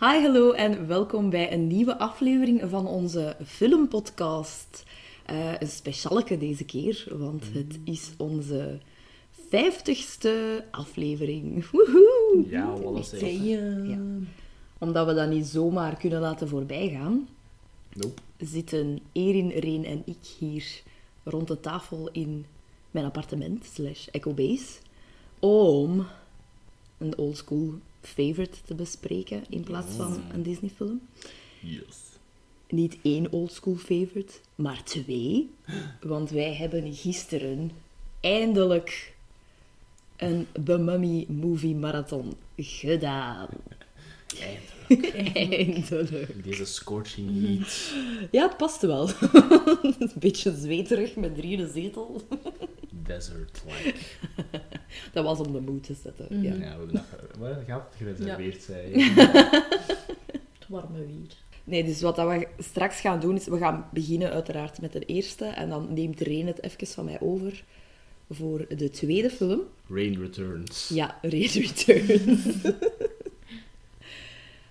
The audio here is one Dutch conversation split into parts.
Hi, hallo en welkom bij een nieuwe aflevering van onze filmpodcast. Eh een specialeke deze keer, want het is onze vijftigste aflevering. Woehoe! Ja, wat het? Ja. Omdat we dat niet zomaar kunnen laten voorbijgaan, Nope. zitten Erin, Reen en ik hier rond de tafel in mijn appartement, slash Echo Base, om een oldschool favorite te bespreken in plaats van een Disney-film. Yes. Niet één oldschool favorite, maar twee. Want wij hebben gisteren eindelijk een The Mummy Movie Marathon gedaan. Eindelijk. Eindelijk. Deze scorching heat. Ja, het past wel. een beetje zweterig met drie in de zetel. Desert-like. Dat was om de moed te zetten. Ja. Ja, we hebben dat wat gaat het gereserveerd zijn. Het warme weer. Nee, dus wat dat we straks gaan doen, is we gaan beginnen uiteraard met de eerste. En dan neemt Reen het even van mij over voor de tweede film. Rain Returns. Ja, Raid Returns.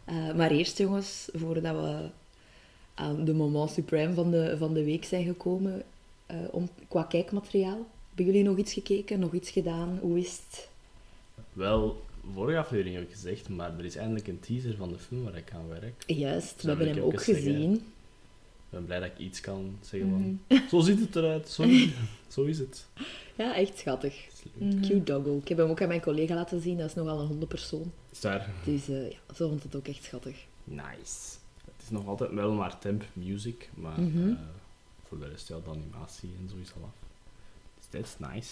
Eh, maar eerst, jongens, voordat we aan de moment suprême van de, van de week zijn gekomen, eh, om, qua kijkmateriaal. Hebben jullie nog iets gekeken, nog iets gedaan? Hoe is het? Wel, vorige aflevering heb ik gezegd, maar er is eindelijk een teaser van de film waar ik aan werk. Juist, we hebben hem ook zeggen- gezien. Ik ben blij dat ik iets kan zeggen Mhm. van... Zo ziet het eruit, sorry. Zo is het. Ja, echt schattig. Is leuk. Cute doggo. Ik heb hem ook aan mijn collega laten zien, dat is nogal een hondenpersoon. Is daar? Dus eh, ja, ze vond het ook echt schattig. Nice. Het is nog altijd wel maar temp music, maar Mhm. eh, voor de rest, ja, de animatie en zo is al af. Is nice.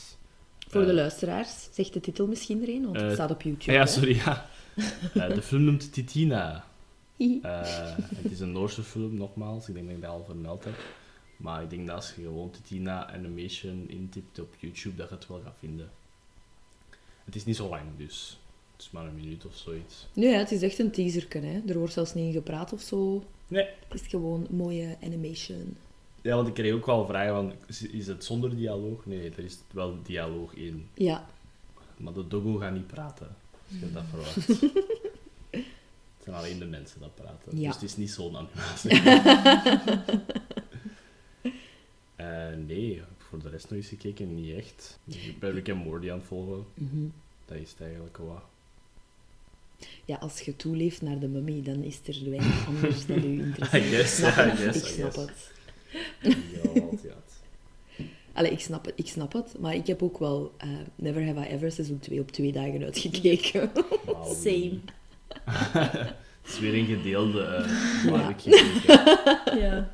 Voor de Eh, luisteraars, zegt de titel misschien erin, want het eh, staat op YouTube. Ja, hè? sorry, ja. Eh, de film noemt Titina. Het is een Noorse film, nogmaals. Ik denk dat ik dat al vermeld heb. Maar ik denk dat als je gewoon Titina Animation intipt op YouTube, dat je het wel gaat vinden. Het is niet zo lang, dus. Het is maar een minuut of zoiets. Nee, het is echt een teaserke, hè. Er wordt zelfs niet in gepraat of zo. Nee. Het is gewoon mooie animation. Ja, want ik kreeg ook wel vragen van, is- het zonder dialoog? Nee, er is wel dialoog in. Ja, Maar de doggo gaat niet praten. Als je dat verwacht. Het zijn alleen de mensen dat praten. Ja. Dus het is niet zo'n animatie. Eh, nee, voor de rest nog eens gekeken. Niet echt. Ik ben Rick en Morty aan het volgen. Mhm. Dat is het eigenlijk wel. ja, als je toeleeft naar de mummy, dan is er weinig anders dat u interesseert. I guess, Snap ja, je? I guess, ik I snap guess. het. Ja, wat, ja. Allee, ik snap het, ik snap het. Maar ik heb ook wel eh, Never Have I Ever seizoen 2 op twee dagen uitgekeken. Same. Het is weer een gedeelde uh, barbecue. Ja.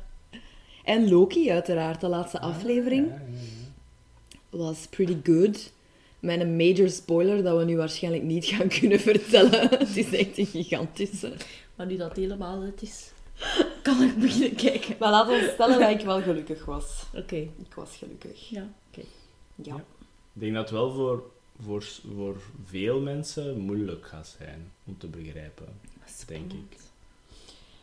en Loki, uiteraard, de laatste Ah, aflevering. Ja, ja, ja. was pretty good. Met een major spoiler dat we nu waarschijnlijk niet gaan kunnen vertellen. Het is echt een gigantische. Maar nu dat het helemaal uit is, kan ik beginnen kijken. Maar laten we stellen dat ik wel gelukkig was. Oké. Ik was gelukkig. Ja, oké. Ja. Ik denk dat het wel voor, voor, voor veel mensen moeilijk gaat zijn om te begrijpen. Denk ik.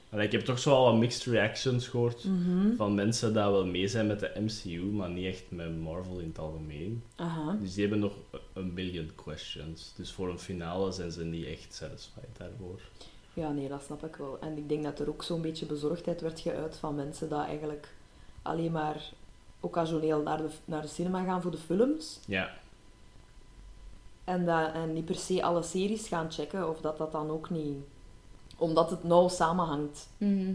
Allee, ik heb toch zo al wat mixed reactions gehoord Mhm. van mensen dat wel mee zijn met de MCU, maar niet echt met Marvel in het algemeen. Aha. Dus die hebben nog een million questions. Dus voor een finale zijn ze niet echt satisfied daarvoor. Ja, nee, dat snap ik wel. En ik denk dat er ook zo'n beetje bezorgdheid werd geuit van mensen dat eigenlijk alleen maar occasioneel naar de, naar de cinema gaan voor de films. Ja, En, dat, en niet per se alle series gaan checken, of dat dat dan ook niet... Omdat het nauw samenhangt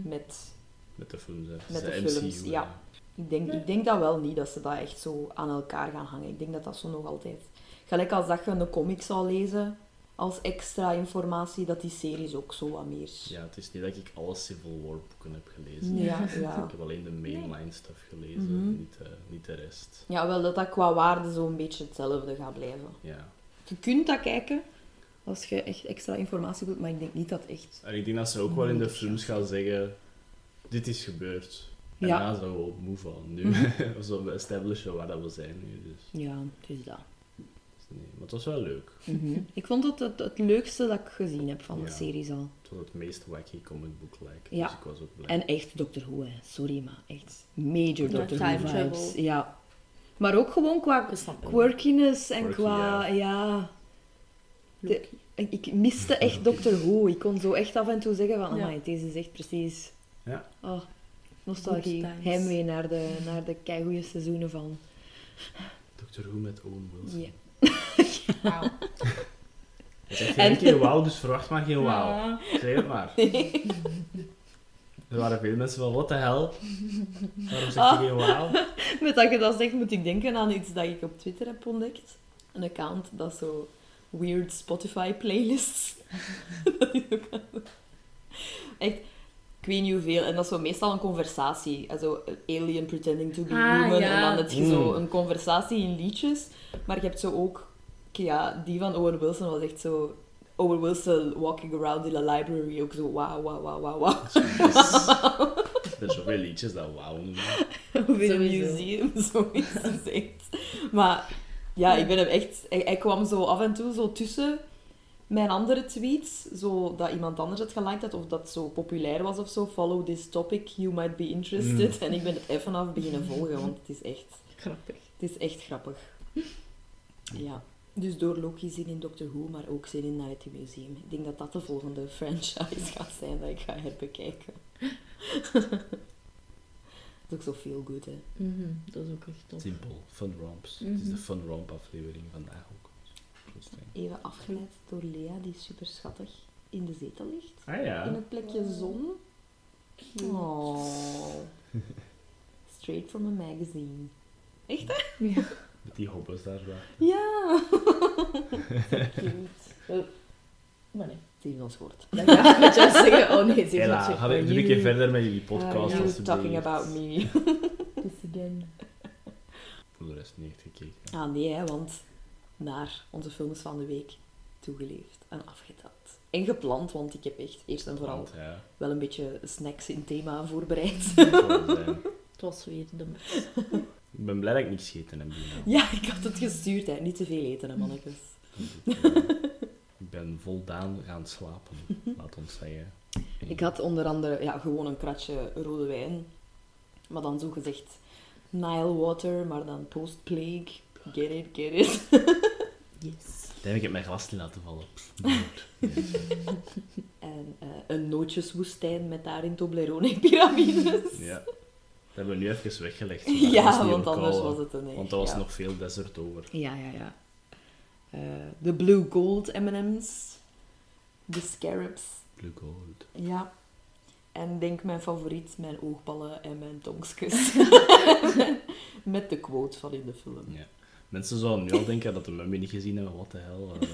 met met de films. hè. Met de films, ja. Ik denk, ik denk dat wel niet, dat ze dat echt zo aan elkaar gaan hangen. Ik denk dat dat zo nog altijd... Gelijk als dat je een comic zou lezen als extra informatie, dat die series ook zo wat meer... Ja, het is niet dat ik alle Civil War boeken heb gelezen. Ja, ja. Ik heb alleen de mainline stuff gelezen, Mhm. niet, de, niet de rest. Ja, wel dat dat qua waarde zo'n beetje hetzelfde gaat blijven. Ja. Je kunt dat kijken als je echt extra informatie wilt, maar ik denk niet dat echt... En ik denk dat ze ook wel in de films gaan zeggen: dit is gebeurd. En Ja. daarna zijn we gewoon move on. Nu zo we establishen waar dat we zijn nu. Dus, Ja, het is dat. Nee. Maar het was wel leuk. Mhm. Ik vond het, het het leukste dat ik gezien heb van de Ja. series al. Het was het meest wacky comic book like. Ja. Dus ik was ook blij. En echt Doctor Who, hè. sorry, maar echt major Ja, Doctor time Who travel. vibes. Ja. Maar ook gewoon qua quirkiness en Quirky, qua... ja. Ik, ik miste echt Doctor Who. Ik kon zo echt af en toe zeggen van, Ja. amai, deze is echt precies... Ja. Oh, nostalgie. Good times. Heimwee naar de, naar de keigoede seizoenen van... Doctor Who met Owen Wilson. Ja. Wauw. Je zegt En- geen keer wauw, dus verwacht maar geen wauw. Ja. Zeg het maar. Er waren veel mensen van, what the hell? Waarom zeg je Ah. geen wauw? Met dat je dat zegt, moet ik denken aan iets dat ik op Twitter heb ontdekt. Een account dat zo weird Spotify playlists. dat is ook echt, ik weet niet hoeveel. En dat is zo meestal een conversatie. Also, alien pretending to be Ah, human. ja. En dan heb je zo Mm. een conversatie in liedjes. Maar je hebt zo ook... Ja, die van Owen Wilson was echt zo... Owen Wilson walking around in a library. Ook zo wauw, wauw, wauw, wauw, wauw. Er zijn zoveel liedjes dat wauw noemen. Of in een museum, zoiets gezegd. Maar ja, ik ben hem echt... Hij, hij kwam zo af en toe zo tussen mijn andere tweets, zo dat iemand anders het geliked had, of dat zo populair was of zo. Follow this topic, you might be interested. En ik ben het even af beginnen volgen, want het is echt, Grappig. het is echt grappig. Ja. Dus door Loki zin in Doctor Who, maar ook zin in Night in Museum. Ik denk dat dat de volgende franchise gaat zijn dat ik ga herbekijken. dat is ook zo feel good, hè. Mhm, Dat is ook echt tof. Simpel, fun romps. Het is de Mhm. fun romp aflevering vandaag ook. Even afgeleid door Lea, die super schattig in de zetel ligt. Ah In ja. het plekje zon. Oh. Straight from a magazine. Echt, hè? Ja. Met die hobbes daar. zo. Ja. Cute. Oh. Maar nee. Ze heeft ons gehoord. Dan ga ik zeggen. Oh nee, ze gaat ga ik een keer verder met jullie podcast. Alsjeblieft. talking about me? This again. Voor de rest niet echt gekeken. Ah nee, hè, want naar onze films van de week toegeleefd en afgeteld. En gepland, want ik heb echt eerst en vooral ja, wel een beetje snacks in thema voorbereid. het was weer de. Ik ben blij dat ik niks gegeten heb. Ja, ik had het gestuurd, hè. Niet te veel eten, hè, mannetjes. Ik ben voldaan gaan slapen, laat ons zeggen. Ik had onder andere ja, gewoon een kratje rode wijn. Maar dan zo gezegd Nile water, maar dan post-plague. Get it, get it. Yes. Heb ik mijn glas niet laten vallen. En eh, een nootjeswoestijn met daarin Toblerone-pyramides. Ja. Dat hebben we nu even weggelegd. Ja, want anders was het een... Want er was ja. nog veel desert over. Ja, ja, ja. Eh, de Blue Gold M&M's. De Scarabs. Blue gold. Ja. En denk mijn favoriet, mijn oogballen en mijn tongskes. Met de quote van in de film. Ja. Mensen zouden nu al denken dat de mummy niet gezien hebben. Wat de hel. Uh,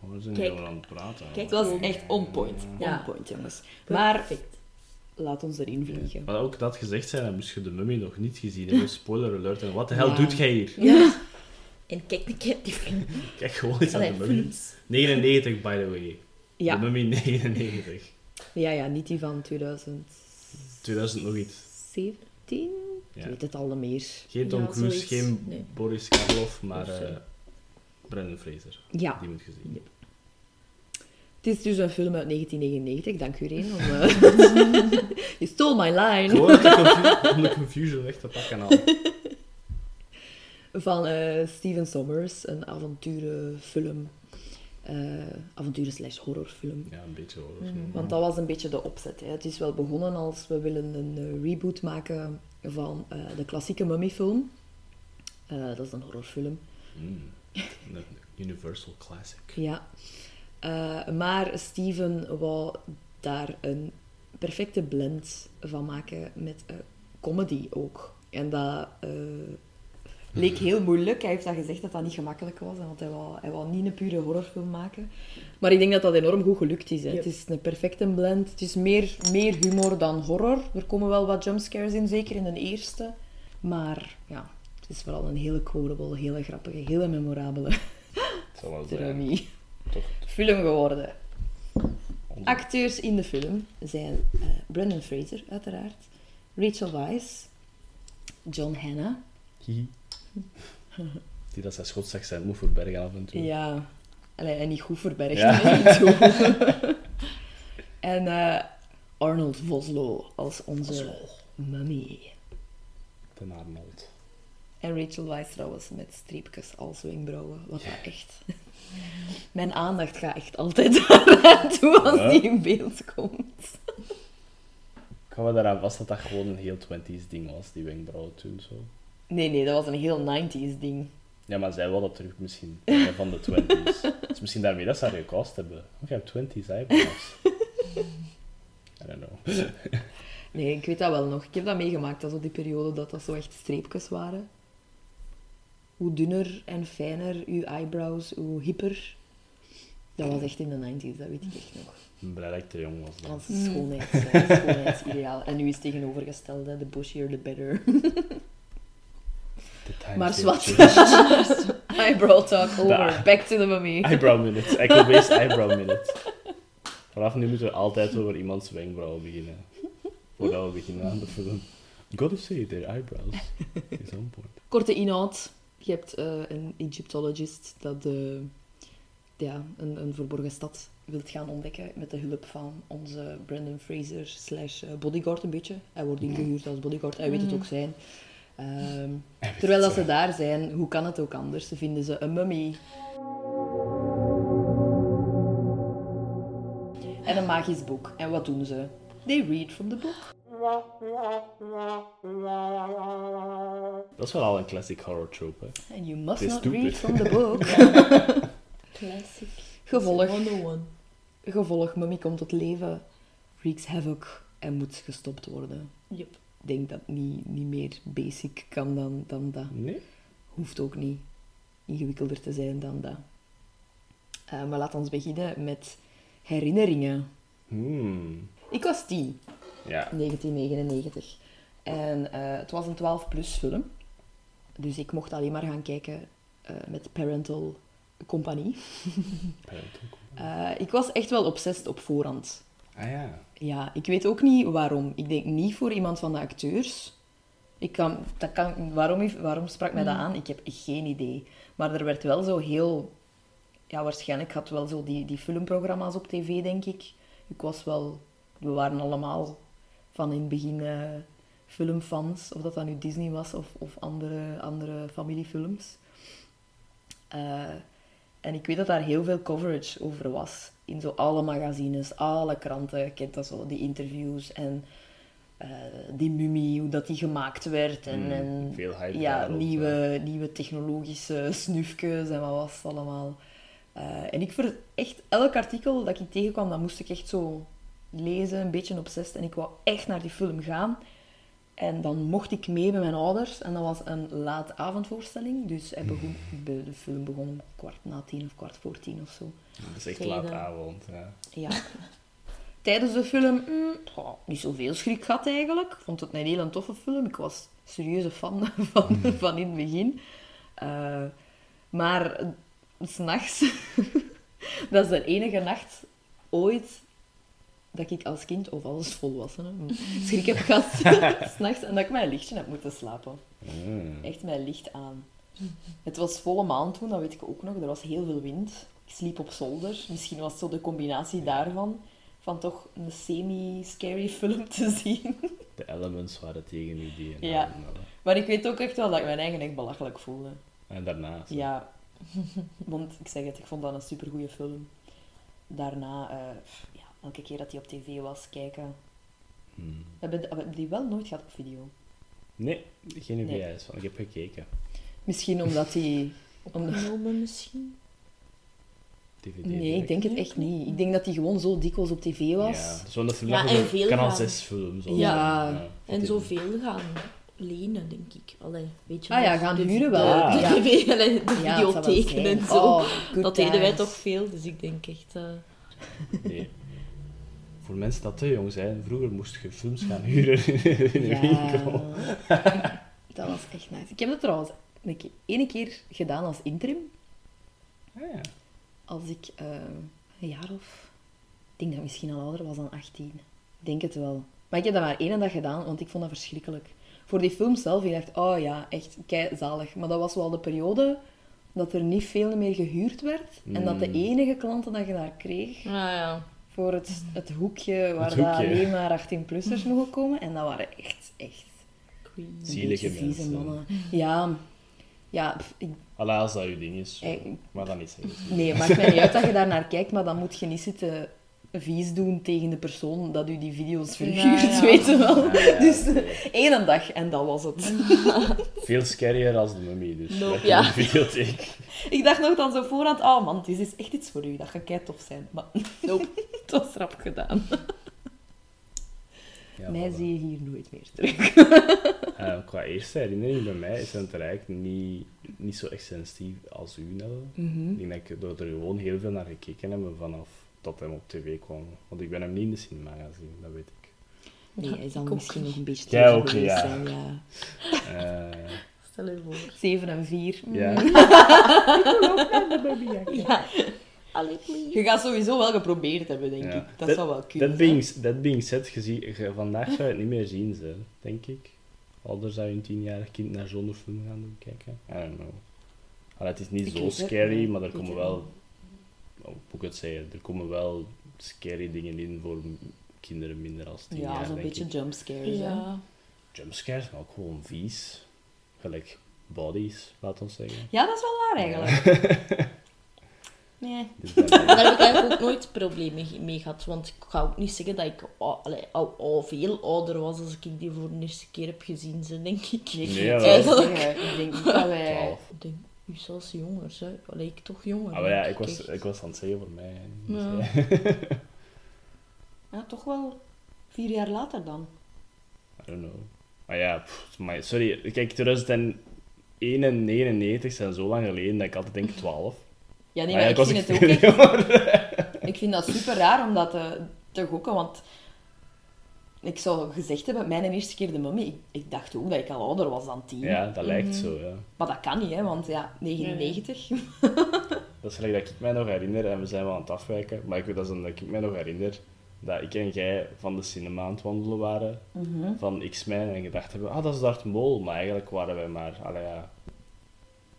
waar zijn jullie aan het praten? Kijk, Het was echt on point. Ja. On point, jongens. Maar Perfect. Laat ons erin vliegen. Maar ook dat gezegd zijn, dan moest je de mummy nog niet gezien hebben. Spoiler alert. En wat de hel Ja. doet jij hier? Ja. En kijk, ik heb die film. Kijk gewoon eens aan de mummy. films. 99, by the way. De Ja. mummy 99. ja, ja, niet die van 2017. 2000 nog iets. Ik Ja. weet het al niet meer. Geen Tom Ja, Cruise, geen Nee. Boris Karloff, maar eh Brendan Fraser. Ja, Die moet je zien. Het is dus een film uit 1999. Dank u, Reen. Om, eh, you stole my line. Gewoon om de, confusion weg te pakken al. Van eh, Steven Sommers, een avonturenfilm. eh avonturen slash horrorfilm. Ja, een beetje hoor. Mhm. Want dat was een beetje de opzet. Hè. Het is wel begonnen als we willen een reboot maken van eh, de klassieke mummy-film. Eh, dat is een horrorfilm. Mm. Een Universal Classic. Ja. Eh, maar Steven wou daar een perfecte blend van maken met eh, comedy ook. En dat eh, leek heel moeilijk. Hij heeft dat gezegd dat dat niet gemakkelijk was, want hij wou, hij wou niet een pure horrorfilm maken. Maar ik denk dat dat enorm goed gelukt is. Hè. Het is een perfecte blend. Het is meer, meer humor dan horror. Er komen wel wat jumpscares in, zeker in de eerste. Maar ja, het is vooral een hele quotable, hele grappige, hele memorabele Het zal wel. Toch. Film geworden. Acteurs in de film zijn eh, Brendan Fraser, uiteraard, Rachel Weisz, John Hanna. Hihi. Die dat zijn Schots accent moet verbergen af en toe. Ja, allee, en niet goed. Ja. zo. en eh, Arnold Vosloo als onze mummy. De Arnold. En Rachel Weisz trouwens met streepjes als wenkbrauwen. Wat dat echt... Mijn aandacht gaat echt altijd daar toe als Ja. die in beeld komt. Ik me daaraan vast dat dat gewoon een heel 20s ding was, die wenkbrauwen toen zo. Nee, nee, dat was een heel 90s ding. Ja, maar zij wilden terug misschien van de 20s. dus misschien daarmee dat ze haar gecast hebben. Oh, je hebt 20s eyebrows. I don't know. Nee, ik weet dat wel nog. Ik heb dat meegemaakt, dat zo die periode dat dat zo echt streepjes waren. Hoe dunner en fijner uw eyebrows, hoe hipper. Dat was echt in de 90s, dat weet ik echt nog. Blij dat ik te jong was dan. Dat is schoonheids, eh, schoonheidsideaal. En nu is het tegenovergestelde, the bushier the better. The Maar zwart. Eyebrow talk over. Da. Back to the mummy. Eyebrow minute. Echo-based eyebrow minute. Vanaf nu moeten we altijd over iemands wenkbrauwen beginnen. Voordat we beginnen aan de film. Gotta say, their eyebrows is on point. Korte inhoud. Je hebt eh, een Egyptologist dat ja, een, een verborgen stad wilt gaan ontdekken met de hulp van onze Brandon Fraser slash eh, bodyguard een beetje. Hij wordt ingehuurd als bodyguard, hij weet het ook zijn. Ehm, terwijl dat ze daar zijn, hoe kan het ook anders? Ze vinden ze een mummy. En een magisch boek. En wat doen ze? They read from the book. Dat is wel al een classic horror trope, hè. And you must not stupid. read from the book. Classic. Gevolg. 101. Gevolg, mummy komt tot leven, wreaks havoc en moet gestopt worden. Yep. Ik denk dat het niet, niet meer basic kan dan, dan dat. Nee? Hoeft ook niet ingewikkelder te zijn dan dat. Eh, maar laten we beginnen met herinneringen. Hmm. Ik was tien, Ja. 1999. En eh, het was een 12-plus film. Dus ik mocht alleen maar gaan kijken eh, met parental compagnie. Parental Eh, ik was echt wel obsessed op voorhand. Ah ja. Ja, ik weet ook niet waarom. Ik denk niet voor iemand van de acteurs. Ik kan, dat kan, waarom, waarom sprak mij dat aan? Ik heb geen idee. Maar er werd wel zo heel... Ja, waarschijnlijk had wel zo die, die filmprogramma's op tv, denk ik. Ik was wel... We waren allemaal van in het begin eh, filmfans. Of dat dat nu Disney was of, of andere, andere familiefilms. Eh, en ik weet dat daar heel veel coverage over was. In zo alle magazines, alle kranten. Je kent dat zo, die interviews en eh, die mummie, hoe dat die gemaakt werd. En, Hmm, en veel hype ja, nieuwe, nieuwe technologische snufjes en wat was het allemaal. En ik ver, echt, elk artikel dat ik tegenkwam, dat moest ik echt zo lezen, een beetje obsessed. En ik wou echt naar die film gaan. En dan mocht ik mee met mijn ouders. En dat was een laat avondvoorstelling. Dus hij begon, de de film begon om kwart na tien of kwart voor tien of zo. Dat is echt Tijden. laat avond. Ja. Ja. Tijdens de film, mm, goh, niet zoveel schrik gehad eigenlijk. Ik vond het een hele toffe film. Ik was serieuze fan van, van in het begin. Eh, maar eh, s'nachts, dat is de enige nacht ooit dat ik als kind, of als volwassene, schrik heb gehad s'nachts en dat ik mijn lichtje heb moeten slapen. Hmm. Echt mijn licht aan. Het was volle maan toen, dat weet ik ook nog. Er was heel veel wind. Ik sliep op zolder. Misschien was het zo de combinatie daarvan. Van toch een semi-scary film te zien. De elements waren tegen die Ja. Maar ik weet ook echt wel dat ik mijn eigen echt belachelijk voelde. En daarna. zo. Ja. Want ik zeg het, ik vond dat een supergoeie film. Daarna, eh, ja, elke keer dat die op tv was, kijken. Hmm. We hebben, we hebben die wel nooit gehad op video. Nee, geen Nee. is van. Ik heb gekeken. Misschien omdat die... Omdat... Opgenomen misschien. DVD Nee, ik denk het echt niet. Ik denk dat die gewoon zo dikwijls op tv was. Ja, zo'n dat Ja, en veel kanaal gaan. 6 film. Zo. Ja. En zoveel gaan lenen, denk ik. Allee, weet je Ah ja, gaan de- huren wel. Ja. De, Ja. tv, allee, de Ja, videotheken en zo. Oh, dat deden wij toch veel, dus ik denk echt... eh, Nee. Voor mensen dat te jong zijn, vroeger moest je films gaan huren in een winkel. Ja, dat was echt nice. Ik heb dat trouwens een keer, ene keer gedaan als interim. Ah, ja. Als ik eh, een jaar of... Ik denk dat ik misschien al ouder was dan 18. Ik denk het wel. Maar ik heb dat maar één dag gedaan, want ik vond dat verschrikkelijk. Voor die film zelf, ik dacht, oh ja, echt kei zalig. Maar dat was wel de periode dat er niet veel meer gehuurd werd. En dat de Mm. enige klanten dat je daar kreeg, Ah ja. Voor het, het hoekje waar Het hoekje. alleen maar 18-plussers mogen komen. En dat waren echt, echt Queen. een Zielige mensen. mannen. Ja, Ja, ik, Allee, als dat je ding is. zo. Eh, Maar dan niet zeggen. nee, het maakt mij niet uit dat je daar naar kijkt, maar dan moet je niet zitten vies doen tegen de persoon dat u die video's verhuurt, Ja, ja. weet je wel. Ja, ja, dus één dag en dat was het. Veel scarier als de mummy, dus. Nope. Lekker Ja. videotheek. Ik dacht nog dan zo voorhand, oh man, dit is echt iets voor u, dat gaat kei tof zijn. Maar nope, het was rap gedaan. Ja, mij voilà. zie je hier nooit meer terug. Eh, qua eerste herinnering bij mij is het eigenlijk niet, niet zo extensief als u. Mhm. Ik denk dat ik er gewoon heel veel naar gekeken heb vanaf dat hem op tv kwam. Want ik ben hem niet in de cinema gaan zien, dat weet ik. Nee, Ja, hij zal misschien niet. nog een beetje Jij tegen ook niet, geweest ja. zijn, ja. Eh, Stel je voor. 7 en 4. ja. Ja. Allee, please. Je gaat sowieso wel geprobeerd hebben, denk Ja. ik. Dat, Dat- zou wel kunnen. Dat being, that being said, je zie- je- vandaag zou je het niet meer zien, ze, denk ik. Ouder zou je een tienjarig kind naar zo'n film gaan doen kijken. I don't know. Allee, het is niet Ik zo het scary, maar er komen het wel... Hoe ik het zeggen? Er komen wel scary dingen in voor kinderen minder als tien Ja, jaar, zo'n denk beetje ik. jumpscares. Ja. Jumpscares, maar ook gewoon vies. Gelijk bodies, laat ons zeggen. Ja, dat is wel waar eigenlijk. Nee. Dus Daar heb ik eigenlijk ook nooit problemen mee gehad. Want ik ga ook niet zeggen dat ik al, allee, al, al veel ouder was als ik die voor de eerste keer heb gezien, ze, denk ik. Nee, zeggen. Ik denk niet dat wij... 12. Ik denk, u zelfs jonger, hè. Allee, ik toch jonger. Ah, maar ja, ik was, echt. ik was aan het zeggen voor mij. Dus, Ja. Ja, toch wel vier jaar later dan. I don't know. Maar ja, pff, maar sorry. Kijk, 2001 en 99 zijn zo lang geleden dat ik altijd denk 12. Ja, nee, Maar maar ik vind het ook echt... Ik vind dat super raar om dat te, te gokken, want... Ik zou gezegd hebben, mijn eerste keer de mummy, ik, ik dacht ook dat ik al ouder was dan 10. Ja, dat lijkt zo, ja. Maar dat kan niet, hè, want ja, 99. Dat is gelijk dat ik mij nog herinner, en we zijn wel aan het afwijken, maar ik weet dat, is dan dat ik mij nog herinner dat ik en jij van de cinema aan het wandelen waren, Mhm. van X-Men, en gedacht hebben, ah, dat is Darth Maul, maar eigenlijk waren wij maar, allee ja,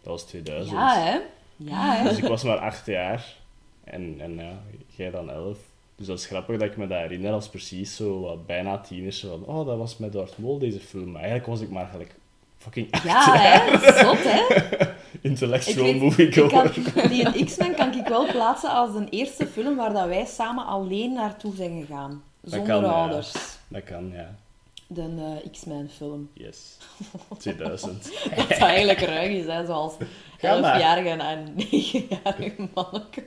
dat was 2000. Ja, hè. Ja, hè. Dus ik was maar acht jaar. En, en ja, jij dan elf. Dus dat is grappig dat ik me dat herinner als precies zo wat bijna tieners. Van, oh, dat was met Darth Maul, deze film. Maar eigenlijk was ik maar gelijk fucking acht Ja, hè. Zot, hè. Intellectual weet- movie goer. die X-Men kan ik wel plaatsen als de eerste film waar dat wij samen alleen naartoe zijn gegaan. Zonder kan, ja. ouders. Dat kan, ja. De eh, X-Men film. Yes. 2000. Dat eigenlijk ruig is, hè, zoals Ga maar. 11-jarige en 9-jarige manneke.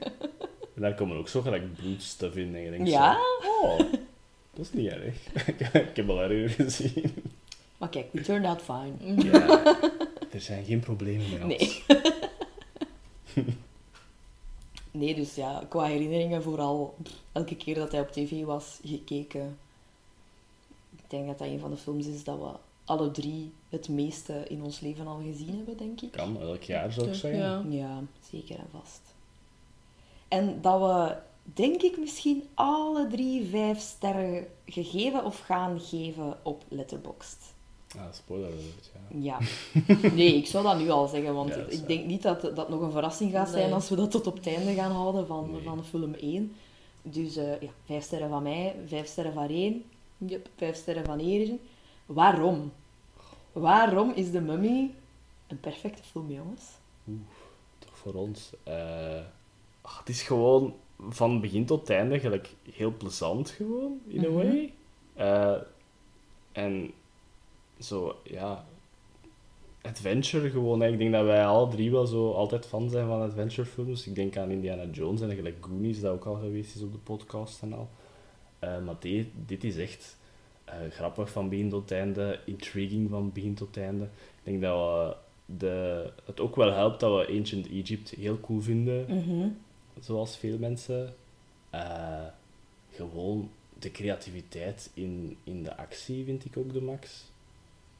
En daar komen ook zo gelijk bloedstuff in. En je denkt Ja? zo, oh, dat is niet erg. ik heb al erger gezien. Maar kijk, we turned out fine. Ja, er zijn geen problemen met ons. Nee. Nee, dus ja, qua herinneringen vooral elke keer dat hij op tv was gekeken. Ik denk dat dat een van de films is dat we alle drie het meeste in ons leven al gezien hebben, denk ik. Kan, elk jaar zou ik zeggen. Ja. Ja, zeker en vast. En dat we, denk ik, misschien alle drie vijf sterren gegeven of gaan geven op Letterboxd. Ah, spoiler alert, ja. Ja. Nee, ik zou dat nu al zeggen, want Ja, ik denk niet dat dat nog een verrassing gaat zijn Nee. als we dat tot op het einde gaan houden van, Nee. van film 1. Dus eh, ja, vijf sterren van mij, vijf sterren van Reen, Yep. vijf sterren van Erin. Waarom? Waarom is The Mummy een perfecte film, jongens? toch voor ons. eh, ah, het is gewoon van begin tot einde gelijk heel plezant gewoon, in a Mhm. way. Eh, en zo, ja, adventure gewoon. hè. Ik denk dat wij alle drie wel zo altijd fan zijn van adventure films. Ik denk aan Indiana Jones en gelijk Goonies, dat ook al geweest is op de podcast en al. Eh, maar dit, dit is echt eh, grappig van begin tot einde, intriguing van begin tot einde. Ik denk dat we de, het ook wel helpt dat we Ancient Egypt heel cool vinden, Mhm. Zoals veel mensen. Eh, gewoon de creativiteit in, in de actie vind ik ook de max.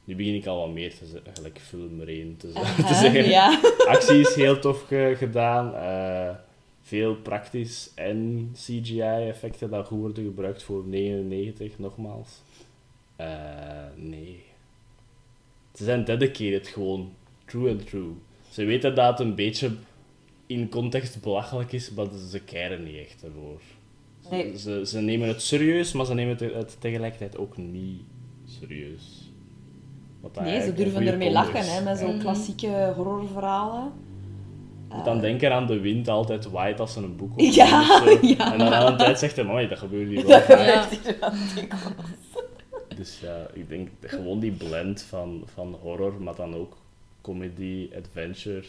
Nu begin ik al wat meer te zeggen, gelijk film er één te, zeggen. Ja. Actie is heel tof ge- gedaan. eh, veel praktisch en CGI-effecten dat goed worden gebruikt voor 99, nogmaals. Eh, nee. Ze zijn dedicated gewoon. True and true. Ze weten dat het een beetje in context belachelijk is, maar ze keren niet echt ervoor. Nee. Ze, ze nemen het serieus, maar ze nemen het, het tegelijkertijd ook niet serieus. Nee, ze durven ermee lachen, hè, met zo'n Ja. klassieke horrorverhalen. Je moet dan denken aan de wind altijd waait als ze een boek Ja, of zo. ja. En dan aan een tijd zegt hij, mooi, dat gebeurt hier wel. Ja. Dus ja, ik denk gewoon die blend van, van horror, maar dan ook comedy, adventure,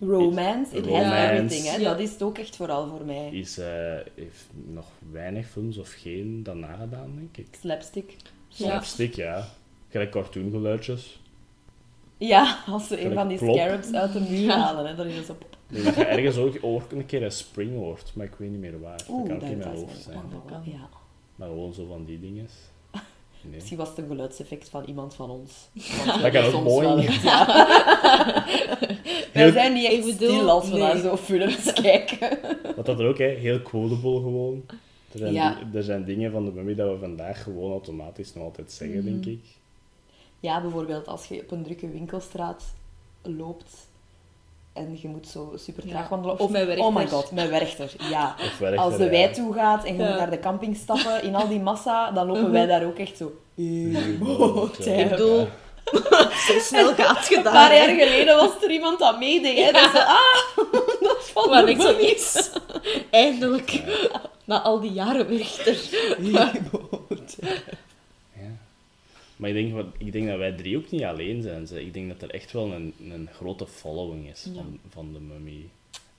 Romance, it has Romance. everything. Hè. Ja. Dat is het ook echt vooral voor mij. is, eh, heeft nog weinig films of geen dan nagedaan, denk ik. Slapstick. Ja. Slapstick, ja. Gelijk cartoongeluidjes. Ja, als ze een van die plop. scarabs uit de muur halen, hè, dan is het zo... dat je ergens ook, ook een keer een spring hoort, maar ik weet niet meer waar. Oeh, dat kan ook in mijn hoofd zijn. Ja. Maar gewoon zo van die dingen. Nee. Misschien was het een geluidseffect van iemand van ons. Dat kan ook mooi. wel ja. Wij Heel- zijn niet echt bedoel, stil als we nee. naar zo'n films kijken. Wat dat er ook, hè, heel quotable gewoon. Er zijn, Ja. er zijn dingen van de mummy dat we vandaag gewoon automatisch nog altijd zeggen, denk ik. Ja, bijvoorbeeld als je op een drukke winkelstraat loopt en je moet zo super traag Ja, wandelen. of met Werchter. Oh my god, met Werchter, ja. Werchter, Als de ja. wei toe gaat en je Ja. moet naar de camping stappen in al die massa, dan lopen Mhm. wij daar ook echt zo... Ja. Ik bedoel, zo snel gaat het Een gedaan. paar jaar geleden was er iemand dat meedeed. Hè? Dat ze, ah, dat van Maar ik zo is. Eindelijk. Na al die jaren Werchter. Ja. Maar ik denk, wat- ik denk dat wij drie ook niet alleen zijn. Ze. Ik denk dat er echt wel een, een grote following is Ja. van, van de mummy.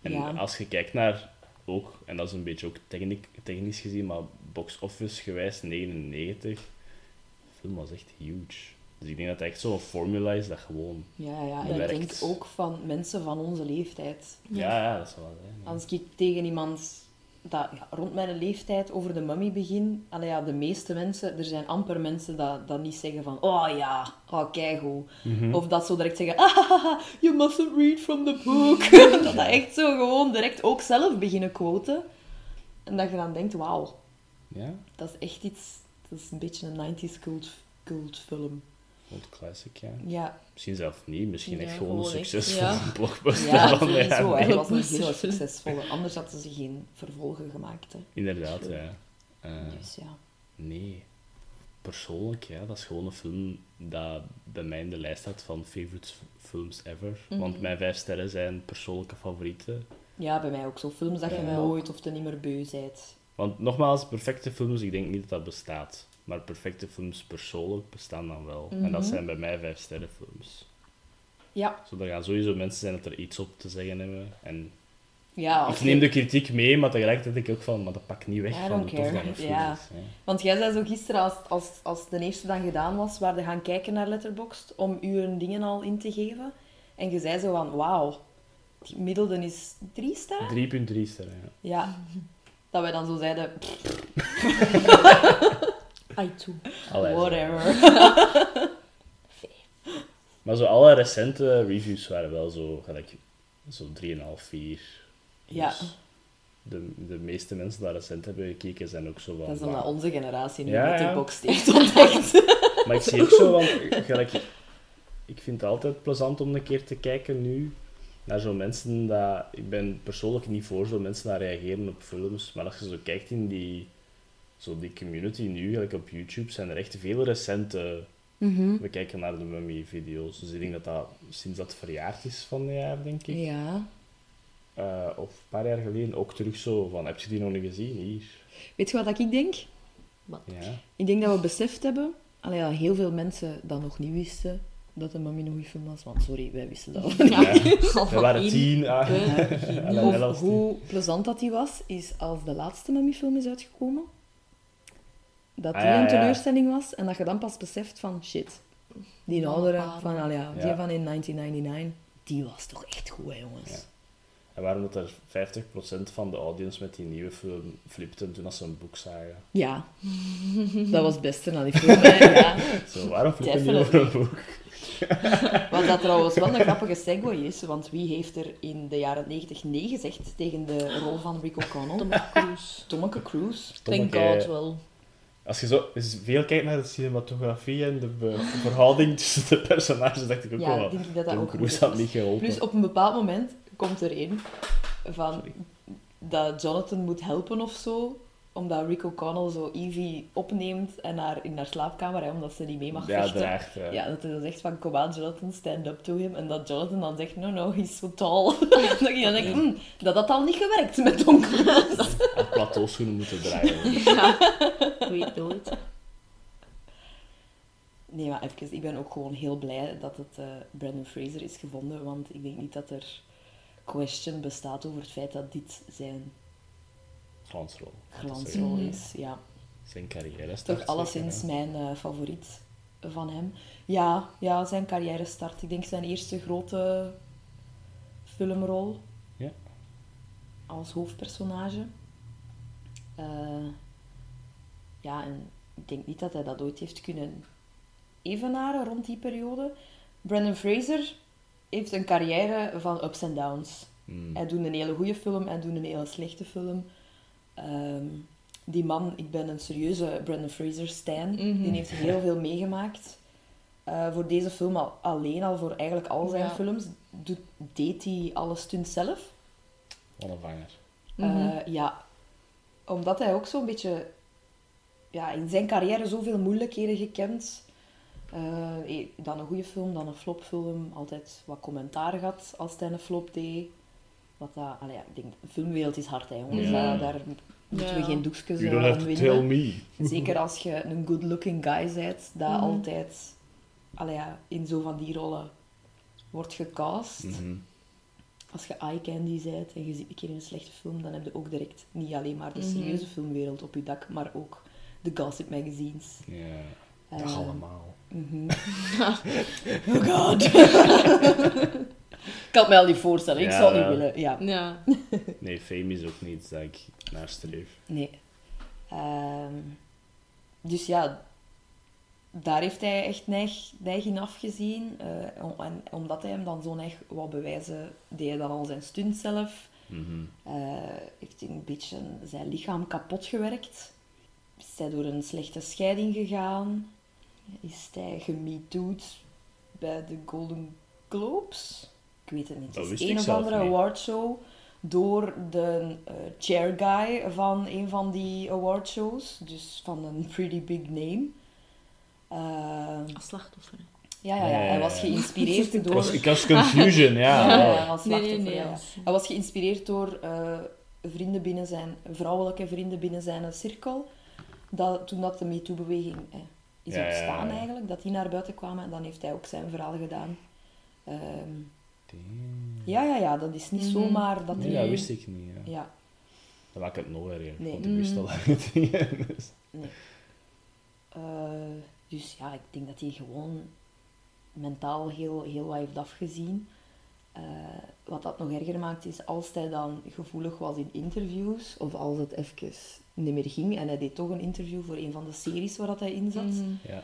En Ja. als je kijkt naar ook, en dat is een beetje ook techniek, technisch gezien, maar box office gewijs 99, de film was echt huge. Dus ik denk dat het echt zo'n formula is dat gewoon... Ja, ja, en ik denk ook van mensen van onze leeftijd. Ja, ja, dat zal wel zijn. ja. Als ik tegen iemand dat ja, rond mijn leeftijd over de mummy begin, allee, ja, de meeste mensen, er zijn amper mensen dat, dat niet zeggen van, oh ja, oh keigoed. Mhm. Of dat zo direct zeggen, ah, you mustn't read from the book. dat dat echt zo gewoon direct ook zelf beginnen quoten. En dat je dan denkt, wauw, Ja, dat is echt iets, dat is een beetje een 90s cult, cultfilm. Old classic, ja. Ja, Misschien zelf niet, misschien Ja, echt gewoon een succesvolle ja. blockbuster. ja van sowieso. jaren Hij was een Blockbuster. heel succesvolle. Anders hadden ze geen vervolgen gemaakt. Hè. Inderdaad, ja. Eh, Dus ja. nee. Persoonlijk, ja, dat is gewoon een film dat bij mij in de lijst staat van favorite films ever. Want Mhm. mijn vijf sterren zijn persoonlijke favorieten. ja, bij mij ook zo. Films dat je Ja. nooit of te niet meer beu bent. Want nogmaals, perfecte films, ik denk niet dat dat bestaat. Maar perfecte films persoonlijk bestaan dan wel. En dat Mhm. zijn bij mij vijf sterren films. Ja, Zo, er gaan sowieso mensen zijn dat er iets op te zeggen hebben. En ja. ik neem de kritiek mee, maar tegelijkertijd denk ik ook van, maar dat pakt niet weg I van hoe tof care. dat een film Ja. is. Want jij zei zo gisteren, als, als, als de eerste dan gedaan was, waar je gaan kijken naar Letterboxd, om uw dingen al in te geven. En je zei zo van, wauw, die middelde is drie sterren? 3.3 sterren, ja. Ja. Dat wij dan zo zeiden, pff, Ai, toe. Allee, zo. whatever. Maar zo alle recente reviews waren wel zo, gelijk, zo 3,5, 4. Ja. Dus de, de meeste mensen die recent hebben gekeken zijn ook zo van... Dat is omdat onze generatie nu Ja, ja. Letterboxd heeft ontdekt. Maar ik zie ook zo, want gelijk, ik vind het altijd plezant om een keer te kijken nu naar zo'n mensen dat... Ik ben persoonlijk niet voor zo'n mensen dat reageren op films, maar als je zo kijkt in die, zo die community nu, gelijk op YouTube, zijn er echt veel recente... Mhm. We kijken naar de mummy-video's, dus ik denk dat dat sinds dat verjaard is van het jaar, denk ik. Ja. Eh, of een paar jaar geleden ook terug zo van, heb je die nog niet gezien? Hier. Weet je wat ik denk? Ja. Ik denk dat we beseft hebben, allee, ja, heel veel mensen dat nog niet wisten, dat de Mummy een goede film was. Want sorry, wij wisten dat al. ja. Al We waren tien. ah. Was tien. hoe plezant dat die was, is als de laatste Mummy-film is uitgekomen, dat die Ah, ja, een ja. teleurstelling was en dat je dan pas beseft van shit, die oudere van, allee, ja, die van in 1999, die was toch echt goed, hè, jongens. Ja. En waarom dat er 50% van de audience met die nieuwe film flipte toen als ze een boek zagen. Ja, dat was het beste aan die film. Ja. Zo, waarom flippen die over een boek? Wat dat trouwens wel een grappige segue is, want wie heeft er in de jaren 90 nee gezegd tegen de rol van Rick O'Connell? Tom Cruise. Tommeke Cruise. Thank Tommeke, God wel. Als je zo veel kijkt naar de cinematografie en de be- verhouding tussen de personages, dacht ik ook Ja, wel, denk ik dat dat Tom ook Cruise goed had is. niet geholpen. Plus op een bepaald moment komt er een van Sorry. dat Jonathan moet helpen of zo. Omdat Rick O'Connell zo Evie opneemt en haar in haar slaapkamer, hè, omdat ze niet mee mag Ja, vechten. draagt. Ja. Ja, dat hij dan zegt van, kom aan Jonathan, stand up to him. En dat Jonathan dan zegt, no, no, he's so tall. dat ik dan denk, hm, dat had al niet gewerkt met Tom Cruise. Op plateauschoenen moeten draaien. Ja, weet nooit. Nee, maar even, ik ben ook gewoon heel blij dat het eh, Brandon Fraser is gevonden, want ik denk niet dat er question bestaat over het feit dat dit zijn Glansrol. glansrol is. Ja. Zijn carrière is Toch alleszins mijn eh, favoriet van hem. Ja, ja, zijn carrière start. Ik denk zijn eerste grote filmrol. Ja. Als hoofdpersonage. Eh, ja, en ik denk niet dat hij dat ooit heeft kunnen evenaren rond die periode. Brandon Fraser heeft een carrière van ups en downs. Mm. Hij doet een hele goede film, hij doet een hele slechte film. Ehm, die man, ik ben een serieuze Brandon Fraser stan. Mhm. Die heeft heel veel meegemaakt. Eh, voor deze film al, alleen al, voor eigenlijk al zijn Ja. films, doet, deed hij alle stunts zelf. Wat een vanger. Mhm. Eh, ja, omdat hij ook zo'n beetje ja, in zijn carrière zoveel moeilijkheden gekend. Eh, dan een goede film, dan een flopfilm. Altijd wat commentaar gehad als hij een flop deed. Wat dat, allee, ja, ik denk, de filmwereld is hard, hè, jongens. Ja. Eh, daar moeten we geen doekjes You eh, don't have om to winnen. tell me. Zeker als je een good-looking guy bent, dat Mhm. altijd allee, ja, in zo van die rollen wordt gecast. Mhm. Als je eye candy bent en je ziet een keer in een slechte film, dan heb je ook direct niet alleen maar de Mhm. serieuze filmwereld op je dak, maar ook de gossip magazines. Ja, Eh, dat allemaal. oh god. ik kan het me al niet voorstellen, ik Ja, zou het niet willen. Ja. Ja. Nee, fame is ook niet dat ik naar streef. Nee. Ehm, dus ja, daar heeft hij echt neig, neig in afgezien. Eh, om- en omdat hij hem dan zo neig wou bewijzen, deed hij dan al zijn stunt zelf. Mhm. Eh, heeft hij een beetje zijn lichaam kapot gewerkt. Is hij door een slechte scheiding gegaan. Is hij gemetooed bij de Golden Globes? Ik weet het niet. Dat is wist een ik of zelf andere niet. awardshow door de eh, chair guy van een van die awardshows. Dus van een pretty big name. Eh, Als slachtoffer. ja, ja, ja, hij was geïnspireerd door... was, ik was confusion, ja. Ja, ja, als Nee, nee, slachtoffer, nee. ja, Hij was geïnspireerd door eh, vrienden binnen zijn, vrouwelijke vrienden binnen zijn cirkel. Dat, toen dat de MeToo-beweging eh, is ontstaan ja. eigenlijk, dat die naar buiten kwamen. En dan heeft hij ook zijn verhaal gedaan. Ehm, Damn. ja, ja, ja, dat is niet Mhm. zomaar dat Nee, dat wist ik niet. Ja. Ja, Dan maakt het nog erger. Nee. Want ik wist al dat het dingen is. eh, dus ja, ik denk dat hij gewoon mentaal heel, heel wat heeft afgezien. Eh, wat dat nog erger maakt is als hij dan gevoelig was in interviews, of als het even niet meer ging, en hij deed toch een interview voor een van de series waar dat hij in zat, Mhm. Ja.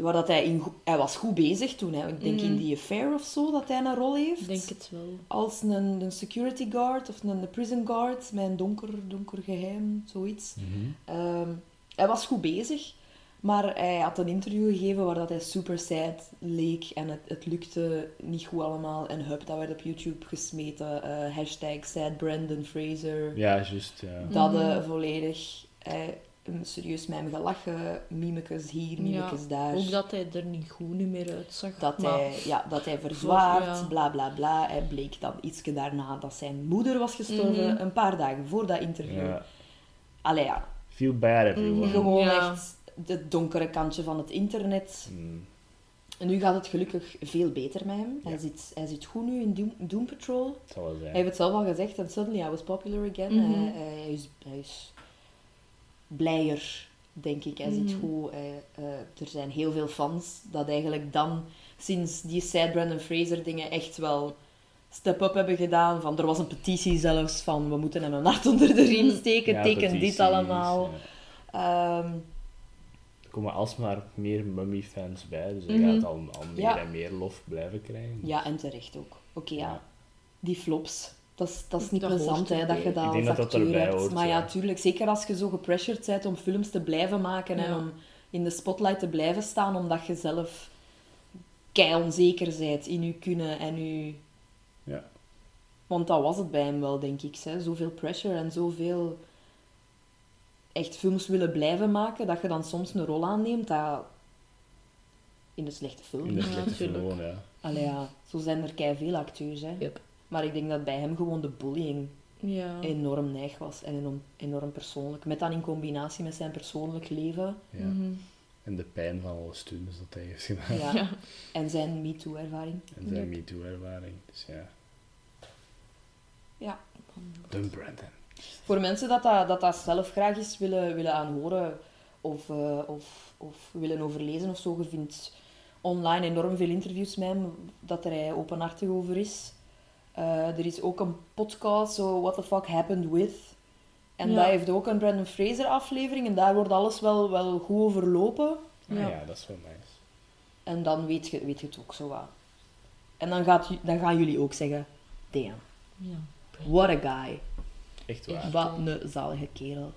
Waar dat hij, in, hij was goed bezig toen. Hè. Ik denk in Mhm. die affair of zo dat hij een rol heeft. Ik denk het wel. Als een, een security guard of een prison guard met een donker, donker geheim, zoiets. Mhm. Ehm, hij was goed bezig, maar hij had een interview gegeven waar dat hij super sad leek en het, het lukte niet goed allemaal. En hup, dat werd op YouTube gesmeten. eh, hashtag sad Brandon Fraser. Ja, juist. Ja. Dat eh, volledig eh, serieus met hem gelachen. Mimekes hier, mimekes daar. Ook dat hij er niet goed meer uitzag. Dat maar- hij, ja, dat hij verzwaart, ja. bla bla bla. Hij bleek dan iets daarna dat zijn moeder was gestorven, Mhm. een paar dagen voor dat interview. Ja. Allee ja, Feel bad, everyone. Mhm. gewoon Ja. echt het donkere kantje van het internet. Mm. En nu gaat het gelukkig veel beter met hem. Hij, Ja. zit, hij zit goed nu in Doom, Doom Patrol. Het zal wel zijn. Hij heeft het zelf al gezegd, en suddenly I was popular again. Mhm. hij, hij is, hij is blijer, denk ik. Hij goed. Hij, eh, er zijn heel veel fans dat eigenlijk dan, sinds die Sad Brandon Fraser dingen, echt wel step-up hebben gedaan. Van, er was een petitie zelfs van, we moeten hem een hart onder de riem Mhm. steken, Ja, teken dit allemaal. ja. Ehm, Er komen alsmaar meer Mummy-fans bij, dus hij Mhm. gaat al, al meer Ja. en meer lof blijven krijgen. ja, en terecht ook. Oké, ja. Ja. Die flops. Dat is, dat is niet Dat plezant, hè, dat je dat als dat dat acteur erbij hebt. hoort, maar ja, ja. tuurlijk. Zeker als je zo gepressured bent om films te blijven maken en om in de spotlight te blijven staan, omdat je zelf kei onzeker bent in je kunnen en je... Ja. Want dat was het bij hem wel, denk ik. Hè. Zoveel pressure en zoveel echt films willen blijven maken, dat je dan soms een rol aanneemt dat in een slechte film. In de Ja, slechte film gewoon, ja. Allee, ja, zo zijn er kei veel acteurs, hè. Yep. Maar ik denk dat bij hem gewoon de bullying Ja. enorm neig was en enorm, enorm persoonlijk. Met dan in combinatie met zijn persoonlijk leven ja. Mhm. En de pijn van alle students dat hij heeft gedaan. ja. Ja. en zijn MeToo-ervaring. En zijn Yep. MeToo-ervaring. Dus ja. Ja. Dun Brandon. Voor mensen dat dat, dat, dat zelf graag eens willen, willen aanhoren of, eh, of, of willen overlezen of zo, je vindt online enorm veel interviews met hem, dat er hij openhartig over is. Eh, er is ook een podcast, zo What the Fuck Happened With. En Ja. dat heeft ook een Brandon Fraser aflevering en daar wordt alles wel, wel goed overlopen. Ah, Ja. ja. dat is wel nice. En dan weet je, weet je het ook zo wat. En dan, gaat, dan gaan jullie ook zeggen, damn, Ja. what a guy. Echt waar. Wat een zalige kerel.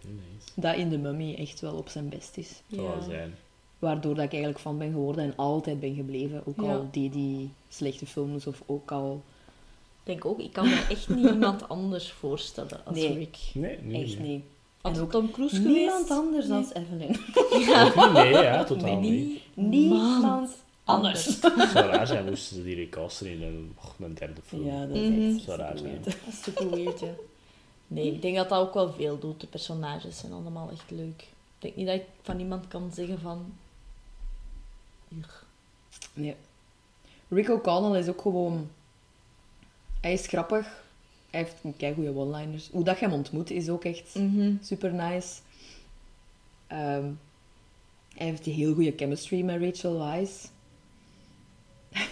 Nice. Dat in de mummy echt wel op zijn best is. Zou wel zijn. Waardoor dat ik eigenlijk fan ben geworden en altijd ben gebleven. Ook Ja. al deed die slechte films of ook al... Ik denk ook, ik kan me echt niet iemand anders voorstellen als Nee. Rick. Nee, nee. Echt nee. niet. Had ook Tom Cruise Niemand geweest? anders dan. Evelyn. Nee, ja, totaal niet. Niemand anders. Het zou raar zijn moesten ze die recasten in een, och, een derde film. Ja, dat is Mhm. echt Zou raar zijn. Dat is super weird, ja. Nee, ik denk dat dat ook wel veel doet. De personages zijn allemaal echt leuk. Ik denk niet dat ik van iemand kan zeggen van... Nee. Rick O'Connell is ook gewoon... Hij is grappig. Hij heeft kei goede one-liners. Hoe dat je hem ontmoet is ook echt Mhm. super nice. Ehm, hij heeft een heel goede chemistry met Rachel Weisz.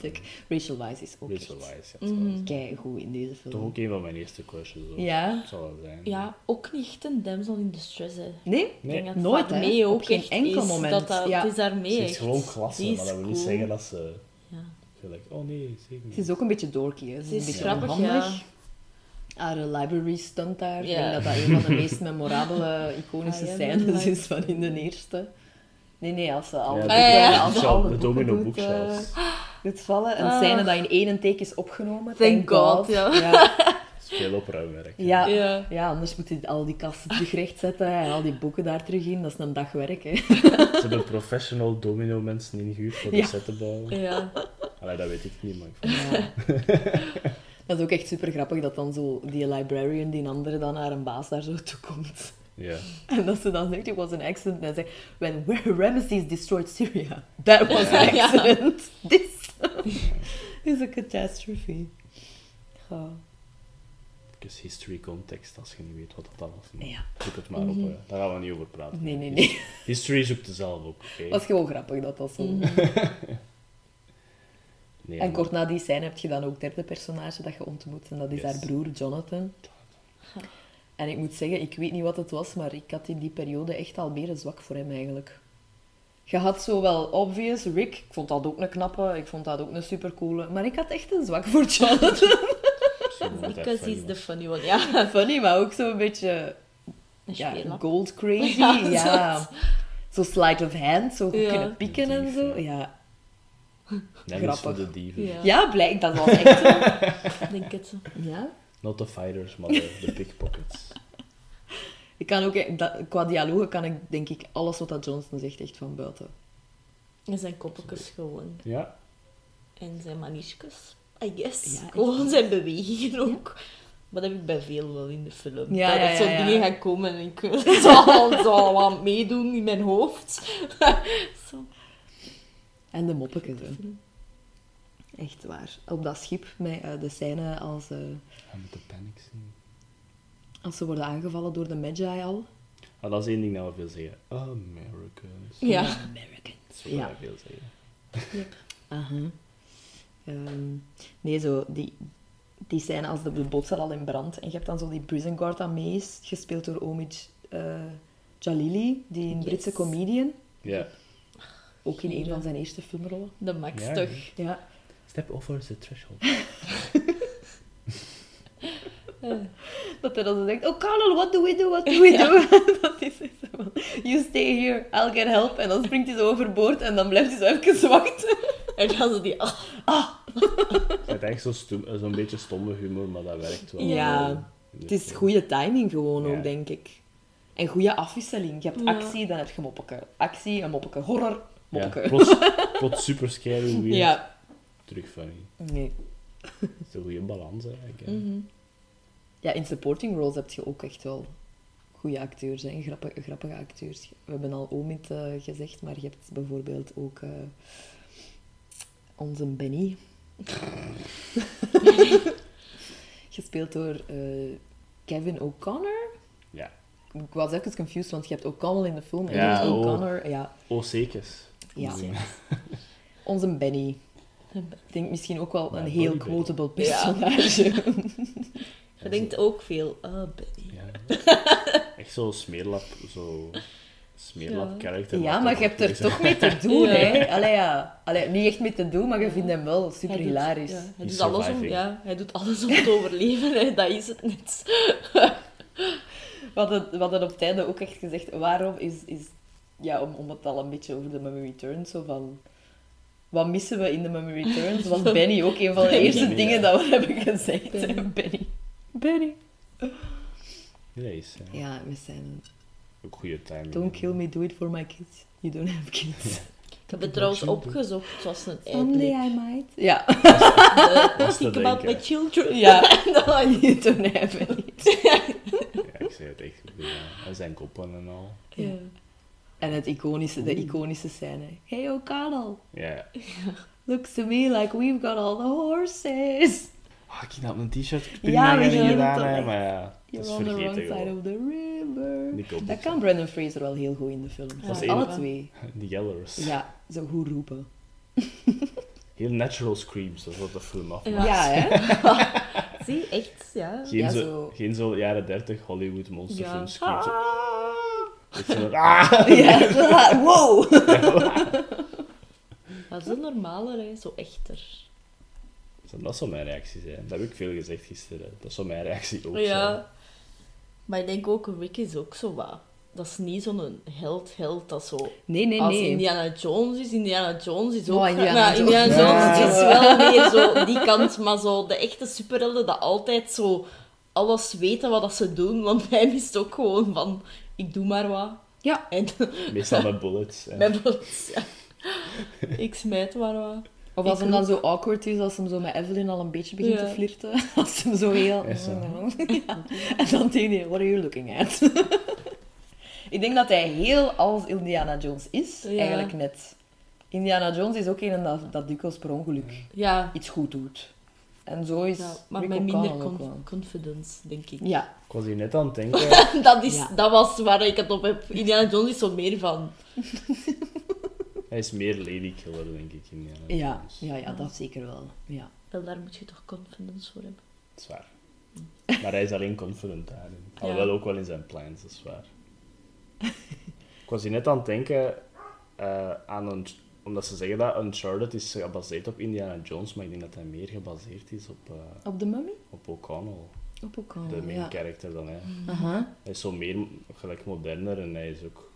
Sick. Rachel Weisz is ook Rachel echt Weisz, ja. kei goed in deze film. Toch ook een van mijn eerste crushes. Ook. Ja? Wel zijn. Ja, ook niet echt een damsel in distress, hè. Nee? Ik denk dat nooit, hè. daarmee Op ook geen enkel is moment. Dat dat, Ja. Het is daarmee Ze is echt. gewoon klasse, Die maar dat wil niet cool. zeggen dat ze... Ja. Gelijk, oh nee, zeker niet. Ze is ook een beetje dorky, hè. Ze Ze is is een beetje grappig, onhandig. Haar library stunt daar. Ik Ja. denk dat dat een van de meest memorabele, iconische am scènes is van in de eerste. Nee, nee, als ze al Ja, de Ah, ja, ja. als domino doet, bookshelves. eh, doet vallen. Een Ah. scène dat in één take is opgenomen. Thank God, ja. ja. Dat is veel opruimwerk. Ja. Ja. Ja, anders moet hij al die kasten terug rechtzetten en al die boeken daar terug in. Dat is een dag werk, hè. Ze hebben professional domino mensen ingehuurd voor de Ja. set te bouwen. Ja. Allee, dat weet ik niet, maar ik vond Ja. Dat is ook echt super grappig dat dan zo die librarian, die andere, dan naar een baas daar zo toe komt. Ja. En dat ze dan zegt, it was an accident. En zegt, when Ramesses destroyed Syria, that was an accident. This is a catastrophe. Ja. Even history context, als je niet weet wat dat was. Maar Ja. Zoek het maar op, hè. daar gaan we niet over praten. Nee, nee, nee. History zoekt er zelf ook, oké? Dat is gewoon grappig dat dat zo... Nee, En kort na die scène heb je dan ook het derde personage dat je ontmoet. En dat is Yes. haar broer, Jonathan. En ik moet zeggen, ik weet niet wat het was, maar ik had in die periode echt al meer een zwak voor hem eigenlijk. Je had zo wel obvious Rick, ik vond dat ook een knappe, ik vond dat ook een supercoole, maar ik had echt een zwak voor Jonathan. Because he's the funny one. Ja. Funny, maar ook zo een beetje ja, gold crazy. Ja, Ja, zo slight of hand, zo goed Ja. kunnen pikken en zo. ja. Voor Grappig. de dieven. Ja. ja blijkt, dat was echt zo. Ik denk het. Ja. Not the fighters, maar de, pickpockets. Ik kan ook, dat, qua dialogen kan ik denk ik alles wat dat Johnson zegt echt van buiten. En zijn koppeltjes gewoon. Ja, En zijn maniertjes, I guess. Ja, gewoon zijn bewegingen ook. Maar dat heb ik bij veel wel in de film. Ja, dat ja, zo ja. dingen gaan komen en ik zal, zal wat meedoen in mijn hoofd. zo. En de moppetjes. Echt waar. Op dat schip, met eh, de scène als, eh, en met de panic scene. als ze worden aangevallen door de Magi al. Ah, dat is één ding dat we veel zeggen. Americans. Ja. Americans. Dat is wat Ja. veel zeggen. Aha. Ehm, nee, zo die, die scène als de, de boot staat al in brand. En je hebt dan zo die prison guard dat mee is, gespeeld door Omid eh, Jalili, die een Yes. Britse comedian. Ja. Ook in een van zijn eerste filmrollen. De max Ja, toch. Ja. Step over the threshold. Dat hij dan zo zegt, oh Carl, what do we do, what do we do? dat is zo you stay here, I'll get help. En dan springt hij zo overboord en dan blijft hij zo even wachten. En dan zo die... ah, Het is echt zo'n stoem- zo'n beetje stomme humor, maar dat werkt wel. Ja. Het is goede timing gewoon Ja. ook, denk ik. En goede afwisseling. Je hebt Ja. actie, dan heb je moppeke. Actie, een moppeke. Horror, Ja, plots, plots super scary, weird. Ja. Nee. Het is een goede balans eigenlijk. Mhm. Ja, in supporting roles heb je ook echt wel goede acteurs, hè. Grappige, grappige acteurs. We hebben al Omid eh, gezegd, maar je hebt bijvoorbeeld ook eh, onze Benny. Gespeeld door eh, Kevin O'Connor. Ja. Ik was even confused, want je hebt O'Connell in de film en Ja, je hebt oh. O'Connor. Ja, Oh, zekers. Ja. Onze Benny. Ik denk misschien ook wel een heel quotable personage. Je denkt ook veel, ah, Benny. Ja. Echt zo smeerlap, zo smeerlap Ja. karakter. Ja, wat maar je hebt er toch mee te doen, Ja. hè? Allee, ja. Allee, niet echt mee te doen, maar je vindt hem wel super Hij doet- hilarisch. ja, hij, doet alles om, ja, hij doet alles om te overleven, hè. dat is het net. We, hadden, we hadden op het einde ook echt gezegd, waarom is... is ja, om, om het al een beetje over de Mummy Returns, zo van... Wat missen we in de Mummy Returns? Was Benny ook een van de Benny, eerste ja. dingen dat we hebben gezegd. Benny. Benny. Benny. Ja, is ja. Ja, we zijn... ook goede timing. Don't kill me, do it for my kids. You don't have kids. Ik heb het trouwens opgezocht, het was een Someday. I might. Ja. Was Think about my children. Ja. you don't have any. Ja, ik zei het echt goed. Ja. En zijn koppen en al. Ja. En het iconische, de iconische scène. Hey O'Connell, Ja. looks to me like we've got all the horses. Ah, ik had een t-shirt Ja, we gedaan, hè, maar ja, dat You're is on the wrong side gewoon. of the river. Dat kan. Brandon Fraser wel heel goed in de film. Dat is Alle twee. Die Yellers. Ja, zo goed roepen. Heel natural screams, dat is wat de film afmaakt. Ja. Ja, hè? Zie, echt, ja. Geen, Ja, zo, zo- geen zo jaren 30 Hollywood Ja. monsterfilm screams. Ah. Ah! Ja, zo- wow. Dat is een normaler, hè. zo echter. Dat zou mijn reactie zijn. Dat heb ik veel gezegd gisteren. Dat zou mijn reactie ook Ja. Maar ik denk ook, Rick is ook zo wat. Dat is niet zo'n held-held dat zo... Nee, nee, Als nee. Indiana Jones is, Indiana Jones is ook... Oh, Indiana Nou, Jones. Indiana Ja. Jones is wel meer zo die kant, maar zo de echte superhelden dat altijd zo alles weten wat dat ze doen, want is het ook gewoon van, ik doe maar wat. Ja. En. Meestal met bullets. met bullets, ja. Ik smijt maar wat. Of als Ik hem dan zo awkward is, als hem zo met Evelyn al een beetje begint Ja. te flirten. Als hem zo heel... Ja. En dan tegen die, what are you looking at? Ik denk dat hij heel als Indiana Jones is, Ja. eigenlijk net. Indiana Jones is ook een dat, dat dikwijls per ongeluk Ja, iets goed doet. En zo is ja maar met minder wel. confidence, denk ik. Ja, Ik was hier net aan het denken. Dat, is, Ja. dat was waar ik het op heb. Indiana Jones is zo meer van. Hij is meer ladykiller, denk ik. In Indiana ja, Jones. ja, ja, dat zeker wel. Ja. Wel, daar moet je toch confidence voor hebben. Dat is waar. Maar hij is alleen confident daarin. Alhoewel ook wel in zijn plans, dat is waar. ik was hier net aan het denken eh, aan een... Omdat ze zeggen dat Uncharted is gebaseerd op Indiana Jones, maar ik denk dat hij meer gebaseerd is op, eh, Op de mummy? op O'Connell. Op O'Connell, de main ja. character dan, hè. Aha. Hij is zo meer gelijk moderner en hij is ook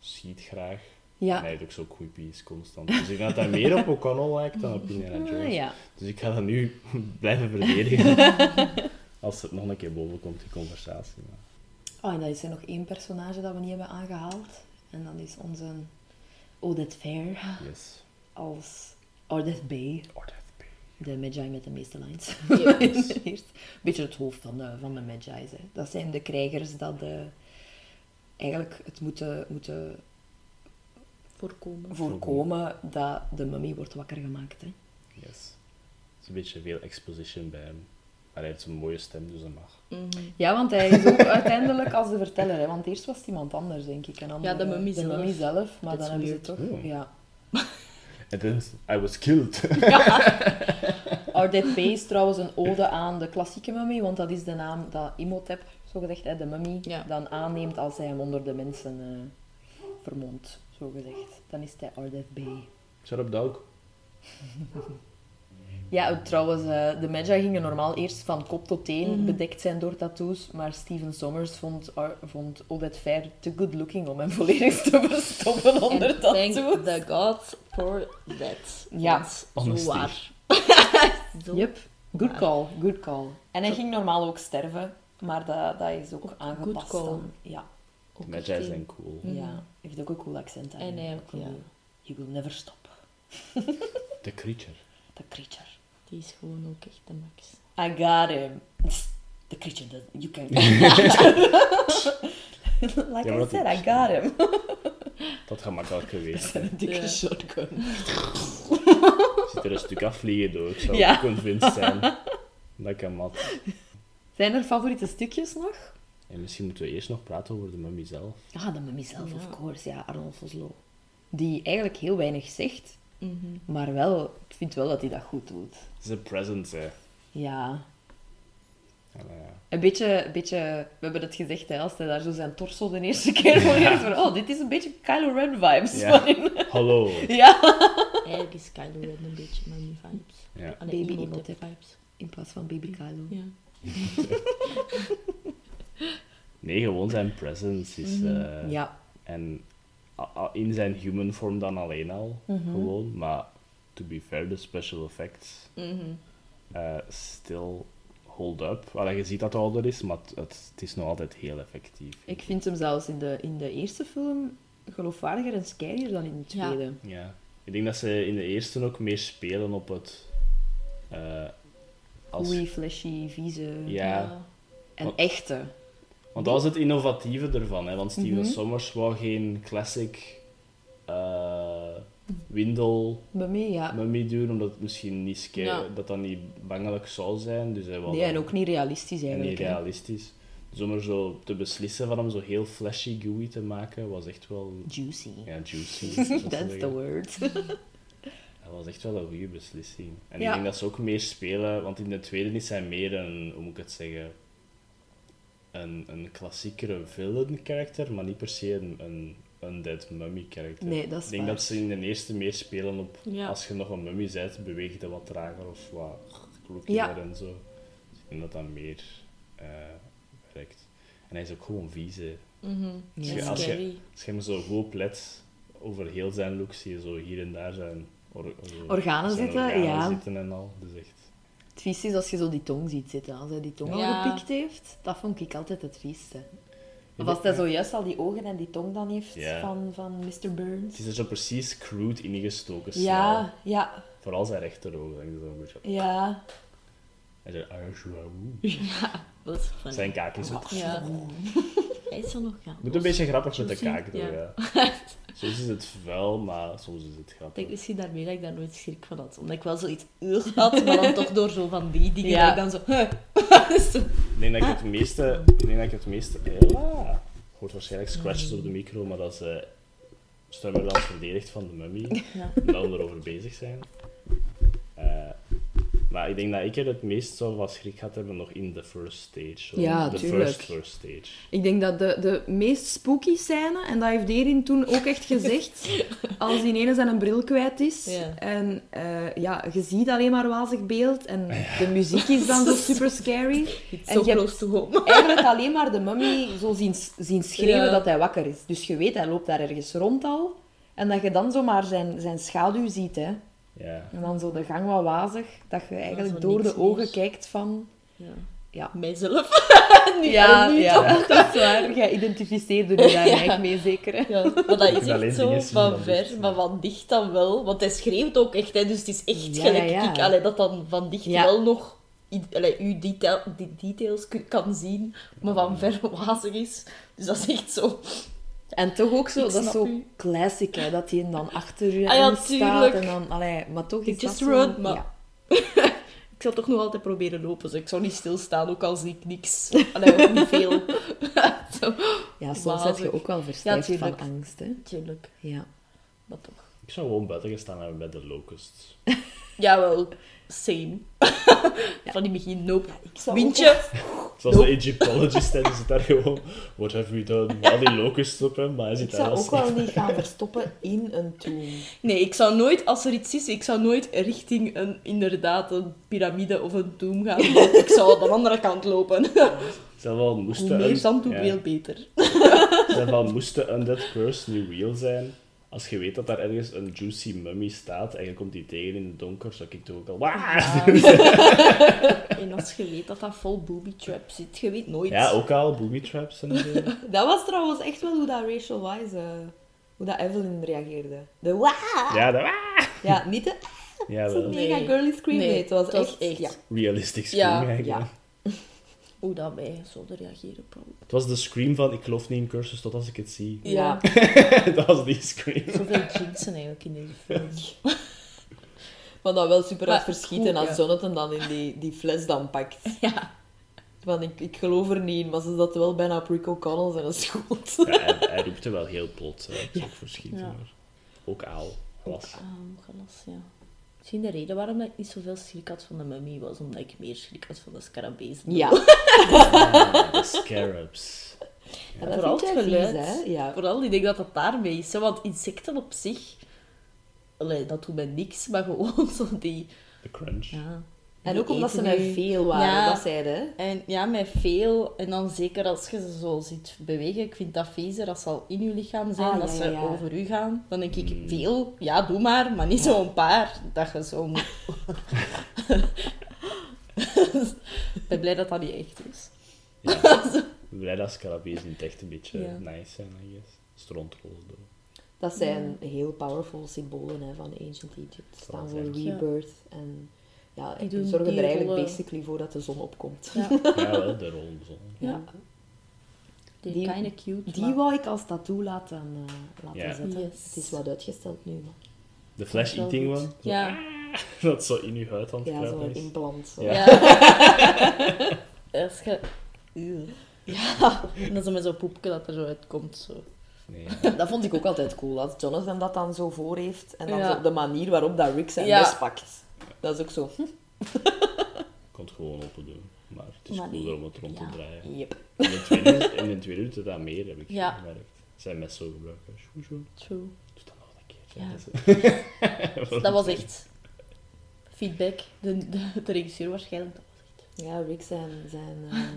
schiet graag. En Ja. hij heeft ook zo quippies constant. Dus ik denk dat hij meer op O'Connell lijkt dan op Indiana Jones. Ah, ja. Dus ik ga dat nu blijven verdedigen. Als het nog een keer boven komt, die conversatie. Maar... Oh, en dan is er nog één personage dat we niet hebben aangehaald. En dat is onze Odette Fair Yes. als Odette Bay. Or Death Bay. De Magi met de meeste lines. Yes. Eerst. Beetje het hoofd van de, van de Magi's. Hè. Dat zijn de krijgers dat eh, eigenlijk het moeten, moeten Voorkomen. voorkomen dat de mummy wordt wakker gemaakt. Hè. Yes. Het is een beetje veel exposition bij hem. Hij heeft zo'n mooie stem, dus dat mag. Mhm. Ja, want hij is ook uiteindelijk als de verteller. Hè. Want eerst was het iemand anders, denk ik. En dan, Ja, de eh, mummy de zelf. mummy zelf. Maar That's dan hebben ze weird. toch... Oh. Ja. En dan, I was killed. Ardette Bay is trouwens een ode aan de klassieke mummy, want dat is de naam dat Imhotep, zogezegd, hè, de mummy, Ja. dan aanneemt als hij hem onder de mensen eh vermomt, zogezegd. Dan is hij Ardette Bay. Shut up, dog. Ja, trouwens, eh, de Magi gingen normaal eerst van kop tot teen Mhm. bedekt zijn door tattoos, maar Steven Sommers vond, Ar- vond Odette Fair te good looking om hem volledig te verstoppen onder And thank tattoos. the God for that. Ja. Zo waar. Zo Yep, good waar. call, good call. En hij ging normaal ook sterven Maar dat, dat is ook aangepast call. dan. Ja. Ook Magi zijn cool. Mhm. ja. Heeft ook een cool accent. En eigenlijk. hij ook, Cool. ja. You will never stop. The creature. The creature. Die is gewoon ook echt de max. I got him. The creature that you can. like Ja, I said, I got him. Dat gaat makkelijk geweest. Een dikke Ja. shotgun. Zit er een stuk afvliegen door. Ik zou Ja. convinced zijn. Dat kan mat. Zijn er favoriete stukjes nog? En misschien moeten we eerst nog praten over de mummy zelf. Ah, de mummy zelf, Ja. of course. Ja, Arnold Vosloo. Die eigenlijk heel weinig zegt, Mhm. maar wel, ik vind wel dat hij dat goed doet. Het is een presence, hè. Ja. Ja, ja. Een beetje, een beetje, we hebben het gezegd, hè, als hij daar zo zijn torso de eerste keer voor heeft, van, oh, dit is een beetje Kylo Ren vibes. Ja. van Hallo. ja. Eigenlijk is Kylo Ren een beetje mummy vibes. Ja. Allee, Baby Imhotep vibes. In plaats van baby Kylo. Ja. Nee, gewoon zijn presence is... eh, Ja. En in zijn human vorm dan alleen al. Mhm. Gewoon. Maar, to be fair, de special effects Mhm. eh, still hold up. Allee, je ziet dat het ouder is, maar het, het, het is nog altijd heel effectief. Ik vind hem zelfs in de, in de eerste film geloofwaardiger en scarier dan in de tweede. Ja. Ik denk dat ze in de eerste ook meer spelen op het... eh, als, Oei, flashy, vieze. Ja. En Want- echte. Want dat was het innovatieve ervan, hè? want Steven Mhm. Sommers wou geen classic eh windel Mummy, ja. mummy doen, omdat het misschien niet Ja. dat dat niet bangelijk zou zijn. Dus hij Nee, en ook niet realistisch en niet eigenlijk. hè. realistisch. Dus om er zo te beslissen van hem zo heel flashy gooey te maken, was echt wel... Juicy. Ja, juicy. That's the word. Dat was echt wel een goede beslissing. En Ja. ik denk dat ze ook meer spelen, want in de tweede is hij meer een, hoe moet ik het zeggen, een, een klassiekere villain karakter, maar niet per se een, een undead mummy karakter. Nee, dat is Ik denk waar. dat ze in de eerste meer spelen op, Ja. als je nog een mummy bent, beweegt hij wat trager of wat kloekiger Ja. en zo. Dus ik denk dat dat meer eh, werkt. En hij is ook gewoon vies, hè. Mhm. Ja. Als je-. Als je hem zo goed oplet, over heel zijn look zie je zo hier en daar zijn, or- Organen zijn zitten, organen ja. zitten en al. Dus echt... Het vies is als je zo die tong ziet zitten. Als hij die tong al Ja. gepikt heeft, dat vond ik altijd het vieste. Of Ja. als hij zojuist al die ogen en die tong dan heeft Ja. van, van Mr. Burns. Het is er zo precies crude ingestoken. snel. Ja, ja, Vooral zijn rechterogen. denk ik zo een beetje. ja. En zijn arschwauw. Dat is funny. Zijn kaak is zo... Ja. Hij is er nog gaan. Moet een beetje grappig met de Zo kaak doen, ja. ja. Soms is het vuil, maar soms is het Ik grappig. denk misschien daarmee dat ik daar nooit schrik van had. Omdat ik wel zoiets ugh had, maar dan toch door zo van die dingen Ja. dat ik dan zo... zo. Ik denk dat ik het meeste... Ik denk dat ik het meeste... Hela! Hoort waarschijnlijk scratches op de micro, maar dat ze Stummer dan verdedigt van de mummy. Ja. Omdat we erover bezig zijn. Maar ik denk dat ik er het meest zo van schrik had hebben nog in de first stage. Zo. Ja, de tuurlijk. first first stage. Ik denk dat de, de meest spooky scène, en dat heeft Erin toen ook echt gezegd, als die ene zijn een bril kwijt is. Ja. En eh, ja, je ziet alleen maar wazig beeld en de muziek is dan zo super scary. It's En so je hebt- close to home. Eigenlijk alleen maar de mummy zo zien, zien schreeuwen Ja. dat hij wakker is. Dus je weet, hij loopt daar ergens rond al. En dat je dan zomaar zijn, zijn schaduw ziet, hè. Ja. En dan zo de gang wat wazig, dat je eigenlijk door de ogen meer. kijkt van... Ja. Ja. Mijzelf. nu, Ja, nu ja toch. dat is waar. Jij identificeerde je daar eigenlijk mee, zeker, hè? Ja, maar dat is alleen echt zo van ver, maar van dicht dan wel. Want hij schreeuwt ook echt, hè, dus het is echt Ja, gelijk ja. ik. Allee, dat dan van dicht Ja. wel nog uw detail, die details kan zien, maar van ver wazig is. Dus dat is echt zo. En toch ook zo, Ik dat is zo u. classic, hè, dat hij dan achter je Ah ja, staat. En dan, allee, maar toch is just dat run, zo... maar- Ja. Ik zou toch nog altijd proberen lopen, dus ik zou niet stilstaan, ook al zie ik niks. Allee, ook niet veel. zo, ja, soms heb je ook wel verstijfd van angst, hè. tuurlijk, Ja. maar toch. Ik zou gewoon buiten gestaan hebben bij de locusts. Jawel, same. Van die begin, nope. zou Windje. Zoals Nope. de Egyptologist, en die zit daar gewoon... What have we done? Al die locusts op hem, maar hij Ik zit daar zou ook wel niet gaan verstoppen in een tomb. Nee, ik zou nooit, als er iets is, ik zou nooit richting een, inderdaad, een piramide of een tomb gaan lopen. Ik zou aan de andere kant lopen. Al Hoe moesten... meer un- zand, hoe ja. veel beter. Zelf al moesten Undead Curse nu real zijn... Als je weet dat daar ergens een juicy mummy staat en je komt die tegen in het donker, zou ik toch ook al... Wah! En als je weet dat dat vol booby trap zit, je weet nooit. Ja, ook al booby traps en zo. Dat was trouwens echt wel hoe dat Rachel Wise, eh, hoe dat Evelyn reageerde. De waa! Ja, dat Ja, niet de Ja, zo'n wel. mega Nee. girly scream. Nee, Nee, het was het was echt... echt- Ja. Realistic Ja, scream eigenlijk. ja. Hoe dat wij zouden reageren, probably. Het was de scream van ik geloof niet in cursus tot als ik het zie. Ja. dat was die scream. Zoveel jinxen eigenlijk in deze film. Maar dat wel super hard verschieten als ja. Jonathan dan in die, die fles dan pakt. Ja. Van, ik, ik geloof er niet in, maar ze zat wel bijna op Rick O'Connell zijn schoot. Ja, hij, hij roepte wel heel plots. Hè. Ik is ook verschieten. Ook aal. Glas. Ah, glas, ja. Misschien de reden waarom ik niet zoveel schrik had van de mummy was omdat ik meer schrik had van de scarabezen. Ja. Ah, de scarabs. Ja, En dat vooral het geluid. vies? Ja. Vooral, ik denk dat dat daarmee is. hè, Want insecten op zich... Allee, dat doet mij niks, maar gewoon zo die... De crunch. Ja. En ook omdat ze met nu. veel waren, Ja. dat zeiden. hè? En ja, met veel. En dan zeker als je ze zo ziet bewegen. Ik vind dat vezer, als ze al in je lichaam zijn, Ah, dat ja, ze ja, over u gaan. Dan denk ik, Mm. veel, ja, doe maar. Maar niet zo'n paar, dat je zo moet... ik ben blij dat dat niet echt is. Ja. Ik ben blij dat scarabees in het echt een beetje Ja. nice zijn, I guess. Strontrollen doen. Dat zijn heel powerful symbolen hè, van Ancient Egypt. Staan voor rebirth. En ja, Die zorgen er eigenlijk rollen. basically voor dat de zon opkomt. Ja, Ja, wel, de rollen zo. Ja. die, Die- cute. Die maar- wou ik als tattoo laten, eh, laten Ja. zetten. Yes. Het is wat uitgesteld nu, maar De flash Dat eating goed. one. Ja. Dat zo in je huid aan het ja, zo'n is. implant. Zo. Ja. Je... Ja. En dan zo met zo'n poepje dat er zo uitkomt. Zo. Nee, ja. Dat vond ik ook altijd cool, als Jonathan dat dan zo voor heeft. En dan Ja. zo op de manier waarop dat Rick zijn Ja. mes pakt. Dat is ook zo. Ik kon het gewoon open doen. Maar het is Maar cooler om het rond te draaien. Yep. In de tweede, in de tweede doet het dat meer, heb ik Ja. gemerkt. Zijn mes zo gebruiken. True. Doe dat nog een keer. Ja. Dat is- Dat was echt feedback. De, de, de regisseur waarschijnlijk. Dat was echt. Ja, Rick zijn, zijn, eh,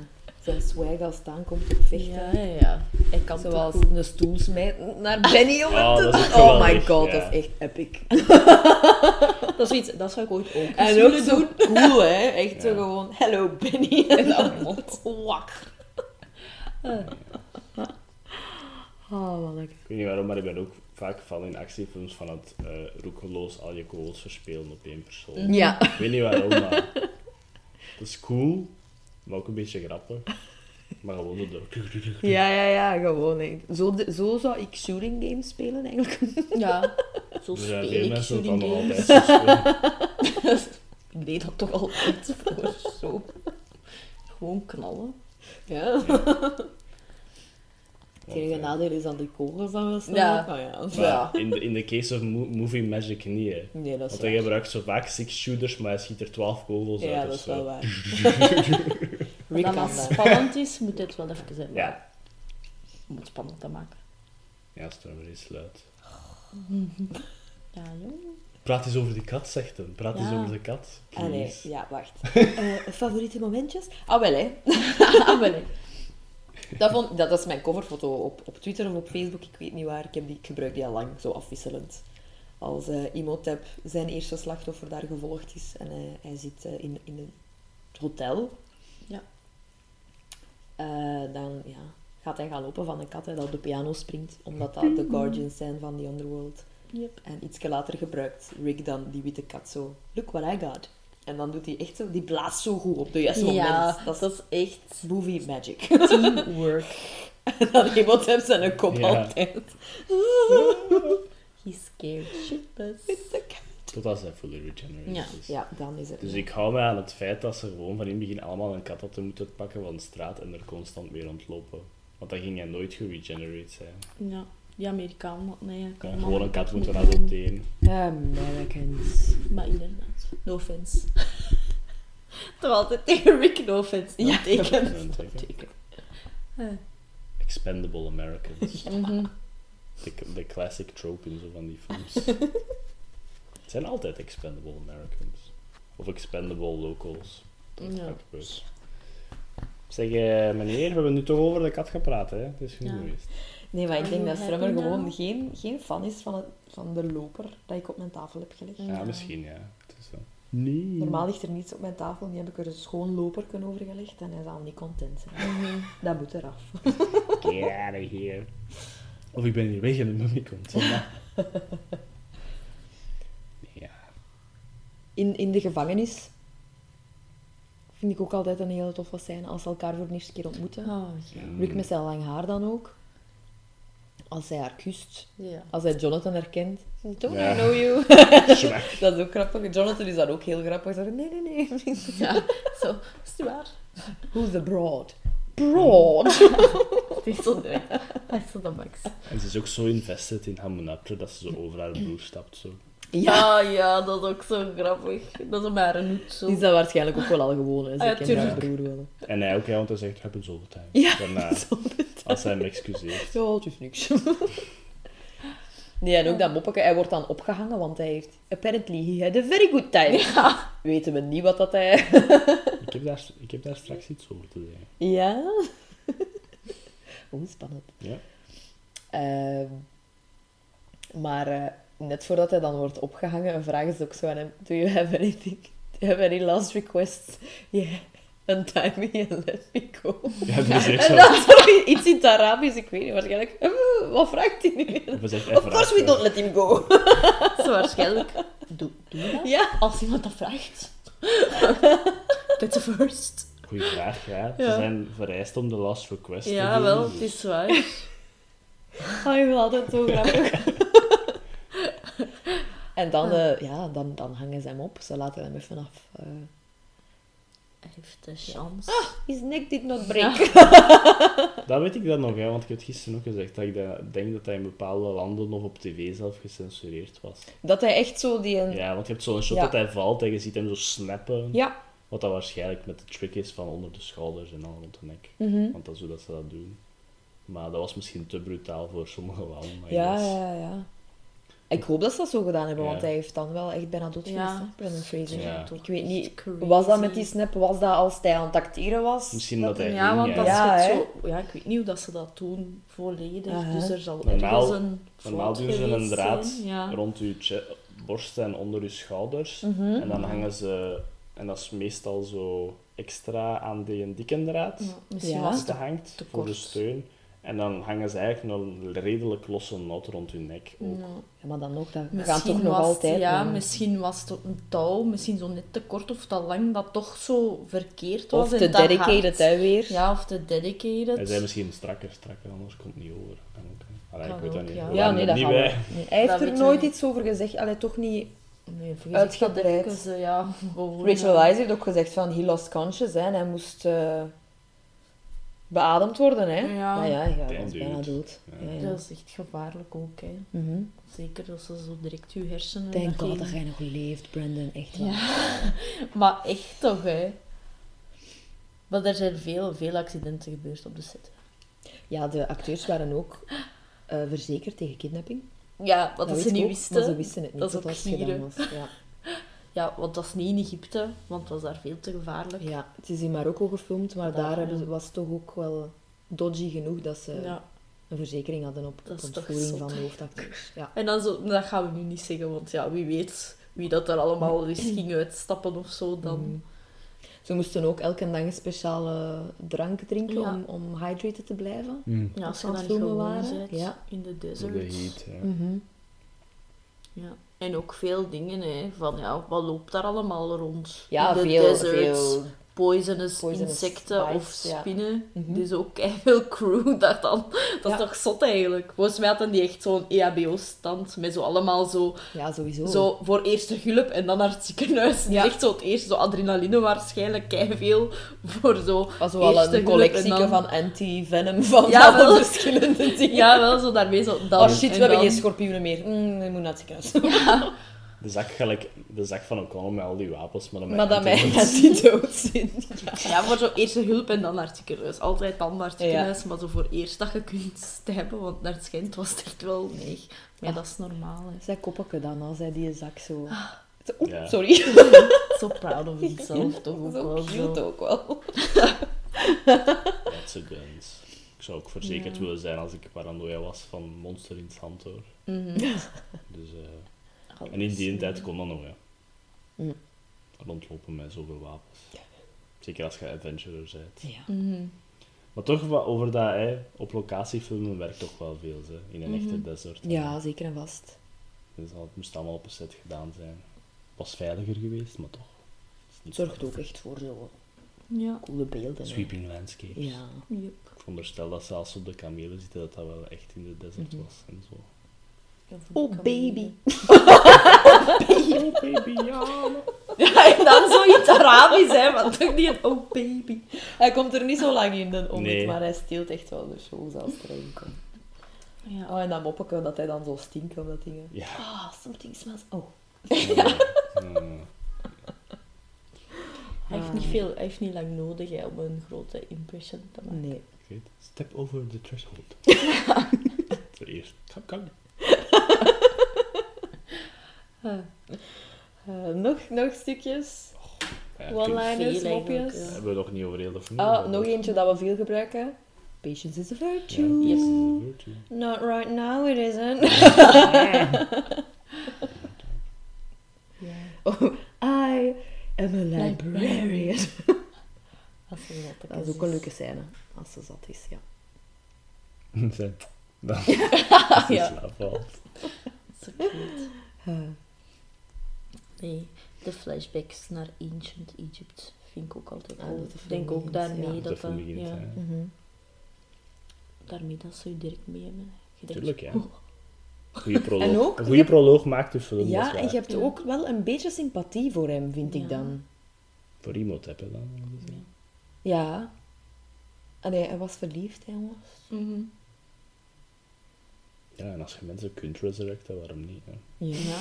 zijn swag als het aankomt op vechten. Ja, ja, ja. Hij kan Zoals een stoel smijten naar Benny om hem Oh, te doen. Oh my god, ja. dat is echt epic. Dat is iets, dat zou ik ooit ook eens En ook willen zo doen. cool, hè. Echt zo gewoon, hello Benny. En dan mond. wak. Oh, wat lekker. Ik weet niet waarom, maar ik ben ook vaak van in actiefilms van het eh roekeloos al je kogels verspelen op één persoon. Ja. Ik weet niet waarom, maar dat is cool, maar ook een beetje grappig. Maar gewoon zo door. Ja, ja, ja, gewoon. hè. Zo, de- zo zou ik shooting games spelen, eigenlijk. Ja, zo Er zijn speel veel ik mensen shooting van nog games. altijd zo spelen. Ik deed dat toch altijd voor zo. Gewoon knallen. Ja. Het enige Want, nadeel is dat die kogels dan wel snel Ja. gaan, ja. maar in, de, in de case of mo- movie magic niet, hè. Nee, dat is Want hij waar. gebruikt zo vaak six shooters, maar hij schiet er 12 kogels uit. Ja, of dat is zo. wel waar. Als dat kan maar dat. spannend is, moet het wel even zijn. Ja, Om het spannend te maken. ja als het er maar eens sluit. Ja, jong. Praat eens over die kat, zegt hem. Praat eens over de kat. Ah, nee. Ja, wacht. Eh, favoriete momentjes? Ah, wel, hè. Ah, wel, hè. Dat, vond, dat is mijn coverfoto op, op Twitter of op Facebook, ik weet niet waar. Ik, heb die, ik gebruik die al lang, zo afwisselend. Als eh Imhotep zijn eerste slachtoffer daar gevolgd is en hij, hij zit eh, in, in een hotel. Ja. Eh, dan ja, gaat hij gaan lopen van een kat hè, dat op de piano springt, omdat dat de guardians zijn van die underworld. Yep. En iets later gebruikt Rick dan die witte kat zo, look what I got. En dan doet hij echt zo, die blaast zo goed op het juiste moment. Ja, Dat is dat is echt movie magic. teamwork. En dan iemand heeft zijn kop Ja. altijd. He's scared shitless. It's a cat. Totdat zij fully regenerated Ja. is. Ja, dan is het. Dus ik hou me aan het feit dat ze gewoon van in het begin allemaal een kat hadden moeten pakken van de straat en er constant mee rondlopen. Want dan ging hij nooit geregenerate zijn. Ja, die Amerikaan, nee, Ja, kan gewoon een kat moeten adopteren. Americans. Maar inderdaad, no offense. Toch altijd tegen Rick, no offense. Ja. Ja, teken. Zeker. Expendable Americans. Mhm. De, de classic trope in zo van die films. Het zijn altijd expendable Americans. Of expendable locals. Dat is Ja. gebeurd. Zeg, eh, meneer, we hebben nu toch over de kat gepraat, hè? Het is genoeg Ja. geweest. Nee, maar ik denk dat Strummer gewoon geen, geen fan is van, het, van de loper dat ik op mijn tafel heb gelegd. Ja, Ja. misschien, ja. Het is wel. Nee. Normaal ligt er niets op mijn tafel, nu heb ik er een schoon loperken over gelegd en hij zal niet content zijn. Dat moet eraf. Get out of here. Of ik ben hier weg en de mummy komt. Ja. ja. In, in de gevangenis vind ik ook altijd een hele toffe scène als ze elkaar voor de eerste keer ontmoeten. Oh, ja. Rick met zijn lang haar dan ook. Als hij haar kust. ja. Als hij Jonathan herkent. Don't Ja. I know you? Dat is ook grappig. Jonathan is dan ook heel grappig. Hij zegt, nee, nee, nee. Ja, zo. Is het waar? Who's the broad? Broad? Het is zo. Dat is zo de max. En ze is ook zo invested in Hamunaptra dat ze zo over haar broer stapt. Zo. Ja. Ja, ja, dat is ook zo grappig. Dat is maar een hoed zo. Die is dat waarschijnlijk ook wel al gewoon. Hè. Ze Ah, ja, broer wel. En hij ook, ja, want hij zegt, all the time. Ja, als hij hem excuseert. Ja, het is niks. Nee, en ook dat moppeke, hij wordt dan opgehangen, want hij heeft... Apparently, he had a very good time. Weten we niet wat dat hij... Ik heb daar, ik heb daar straks iets over te zeggen. Ja? Oeh, spannend. Ja. Ehm, maar eh, net voordat hij dan wordt opgehangen, vragen ze ook zo aan hem: Do you have anything? Do you have any last requests? Yeah. Untie me and let me go. Ja, dat is echt En zo. dan zo iets in het Arabisch, ik weet niet, waarschijnlijk. "Eh, Wat vraagt hij nu? Of course we don't let him go. Zo waarschijnlijk. Doe, doe je dat? Ja. Als iemand dat vraagt. That's a first. Goeie vraag, ja. Ze Ja. zijn vereist om de last request te Ja, wel, dus- het is waar. Oh, ik vind het altijd zo grappig. En dan, eh, ja, dan, dan hangen ze hem op. Ze laten hem even af. eh Hij heeft de chance. his neck did not break. Dat weet ik dan nog, hè, want ik heb gisteren ook gezegd dat ik dat- denk dat hij in bepaalde landen nog op tv zelf gecensureerd was. Dat hij echt zo die... Een... Ja, want je hebt zo'n shot Ja. dat hij valt en je ziet hem zo snappen. Ja. Wat dat waarschijnlijk met de trick is van onder de schouders en dan rond de nek. Mhm. Want dat is hoe dat ze dat doen. Maar dat was misschien te brutaal voor sommige landen. maar Ja, ja, ja. Ik hoop dat ze dat zo gedaan hebben, want hij heeft dan wel echt bijna dood geweest, Ja. hè, Brendan Fraser. Ja. Ik weet niet, was dat met die snap, was dat als hij aan het acteren was? Misschien dat hij Ja, want ja. dat Ja, is zo... Ja, ik weet niet hoe dat ze dat doen volledig. Dus er zal Normaal- ergens een Normaal fout doen ze een draad rond je borst en onder je schouders. Mhm. En dan hangen ze... En dat is meestal zo extra aan die dikke draad. Ja, misschien Ja. hangt te voor de steun. En dan hangen ze eigenlijk een redelijk losse noot rond hun nek ook. Ja. Maar dan nog, dat gaat Misschien toch nog was het- altijd. Ja, misschien was het een touw, misschien zo net te kort of te lang, dat toch zo verkeerd was. Of en te te dedicated, hè, weer. Ja, of te dedicated. Hij zei misschien strakker, strakker, anders komt het niet over. Kan ook, hè. Allee, Kan ik weet dat ook, niet. ja. Nee, dat niet bij. Nee, hij heeft Dat er nooit iets over gezegd. Allee, toch niet Nee, Uitgebreid. dat even, ja, Rachel. Weisz heeft ook gezegd van he lost conscious hè, en hij moest eh, beademd worden. Hè. Ja. ja, ja, ja, Damn, was bijna dood. Ja. Ja, ja. Dat is echt gevaarlijk ook, hè. Mhm. Zeker als ze zo direct je hersenen... Dat God je- dat jij nog leeft, Brandon. Echt wel. Ja, maar echt toch, hè. Maar er zijn veel, veel accidenten gebeurd op de set. Ja, de acteurs waren ook eh, verzekerd tegen kidnapping. Ja, wat dat ze niet ook, wisten. Maar ze wisten het niet Dat is het gedaan was. Ja. Ja, want dat is niet in Egypte, want het was daar veel te gevaarlijk. ja, het is in Marokko gefilmd, maar Daar, daar hebben, ja. ze- was het toch ook wel dodgy genoeg dat ze Ja. een verzekering hadden op Dat toch ontvoering van de hoofdacteurs. Ja. En dan zo, dat gaan we nu niet zeggen, want ja, wie weet wie dat er allemaal eens ging uitstappen of zo, dan... Mhm. Ze moesten ook elke dag een speciale drank drinken Ja. om, om hydrated te blijven. Mm. Ja, als aan dan filmen gewoon waren, ja. in de desert. de heat, ja. Mhm. Ja. En ook veel dingen, hè, van ja, wat loopt daar allemaal rond? Ja, de veel, desert, veel poisonous, Poisonous insecten of bites, ja. spinnen. Mhm. Dus ook veel crew dat dan. Dat is toch zot eigenlijk. Volgens mij hadden die echt zo'n EHBO-stand met zo allemaal zo, Ja, sowieso. zo voor eerste hulp en dan naar het ziekenhuis. Ja. Echt zo het eerste, zo adrenaline waarschijnlijk, veel voor zo was wel eerste een collectie dan- van anti-venom van Ja, alle wel. verschillende dingen. Ja, wel zo daarmee zo. Dan, oh shit, we en hebben geen schorpioenen meer. Mm, we moeten naar het ziekenhuis. De zak, gelijk, de zak van O'Connell met al die wapens, maar dan met maar dat mij antidotes. die dood zijn. Ja, voor zo eerste hulp en dan naar het ziekenhuis. Altijd dan naar het Ja. ziekenhuis, maar zo voor eerst dat je kunt sterven, want naar het schijnt was het echt wel nee. Maar ja, dat is normaal. Hè. Zij koppeke dan als hij die zak zo... zo oeh, Ja. Sorry. Zo proud of himself toch ook zo wel cute zo. ook wel. That's a guns. Ik zou ook verzekerd Ja. willen zijn als ik paranoia was van monster in het hand hoor. Mhm. Dus, eh, en in die tijd kon dat nog, ja. rondlopen met zoveel wapens. Zeker als je adventurer bent. Ja. Mhm. Maar toch, wat over dat hè, op locatie filmen werkt toch wel veel, hè, in een echte desert. ja, zeker en vast. Dus dat moest allemaal op een set gedaan zijn. Was veiliger geweest, maar toch. Het Het zorgt ook echt voor zo Ja. coole beelden. hè. Sweeping landscapes. Ja. Yep. Ik veronderstel dat ze als ze op de kamelen zitten, dat dat wel echt in de desert Mhm. was en zo. Voor Oh de baby. Oh baby, ja. Ja, en dan zoiets Arabisch, hè, want toch niet een oh baby. Hij komt er niet zo lang in, de Nee. maar hij steelt echt wel de show als er erin komt. Ja. Oh, en dat moppeke dat hij dan zo stinkt op dat ding. Ja. Ah, something smells. Oh. Mm. Hij heeft niet veel, hij heeft niet lang nodig hè, om een grote impression te maken. Nee. Step over the threshold. Zo eerst. Kom, kom. Eh, nog, nog stukjes. One-liners, veel mopjes. ja. hebben we nog niet over heel de film. Ah, nog eentje dat we veel gebruiken. Patience is a Ja, virtue. yes. virtue. Not right now, it isn't. Ja. oh, I am a librarian. Als ze dat Dat is ook een leuke scène, als ze zat is, ja. Zijn. Dan. Ze Ja. Zo cute. Nee, de flashbacks naar Ancient Egypt vind ik ook altijd Ah, de Ik denk ook daarmee ja. Dat dat Ja, ja. mhm. daarmee dat ze je direct mee hebben. Je Tuurlijk, ja. oh, Goeie proloog. En ook- een goede proloog maakt de film. Ja, en je hebt Ja. ook wel een beetje sympathie voor hem, vind ik Ja. dan. Voor iemand hebben dan. ja. Ja. Allee, hij was verliefd, hè, jongens. Mhm. Ja, en als je mensen kunt resurrecten, waarom niet? Hè? Ja.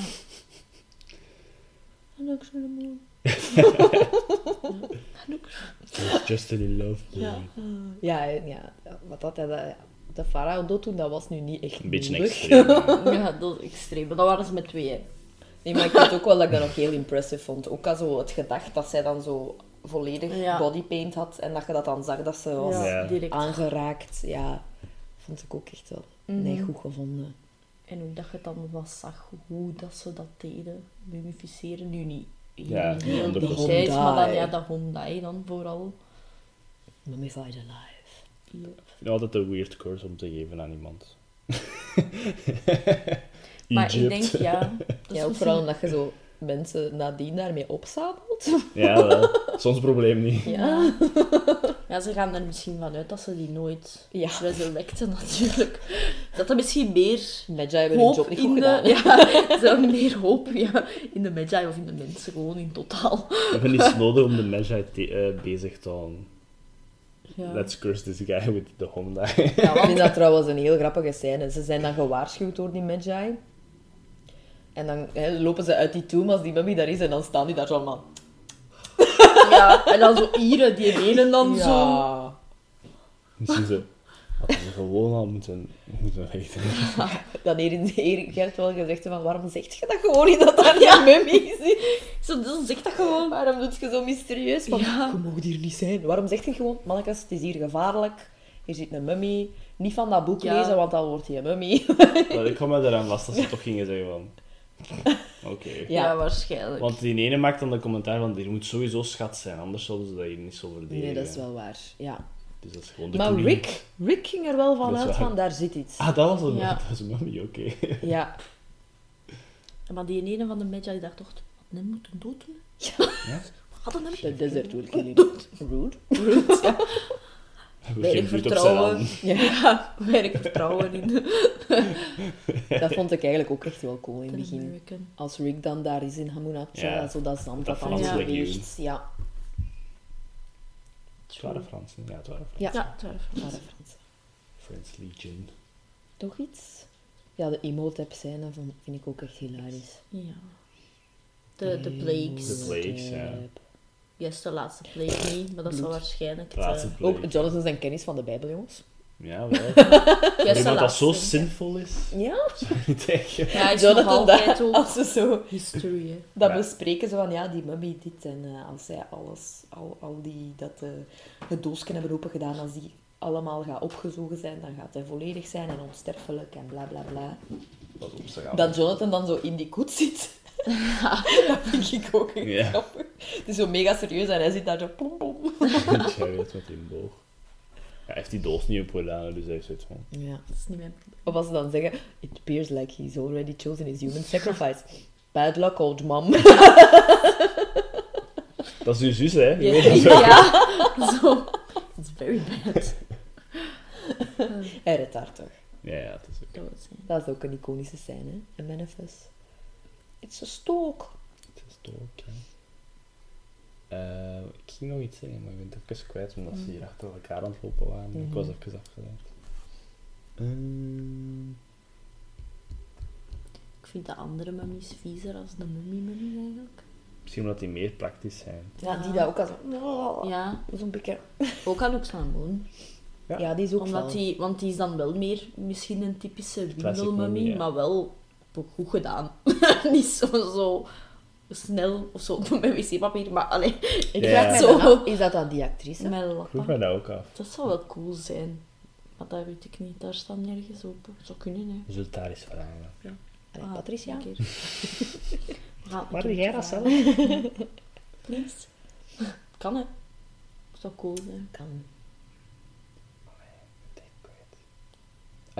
Zo'n mooi. He's just in love. Ja. Ja, ja, wat dat hij de, de farao dood toen, dat was nu niet echt Een beetje nodig. extreem. ja, dat is extreem. Maar dat waren ze met tweeën. Nee, maar ik vind ook wel dat ik dat nog heel impressive vond. Ook al zo het gedacht dat zij dan zo volledig Ja. bodypaint had en dat je dat dan zag dat ze was Ja. direct. aangeraakt. Ja, vond ik ook echt wel Mhm. nee, goed gevonden. En ook dat je dan was zag hoe dat ze dat deden. Mummificeren nu niet. Ja, heel heel 100%. details, maar dan ja, dat Hyundai dan vooral. Mummified alive. Ja. Ik vind altijd een weird curse om te geven aan iemand. Maar ik denk, ja... dat is Ja, ook vooral omdat je zo mensen nadien daarmee opzadelt. Ja, wel. Soms probleem niet. Ja. Ja, ze gaan er misschien vanuit dat ze die nooit Ja. resurrecten, natuurlijk. Dat er misschien meer Magi hebben hun hoop job niet goed de... gedaan. hè. Ja, ze hebben meer hoop ja, in de Magi of in de mensen, gewoon in totaal. We hebben niets nodig om de Magi te- eh, bezig te houden. Ja. Let's curse this guy with the Honda. Ja, ik vind dat trouwens een heel grappige scène. Ze zijn dan gewaarschuwd door die Magi. En dan hè, lopen ze uit die tomb als die mummy daar is en dan staan die daar zo allemaal... Ja, en dan zo Ieren, die ene dan zo. Ja. Misschien ze... Hadden ze gewoon al moeten, moeten weten. Dan heeft Erik Gert wel gezegd van, waarom zeg je dat gewoon niet dat daar een mummy zit? Zo, zo zeg dat gewoon. Waarom doet je zo mysterieus? Van, Ja. Je mag hier niet zijn. Waarom zeg je gewoon, mannetjes, het is hier gevaarlijk. Hier zit een mummy. Niet van dat boek Ja. lezen, want dan wordt hij een mummy. Maar ik kwam me eraan vast dat ze toch gingen zeggen van... Oké. Ja, Ja. waarschijnlijk. Want die ene maakt dan de commentaar van, er moet sowieso schat zijn, anders zouden ze dat hier niet zo verdedigen. Nee, dat is wel waar. Ja. Dus dat is gewoon de Maar. Rick, Rick ging er wel van is uit van, daar zit iets. Ah, dat was een, Ja. dat was een mummy, oké. Ja. Maar die ene van de Magi dacht toch, wat hem moeten dood doen? Ja? Hadden hem The desert will kill you. Rude. Rude, ja. Heb Weinig geen bloed op zijn vertrouwen. handen. Ja, weinig vertrouwen in Dat vond ik eigenlijk ook echt wel cool in het begin. American. Als Rick dan daar is in Hamunapcha, Ja. zo dat zand dat Dat allemaal Franse beweegt. Ja, Het waren Fransen. Ja, het waren Fransen. ja. Ja, twijfel. Maar de Franse. French Legion. Toch iets? Ja, de emo-tap scène vond- vind ik ook echt hilarisch. Ja. De, de plagues. De plagues, ja. Yes, de laatste plague niet, maar dat zal waarschijnlijk... Laatste eh. Ook Jonathan zijn kennis van de Bijbel, jongens. Ja, wel. yes, Maar de iemand dat zo zinvol is, Ja, ik niet zeggen. Ja, is Jonathan, altijd dat, als ze zo history, hè. dat Ja. bespreken, zo van ja, die mummy dit en eh, als zij alles, al, al die, dat eh, het doosje hebben opengedaan, als die allemaal gaat opgezogen zijn, dan gaat hij volledig zijn en onsterfelijk en bla bla bla. Ze. Dat Jonathan dan zo in die koets zit. dat vind ik ook Ja. grappig. Het is zo mega serieus en hij zit daar zo... Plom, plom. Jij weet met die boog. Ja, hij heeft die doos niet op gedaan, dus hij zoiets van... Ja. Dat is niet mijn. Of als ze dan zeggen, it appears like he's already chosen his human sacrifice. Bad luck, old mom. Dat is uw zus, hè? Je Ja, weet dat wel. ja. zo. It's very bad. hij redt daar toch. Ja, ja, dat is ook... Ja. Dat is ook een iconische scène, hè? In Manifest. It's a stalk. Het is dood, ja. Eh, ik ging nog iets zeggen, maar ik ben het even kwijt, omdat ze hier achter elkaar aan het lopen waren. Ik was Mhm. even afgeleid. Ehm, Ik vind de andere mummies viezer als de mummie-mummie eigenlijk. misschien omdat die meer praktisch zijn. Ja, die dat ook al zo... Ja, Zo'n beetje... ook aan Oxamoon. Ja. Ja, die is ook Omdat die, want die is dan wel meer misschien een typische mummie, ja. maar wel goed gedaan. Niet zo, zo snel of zo met wc-papier, maar alleen Ik Ja. vraag Zo. af, is dat dan die actrice? met Vroeg mij dat ook af. Dat zou wel cool zijn. Maar dat weet ik niet. Daar staat nergens op. Zou kunnen, hè. Je zult daar eens vragen. Allee, Ah, Patricia? Maar jij dat zelf? Please. Kan, hè. Zou cool zijn. Kan.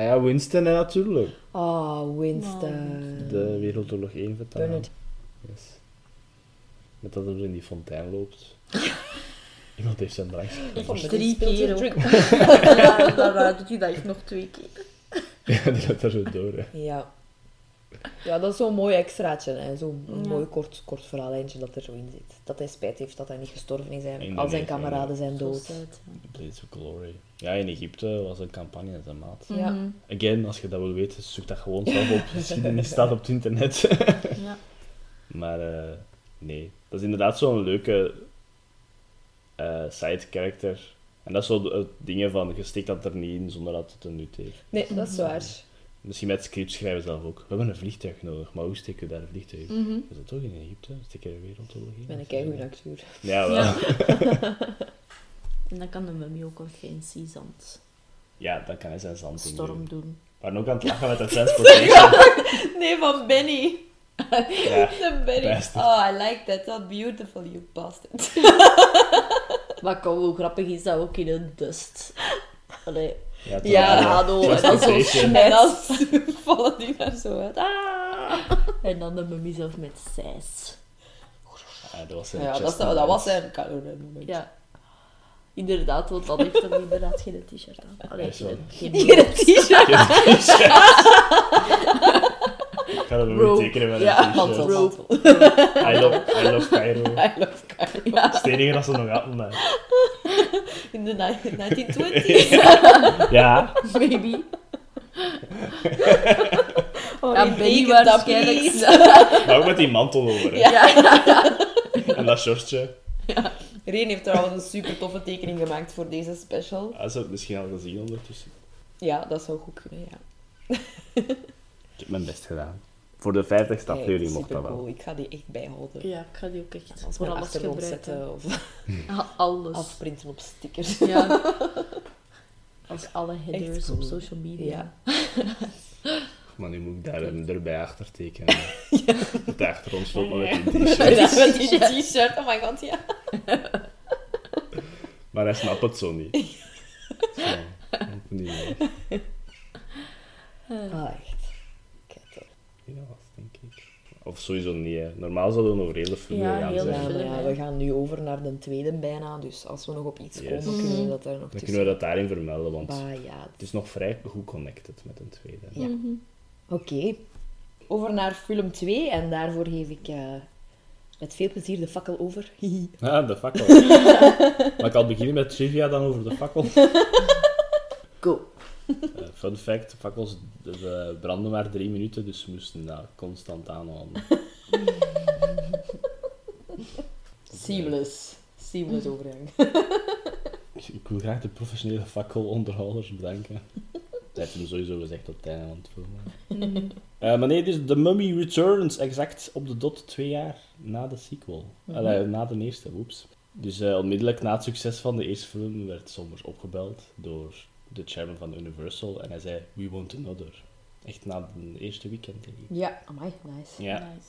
Ah ja, Winston hè, natuurlijk. Oh, Winston. De Wereldoorlog 1 vertaling. Bernard. Yes. Met dat hij in die fontein loopt. Iemand heeft zijn drank. Van Drie keer ook. ja, eh, doet hij dat nog twee keer. Ja, die gaat daar zo door. Hè. Ja. Ja, dat is zo'n mooi extraatje. hè. Zo'n Ja. mooi kort, kort verhaallijntje dat er zo in zit. Dat hij spijt heeft dat hij niet gestorven is. En al de zijn kameraden zijn dood. ja. Blades of Glory. Ja, in Egypte was een campagne met een maat. Ja. Mhm. Again, als je dat wil weten, zoek dat gewoon zelf op. Geschiedenis staat op het internet. Ja. maar eh, nee, dat is inderdaad zo'n leuke eh side character. En dat is zo de- het dingen van, je steekt dat er niet in zonder dat het een nut heeft. Nee, dat is waar. Misschien met scripts schrijven zelf ook. We hebben een vliegtuig nodig, maar hoe steken we daar een vliegtuig in? Mhm. Is dat toch in Egypte? Je een wereldoorlog in? Ik ben een keigoede acteur. Ja, wel. Ja. Ja. En dan kan de mummy ook een fancy zand dan kan hij zijn zand in storm doen. doen. We waren ook aan het lachen met de transportation. Nee, van Benny. ja. De Benny. Bastard. Oh, I like that. That's beautiful, you bastard. Maar kom, hoe grappig is dat ook in een dust? Allee, Ja, Ja, Rado, en dan zo. En dan vallen die daar zo uit. Ah. En dan de mummy zelf met zes. Ja, dat was zijn Ja, dat, dat, was zijn moment. Ja. Inderdaad, want dan heeft hij inderdaad geen t-shirt aan. Allee, geen, geen Geen t-shirt. Ik ga dat nog tekenen met Ja, een t-shirt. rope. I love, I love Cairo. I love Cairo. Ja, Het is het enige dat ze nog hadden. maar- In de ni- 1920s. Ja, maybe. Oh, Ja, bacon waarschijnlijk. tappies. maar ook met die mantel over. hè. Ja. En dat shortje. Reen heeft trouwens een super toffe tekening gemaakt voor deze special. Dat heb ik misschien al gezien ondertussen. Ja, dat zou goed kunnen, ja. Ik heb mijn best gedaan. Voor de 50ste Kijk, aflevering mocht dat wel. Ik ga die echt bijhouden. Ja, ik ga die ook echt Als voor mijn alles gebruiken. zetten of Alles. afprinten op stickers. Ja. Als alle headers op social media. Maar nu moet ik daar een erbij achter tekenen. De achtergrond stond maar met die Met t-shirt. die- met die t-shirt, oh my god, ja. Maar hij snapt het zo niet. Zo, ook niet meer. Ah, echt. Kijk toch. Ja, dat denk ik. Of sowieso niet, hè. Normaal zouden we nog hele filmen Ja, gaan heel zijn. Ja, maar film, ja, we gaan nu over naar de tweede bijna, dus als we nog op iets Yes. komen, kunnen we dat daar nog Dan tussen. kunnen we dat daarin vermelden, want Bah, ja. het is nog vrij goed connected met een tweede. Ja. Oké. Over naar film 2 en daarvoor geef ik eh, met veel plezier de fakkel over. Ah, de fakkel. Mag ik al beginnen met trivia dan over de fakkel? Go. Eh, fun fact, de fakkels de, branden maar drie minuten, dus we moesten daar constant aanhouden. Seamless. Seamless overgang. Ik wil graag de professionele fakkelonderhouders bedanken. Dat heeft hem sowieso gezegd op het einde van het filmen. Eh, maar nee, dus The Mummy Returns, exact op de dot twee jaar na de sequel. Allee, na de eerste, oeps. Dus eh, onmiddellijk na het succes van de eerste film werd Sommers opgebeld door de chairman van Universal en hij zei, we want another. Echt na de eerste weekend, denk ik. Ja, amai, nice. Ja. Nice.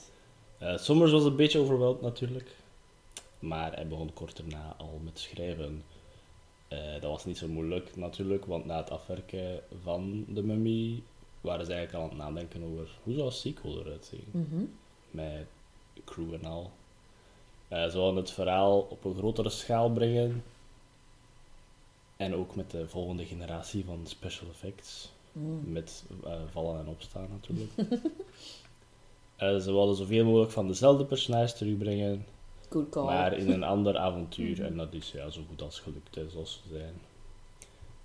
Eh, Sommers was een beetje overweld natuurlijk. Maar hij begon kort daarna al met schrijven. Eh, dat was niet zo moeilijk natuurlijk, want na het afwerken van de mummy waren ze eigenlijk al aan het nadenken over hoe zou een sequel eruit zien. Mhm. Met crew en al. Eh, ze wilden het verhaal op een grotere schaal brengen. En ook met de volgende generatie van special effects. Mm. Met eh, vallen en opstaan natuurlijk. Eh, ze wilden zoveel mogelijk van dezelfde personages terugbrengen, Good call. maar in een ander avontuur. En dat is ja, zo goed als gelukt, hè, zoals ze zijn.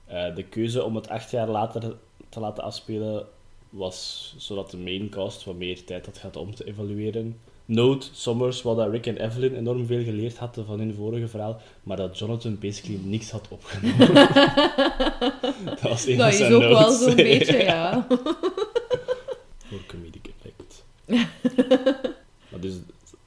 Eh, de keuze om het acht jaar later te laten afspelen was zodat de maincast wat meer tijd had gehad om te evalueren. Note, Sommers, wat dat Rick en Evelyn enorm veel geleerd hadden van hun vorige verhaal, maar dat Jonathan basically niks had opgenomen. dat was een dat is ook wel zo'n beetje, ja. Voor comedic effect. maar dus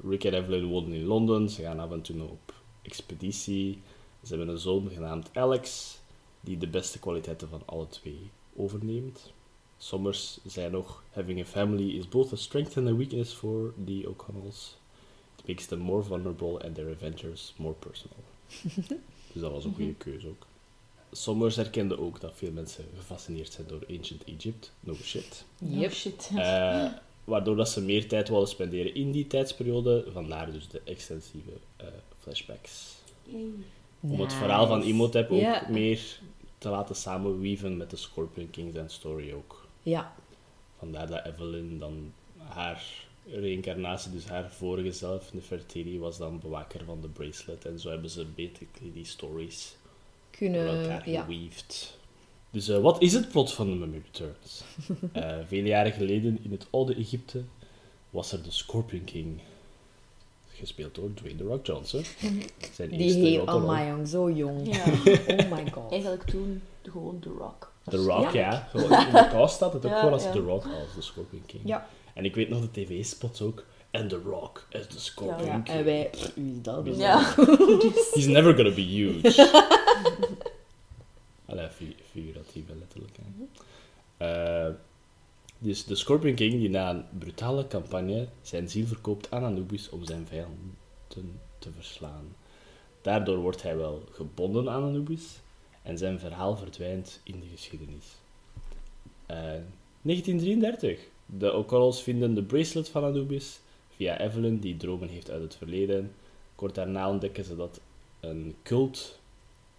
Rick en Evelyn wonen in Londen. Ze gaan af en toe op expeditie. Ze hebben een zoon genaamd Alex, die de beste kwaliteiten van alle twee overneemt. Sommers zei nog, having a family is both a strength and a weakness for the O'Connells. It makes them more vulnerable and their adventures more personal. dus dat was een goede keuze ook. Sommers herkende ook dat veel mensen gefascineerd zijn door Ancient Egypt. No shit. Yep. shit. Eh, waardoor dat ze meer tijd wilden spenderen in die tijdsperiode. Vandaar dus de extensieve eh, flashbacks. Om het verhaal van Imhotep ook meer te laten samenweaven met de Scorpion Kings en story ook. Ja. Vandaar dat Evelyn dan haar reïncarnatie, dus haar vorige zelf, Nefertiti, was dan bewaker van de bracelet. En zo hebben ze basically die stories door Kunnen, elkaar ja. geweaved. Dus eh, wat is het plot van The Mummy Returns? Eh, vele jaren geleden in het oude Egypte was er de Scorpion King. Gespeeld door Dwayne The Rock Johnson. Zijn Die heel, oh my zo jong. Ja. Oh my god. Eigenlijk toen gewoon The Rock. The Rock, ja. In de cast staat het ook Ja, gewoon als ja. The Rock, als de Scorpion King. Ja. En ik weet nog de tv-spots ook. En The Rock as the Scorpion Ja, King. en wij, pff, wie is dat? Ja. He's never gonna be huge. Allee, fi- figuratief en letterlijk. Hè. Eh, dus de Scorpion King, die na een brutale campagne zijn ziel verkoopt aan Anubis om zijn vijanden te verslaan. Daardoor wordt hij wel gebonden aan Anubis en zijn verhaal verdwijnt in de geschiedenis. Eh, 1933. De O'Connells vinden de bracelet van Anubis via Evelyn, die dromen heeft uit het verleden. Kort daarna ontdekken ze dat een cult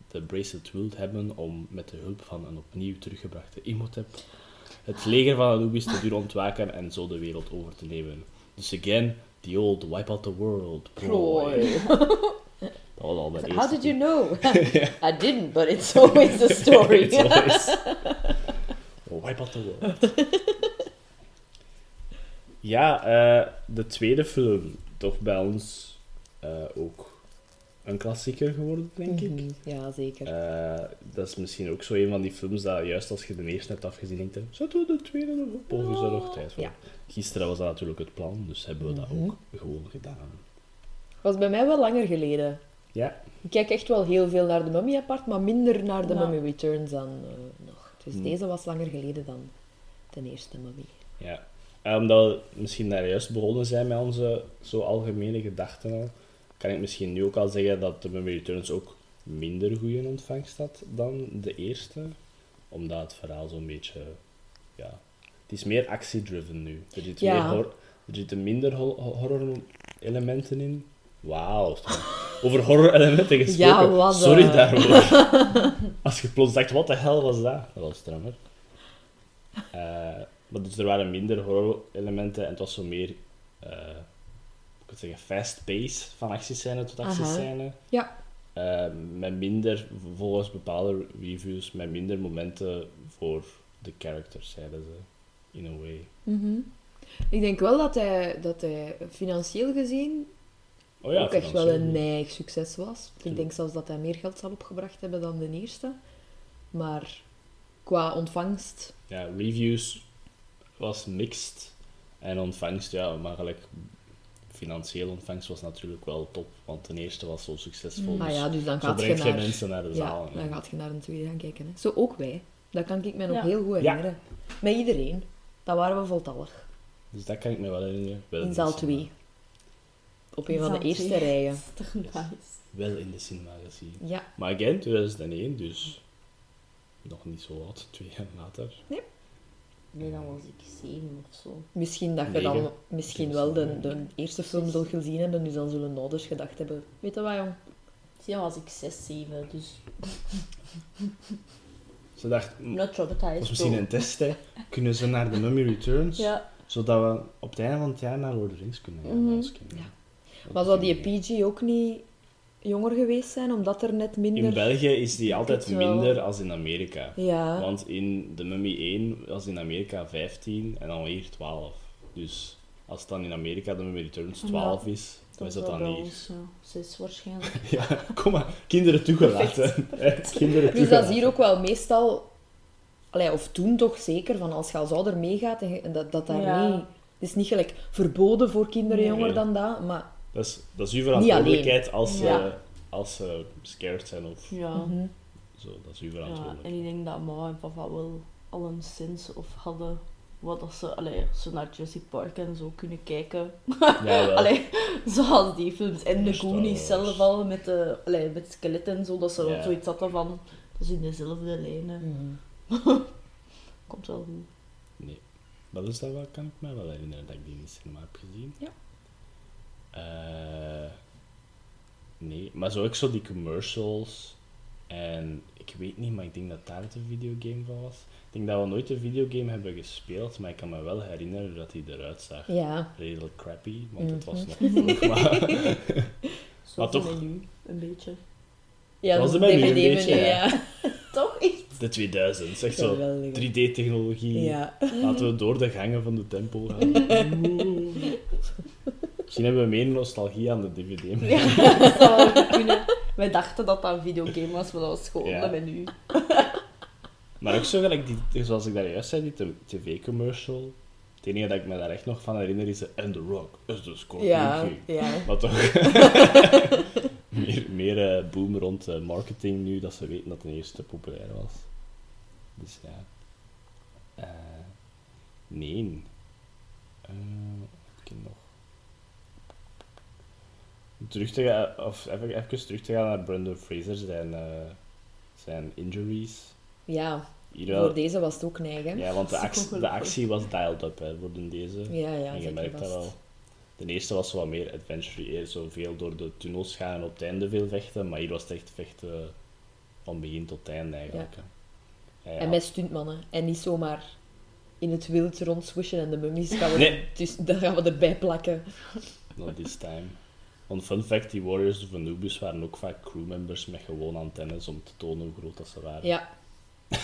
de bracelet wil hebben om met de hulp van een opnieuw teruggebrachte Imhotep het leger van Anubis te doen ontwaken en zo de wereld over te nemen. Dus again, the old wipe out the world ploy. Dat was al mijn eerste How did you know? I didn't, but it's always the story. It's always- Wipe out the world. ja, eh, de tweede film, toch bij ons eh, ook een klassieker geworden, denk ik. Mhm, Ja, zeker. Eh, dat is misschien ook zo een van die films dat juist als je de eerste hebt afgezien, denkt, zetten we de tweede nog op? Of is er nog tijd voor? Ja. Gisteren was dat natuurlijk het plan, dus hebben we dat Mhm. ook gewoon gedaan. was bij mij wel langer geleden. Ja, Ik kijk echt wel heel veel naar de Mummy apart, maar minder naar de. Mummy Returns dan eh, nog. Dus Hmm. deze was langer geleden dan de eerste Mummy. ja. Eh, omdat we misschien daar juist begonnen zijn met onze zo algemene gedachten al, kan ik misschien nu ook al zeggen dat de Mummy Returns ook minder goede ontvangst had dan de eerste. Omdat het verhaal zo'n beetje... Ja, het is meer actie-driven nu. Er zitten, Ja. meer hor- er zitten minder ho- ho- horror-elementen in. Wauw. Over horror-elementen gesproken. Ja, wat, eh. Sorry daarvoor. Als je plots dacht, wat de hel was dat? Dat was strammer. Eh, maar dus er waren minder horror-elementen en het was zo meer, eh ik wil zeggen, fast pace van actiescène tot Aha. actiescène. Ja. Met minder, volgens bepaalde reviews, met minder momenten voor de characters, zeiden ze. In a way. Mhm. Ik denk wel dat hij, dat hij financieel gezien Oh ja, ook echt wel een neig succes was. Ik denk zelfs dat hij meer geld zal opgebracht hebben dan de eerste. Maar qua ontvangst... Ja, reviews was mixed. En ontvangst, ja, maar gelijk financieel ontvangst was natuurlijk wel top. Want ten eerste was zo succesvol. Maar dus ja, dus dan zo gaat je brengt je naar... mensen naar de zaal. Ja, dan gaat je naar een tweede gaan kijken. Hè. Zo ook wij. Dat kan ik me nog Ja. heel goed Ja. herinneren. Met iedereen. Dat waren we voltallig. Dus dat kan ik me wel herinneren. In zaal zo, 2. Op een van de eerste rijen. Dat is toch nice. Wel in de cinema gezien. Ja. Maar again, 2001, dus nog niet zo oud, twee jaar later. Nee, dan was ik zeven of zo. Misschien dat je dan misschien wel de, de eerste film zult gezien hebben, dus dan zullen de ouders gedacht hebben, weet je wat jong? Zie, dan was ik zes, zeven, dus Ze dacht, "Hm, not traumatized. was misschien een test, hè. Kunnen ze naar de Mummy Returns, Ja. zodat we op het einde van het jaar naar Lord of the Rings kunnen gaan. Als kinderen. Ja. Dat Maar zou die PG ook niet jonger geweest zijn, omdat er net minder... In België is die altijd minder als in Amerika. Ja, Want in de Mummy 1 was in Amerika 15 en dan hier 12. Dus als het dan in Amerika de Mummy Returns 12 is, dan is dat dan hier. ons, ja. Zes waarschijnlijk. Ja, kom maar. Kinderen toegelaten. Kinderen plus dat is hier ook wel meestal... Allee, of toen toch zeker, van als je als ouder meegaat, en dat, dat daar Ja. niet... Het is niet gelijk verboden voor kinderen Nee. jonger Nee. dan dat, maar... Dat is, dat is uw verantwoordelijkheid als ze, Ja. als ze scared zijn of Ja. Mhm. zo. Dat is uw ja. En ik denk dat mama en papa wel al een sens of hadden wat dat ze, allee, als ze naar Jurassic Park en zo kunnen kijken. Ja, wel. Allee, zoals die films en de Goonies zelf al met, de, allee, met skeletten en zo, dat ze Ja. zoiets hadden van, dat is in dezelfde lijnen. Mhm. Komt wel goed. Nee. Dat is dat wel, kan ik me wel herinneren dat ik die in de cinema heb gezien. Ja. Eh, nee, maar zo ook zo die commercials. En ik weet niet, maar ik denk dat daar het een videogame van was. Ik denk dat we nooit een videogame hebben gespeeld, maar ik kan me wel herinneren dat hij eruit zag. Ja. Redelijk crappy, want het was Mhm. nog vroeg, maar... Toch- een menu, een beetje. Ja, Was dat de is een menu een beetje, ja. Toch echt? De 2000, echt zo Geweldig. 3D-technologie. Ja. Laten we door de gangen van de tempel gaan. Misschien hebben we meer nostalgie aan de DVD. Ja, dat zou wel kunnen. Wij dachten dat dat een videogame was, maar dat was gewoon Ja. menu. Maar ook zo gelijk, die, zoals ik daar juist zei, die tv-commercial. Het enige dat ik me daar echt nog van herinner is de And The Rock is de Scorpion Ja, ja. Maar toch meer, meer eh, boom rond eh, marketing nu, dat ze weten dat het eerste populair was. Dus ja. Eh, nee. Wat heb ik nog? Terug te gaan, of even, even terug te gaan naar Brendan Fraser, zijn, eh, zijn injuries. Ja, Hier wel- voor deze was het ook neig, hè? ja, want de, actie, de was dialed up hè, voor de deze. Ja, ja, en je merkt dat wel. De eerste was zo wat meer adventure, eer zo veel door de tunnels gaan en op het einde veel vechten, maar hier was het echt vechten van begin tot einde eigenlijk. Ja, ja. En met stuntmannen. En niet zomaar in het wild rondswishen en de mummies gaan we, Nee. dus, dat gaan we erbij plakken. Not this time. Want fun fact, die Warriors of Anubis waren ook vaak crewmembers met gewoon antennes om te tonen hoe groot dat ze waren. Ja,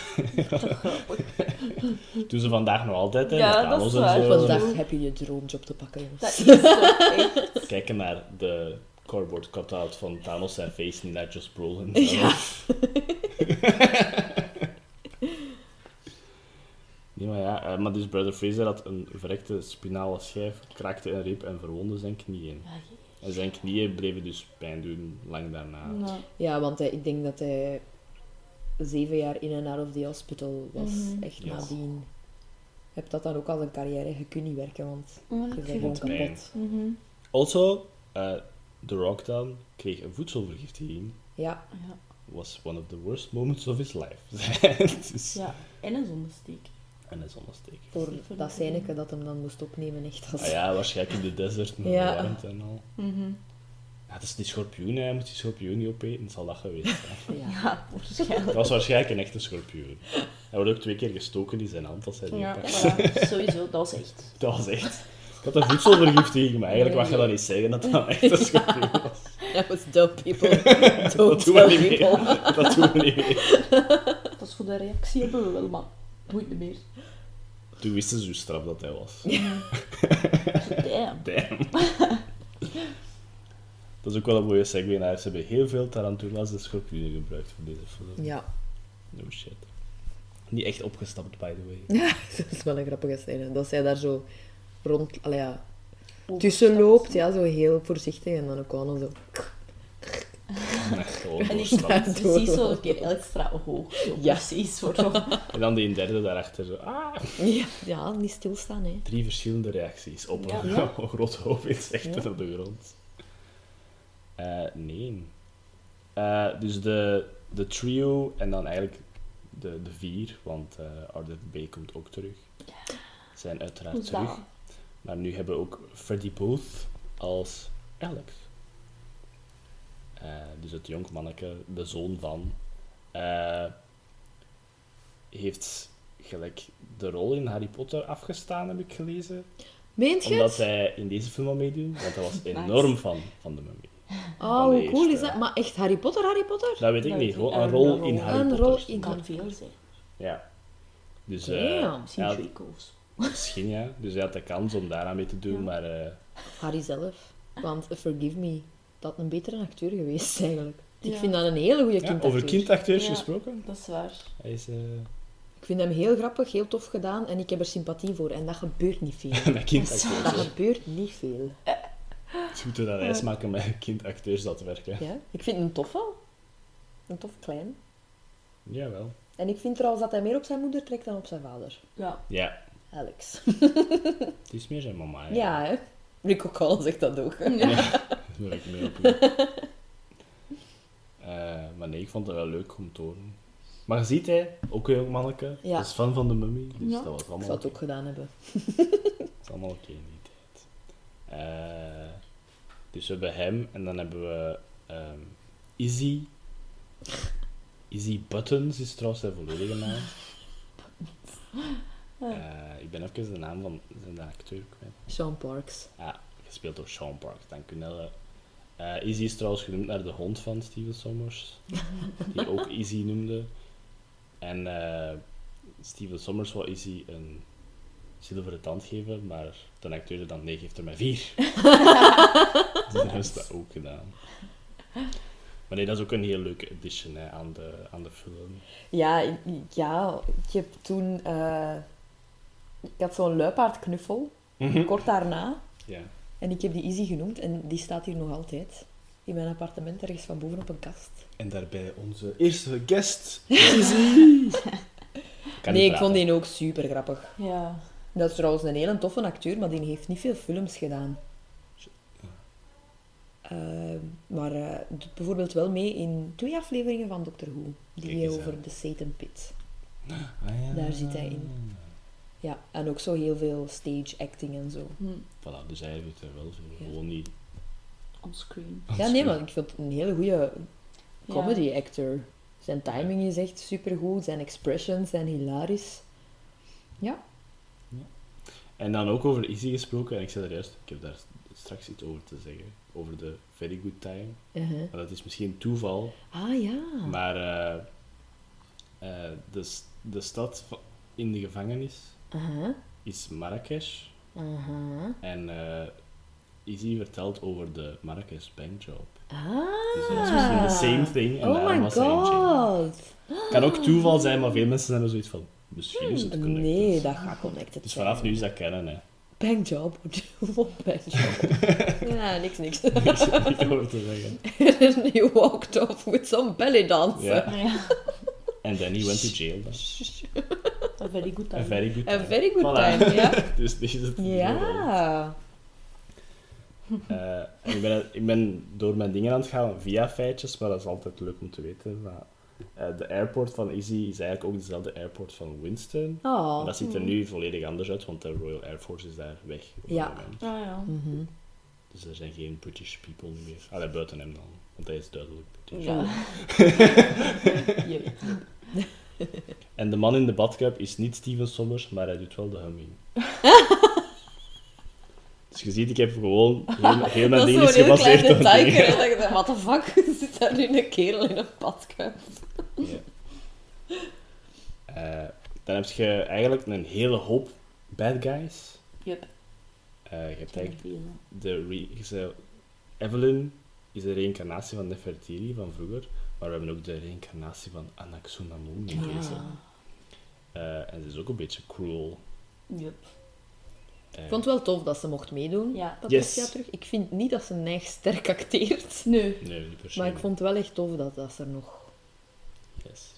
Doen ze vandaag nog altijd, hè, Ja, met dat is Thanos en waar. zo. vandaag heb je je droomjob te pakken, jongens. Dat is. Kijken naar de cardboard cutout van Thanos zijn face, niet naar Josh Brolin. Ja. Nee, maar ja, eh, maar dus Brother Fraser had een verrekte spinale schijf, kraakte een rib en verwondde zijn knieën. En zijn knieën bleven dus pijn doen lang daarna. Ja, want hij, ik denk dat hij zeven jaar in en out of the hospital was. Mhm. Echt nadien. Heb dat dan ook als een carrière? Je kunt niet werken, want je bent gewoon kapot. Mhm. Also, eh The Rock dan kreeg een voedselvergiftiging. Ja, Ja. Was one of the worst moments of his life. dus, ja, en een zonnesteek. En een zonnesteek. voor dat scèneke dat hem dan moest opnemen, echt als... Ah ja, waarschijnlijk in de desert met Ja. de warmte en al. Mhm. Ja, het is die schorpioen, hij moet die schorpioen niet opeten, zal dat geweest zijn. Ja. Ja, waarschijnlijk. Dat was waarschijnlijk een echte schorpioen. Hij wordt ook twee keer gestoken in zijn hand als hij die Ja, voilà. sowieso, dat was echt. Dat was echt... Ik had een voedselvergiftiging, maar eigenlijk mag je dat niet zeggen dat dat een echte schorpioen was. That was dope, people. Dat doen we niet meer. people. Dat doen we niet meer. Dat is voor de reactie hebben we wel, maar boeit niet meer. Toen wisten ze hoe straf dat hij was. Damn. Damn. Dat is ook wel een mooie segue naar. Ze hebben heel veel tarantulas en schorpioenen gebruikt voor deze film. Ja, No shit. Niet echt opgestapt, by the way. dat is wel een grappige scène. Dat zij daar zo rond... Allee, ja, tussen loopt, ja, zo heel voorzichtig. En dan ook gewoon zo... Echt En staat precies zo een keer extra hoog. Ja. Precies, voor zo. En dan die derde daarachter zo. Ah, Ja, ja niet stilstaan, hè. drie verschillende reacties op een Ja. groot hoofd insecten op de grond. Eh, nee. Eh, dus de, de trio en dan eigenlijk de, de vier, want eh Ardeth B komt ook terug. Zijn uiteraard terug. Maar nu hebben we ook Freddie Booth als Alex. Eh, dus het jong manneke, de zoon van, eh, heeft gelijk de rol in Harry Potter afgestaan, heb ik gelezen. Meent je Omdat het? hij in deze film wil meedoen, want hij was enorm fan van de mummy. Oh, van hoe cool is dat? Maar echt Harry Potter, Harry Potter? Dat weet ik Dat niet, gewoon een Een rol in Harry Een Potter. rol in- kan veel zijn. Ja. Dus eh Damn, Misschien ja, Draco's. misschien ja. Dus hij had de kans om daaraan mee te doen, Ja. maar eh, Harry zelf. Want, forgive me, dat een betere acteur geweest eigenlijk. Ik Ja. vind dat een hele goede ja, kindacteur. over kindacteurs Ja. gesproken. Dat is waar. Hij is... eh Ik vind hem heel grappig, heel tof gedaan en ik heb er sympathie voor. En dat gebeurt niet veel. met kindacteurs. Dat gebeurt niet veel. Het is goed dat hij maken met kindacteurs dat werken. Ja? Ik vind hem tof wel. Een tof klein. Jawel. En ik vind trouwens dat hij meer op zijn moeder trekt dan op zijn vader. Ja. Ja, Alex. het is meer zijn mama. Ja, hè? Rico Call zegt dat ook. Daar wil ik mee op. Eh, maar nee, ik vond het wel leuk om te horen. Maar je ziet hij, ook een jong manneke, Ja. is fan van de mummy, dus Ja. dat was Ik allemaal zou het ook gedaan hebben. Dat is allemaal oké in die tijd. Eh, dus we hebben hem en dan hebben we ehm Izzy. Izzy Buttons is trouwens zijn volledige naam. Eh, ik ben even de naam van zijn acteur kwijt. Sean Parks. Ah, gespeeld door Sean Parks, dank u Nelle. Eh, Izzy is trouwens genoemd naar de hond van Steven Sommers, die ook Izzy noemde. En eh, Steven Sommers wou Izzy een zilveren tand geven, maar de acteur dan nee, geeft er maar vier. dus ze dat ook gedaan. Maar nee, dat is ook een heel leuke addition hè, aan, de, aan de film. Ja, ja, ik heb toen... ik had zo'n luipaardknuffel, kort daarna. Ja. En ik heb die Izzy genoemd en die staat hier nog altijd. In mijn appartement, ergens van boven op een kast. En daarbij onze eerste guest, Izzy. Kan nee, ik vond die ook super grappig. Ja. Dat is trouwens een hele toffe acteur, maar die heeft niet veel films gedaan. Eh, maar eh, doet bijvoorbeeld wel mee in twee afleveringen van Doctor Who. Die over aan. de Satan Pit. Ah, ja. Daar zit hij in. Ja, en ook zo heel veel stage acting en zo. Hm. Voilà, dus hij doet er wel veel. Ja. Gewoon niet. Onscreen. Ja, nee, maar ik vind het een hele goede Ja. comedy actor. Zijn timing is echt supergoed, zijn expressions zijn hilarisch. Ja, En dan ook over Easy gesproken, en ik zei er juist, ik heb daar straks iets over te zeggen. Over de Very Good Time. uh-huh. En dat is misschien toeval, Ah ja. maar eh, eh, de, de stad in de gevangenis Aha, is Marrakesh. aha. En eh Easy vertelt over de Marrakesh bankjob. Ah. Dus dat is misschien the same thing. En Oh my was god. Kan ook toeval zijn, maar veel mensen zijn er zoiets van. Misschien is het connected. Nee, dat gaat connected Dus vanaf nu is dat kennen, hè. Bankjob. Wat bankjob? ja, niks, niks. Niks niks over te zeggen. He walked off with some belly dancer. Ja. En then he went to jail. A very good time. A very good A time. very good Voilà. time, ja. dus dit is het. Ja. Eh, en ik, ben, ik ben door mijn dingen aan het gaan via feitjes, maar dat is altijd leuk om te weten. Maar, eh, de airport van Izzy is eigenlijk ook dezelfde airport van Winston. Oh. Maar dat ziet er nu volledig anders uit, want de Royal Air Force is daar weg op Ja. Ah ja. Mhm. Dus er zijn geen British people meer. Allee, buiten hem dan, want hij is duidelijk British. Ja. En de man in de badkuip is niet Steven Sommers, maar hij doet wel de humming. dus je ziet, ik heb gewoon heel, heel mijn ding is gebaseerd op dingen. Dat ik dacht, what the fuck? Zit daar nu een kerel in een badkuip? Ja. Eh, dan heb je eigenlijk een hele hoop bad guys. Yep. Eh, je hebt eigenlijk de re- Evelyn is de reïncarnatie van Nefertiti van vroeger, maar we hebben ook de reïncarnatie van Anaxunamun in deze. Eh, en ze is ook een beetje cruel. Yep. Eh, Ik vond het wel tof dat ze mocht meedoen, Ja. Patricia Yes. terug. Ik vind niet dat ze neig sterk acteert. Nee. Nee, niet per se. Maar ik vond het wel echt tof dat, dat ze er nog... Yes.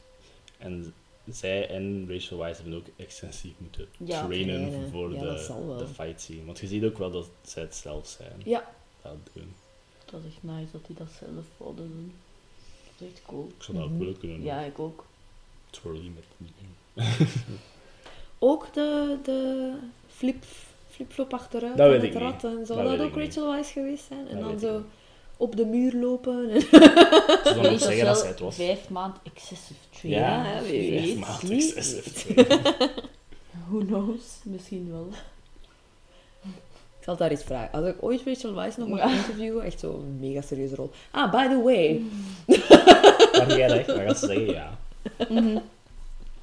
En zij en Rachel Weisz hebben ook extensief moeten Ja, trainen trainen. voor Ja, de, de fight scene. Want je ziet ook wel dat zij het zelf zijn. Ja. Dat doen. Dat is echt nice dat die dat zelf zouden doen. Is echt cool. Ik zou dat ook Mhm. willen kunnen doen. Ja, ik ook. Twirly met. Ook de, de flip, flipflop achteruit Dat weet het ik rad en zou Dat ook. Rachel Weisz geweest zijn? En dan zo niet. op de muur lopen. En... Ze zou nog zeggen dat zij het was. Vijf maand excessive training. Ja, vijf Wie excessive training. Who knows? Misschien wel. Ik zal daar eens vragen. Als ik ooit Rachel Weisz nog mag Ja. interviewen, echt zo'n mega serieuze rol. Ah, by the way. Maar jij echt, gaat zeggen ja. Mhm.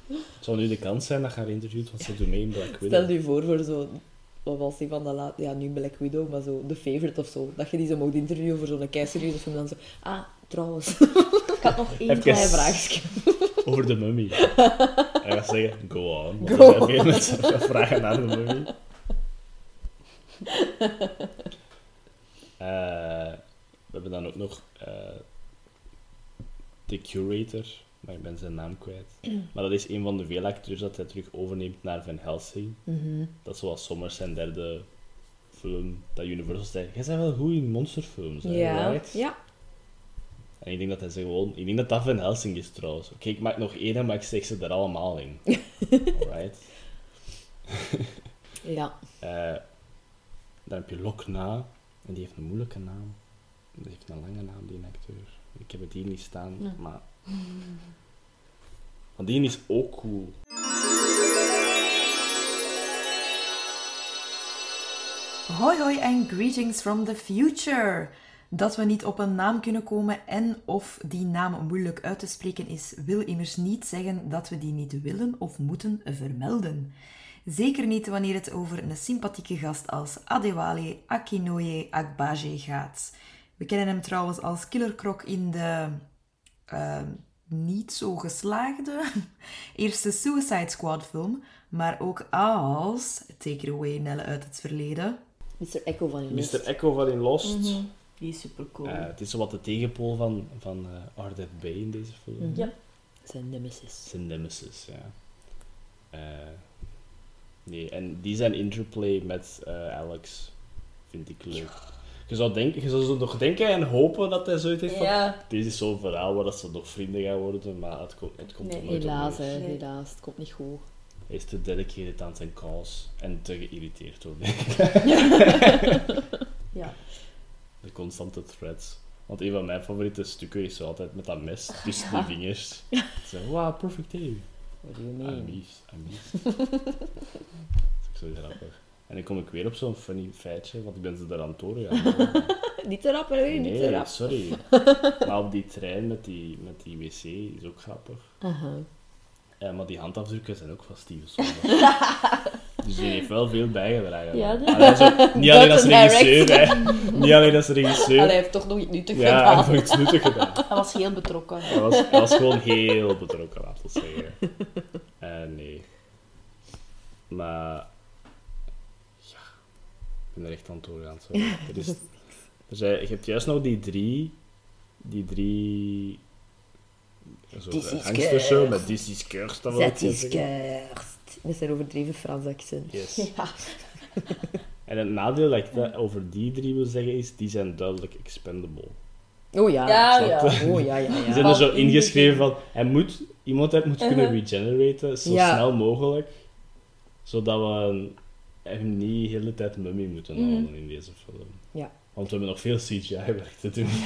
Het zou nu de kans zijn dat je haar interviewt, want ze doet mee in Black Stel Widow. je voor voor zo... Wat was die van de laat... Ja, nu Black Widow, maar zo The Favorite of zo. Dat je die zo mocht interviewen voor zo'n keiserieuze film. Dan zo... Ah, trouwens. Ik had nog één Even- Klein vraagje. Over de mummy. En hij gaat zeggen, go on. Go gaan vragen naar de mummy. Eh, we hebben dan ook nog eh de curator, maar ik ben zijn naam kwijt. Maar dat is een van de veel acteurs dat hij terug overneemt naar Van Helsing. Mhm. Dat is zoals Sommers zijn derde film, dat Universal zei, jij bent wel goed in monsterfilms, hè, Ja. right? Ja. En ik denk dat hij ze gewoon... Ik denk dat dat Van Helsing is trouwens. Oké, ik maak nog één, maar ik zeg ze er allemaal in. Alright. Ja. Eh, dan heb je Lokna. En die heeft een moeilijke naam. Die heeft een lange naam, die acteur. Ik heb het hier niet staan, Ja. maar... Want die is ook cool. Hoi hoi en greetings from the future. Dat we niet op een naam kunnen komen en of die naam moeilijk uit te spreken is, wil immers niet zeggen dat we die niet willen of moeten vermelden. Zeker niet wanneer het over een sympathieke gast als Adewale Akinoye Agbaje gaat. We kennen hem trouwens als killerkrok in de eh, niet zo geslaagde eerste Suicide Squad film, maar ook als, take it away Nelle uit het verleden, Mr. Echo van Lost. Mr. Echo van in Lost. Die is super cool. Eh, het is wat de tegenpool van, van eh Ardette Bay in deze film. Mhm. Ja. Zijn nemesis. Zijn nemesis, ja. Eh, nee, en die zijn interplay met eh, Alex vind ik leuk. Je zou, denken, je zou zo nog denken en hopen dat hij zoiets heeft van... Ja. Dit is zo'n verhaal waar dat ze nog vrienden gaan worden, maar het komt, het komt Nee, er nooit Helaas. Helaas. Het komt niet goed. Hij is te dedicated aan zijn cause en te geïrriteerd door de, Ja. de constante threads. Want een van mijn favoriete stukken is zo altijd met dat mes tussen die vingers. Zo, wow, perfect day. What do you I'm mean? mies, I'm mies. dat is ook zo grappig. En dan kom ik weer op zo'n funny feitje, want ik ben ze daar aan het doorgaan. Niet te rap, hè. Niet te Nee, rap. sorry. Maar op die trein met die, met die wc is ook grappig. Eh, maar die handafdrukken zijn ook van Steven Soderbergh. Dus die heeft wel veel bijgedragen. Ja, dat- Allee, zo- niet alleen als regisseur, hè. Niet alleen als regisseur. Allee, hij heeft toch nog iets nuttigs ja, hij gedaan. heeft nog iets nuttig gedaan. Hij was heel betrokken. Hij was, hij was gewoon heel betrokken, laten we zeggen. Eh, nee. Maar... Ja. Ik ben er echt aan het doorgaan. Sorry. Er is, er zijn, je hebt juist nog die drie... Die drie... Zo, is gangstershow cursed. met This is Cursed. dat is cursed. Met zijn overdreven Frans accent. Yes. Ja. En het nadeel dat ik dat over die drie wil zeggen is, die zijn duidelijk expendable. Oh ja. Ja, ja. Oh ja, ja, Die ja. zijn er zo ingeschreven van, hij moet, iemand heeft moet kunnen Uh-huh. regeneraten, zo Ja. snel mogelijk, zodat we hem niet de hele tijd mummy moeten Mhm. houden in deze film. Want we hebben nog veel CGI-werk te doen.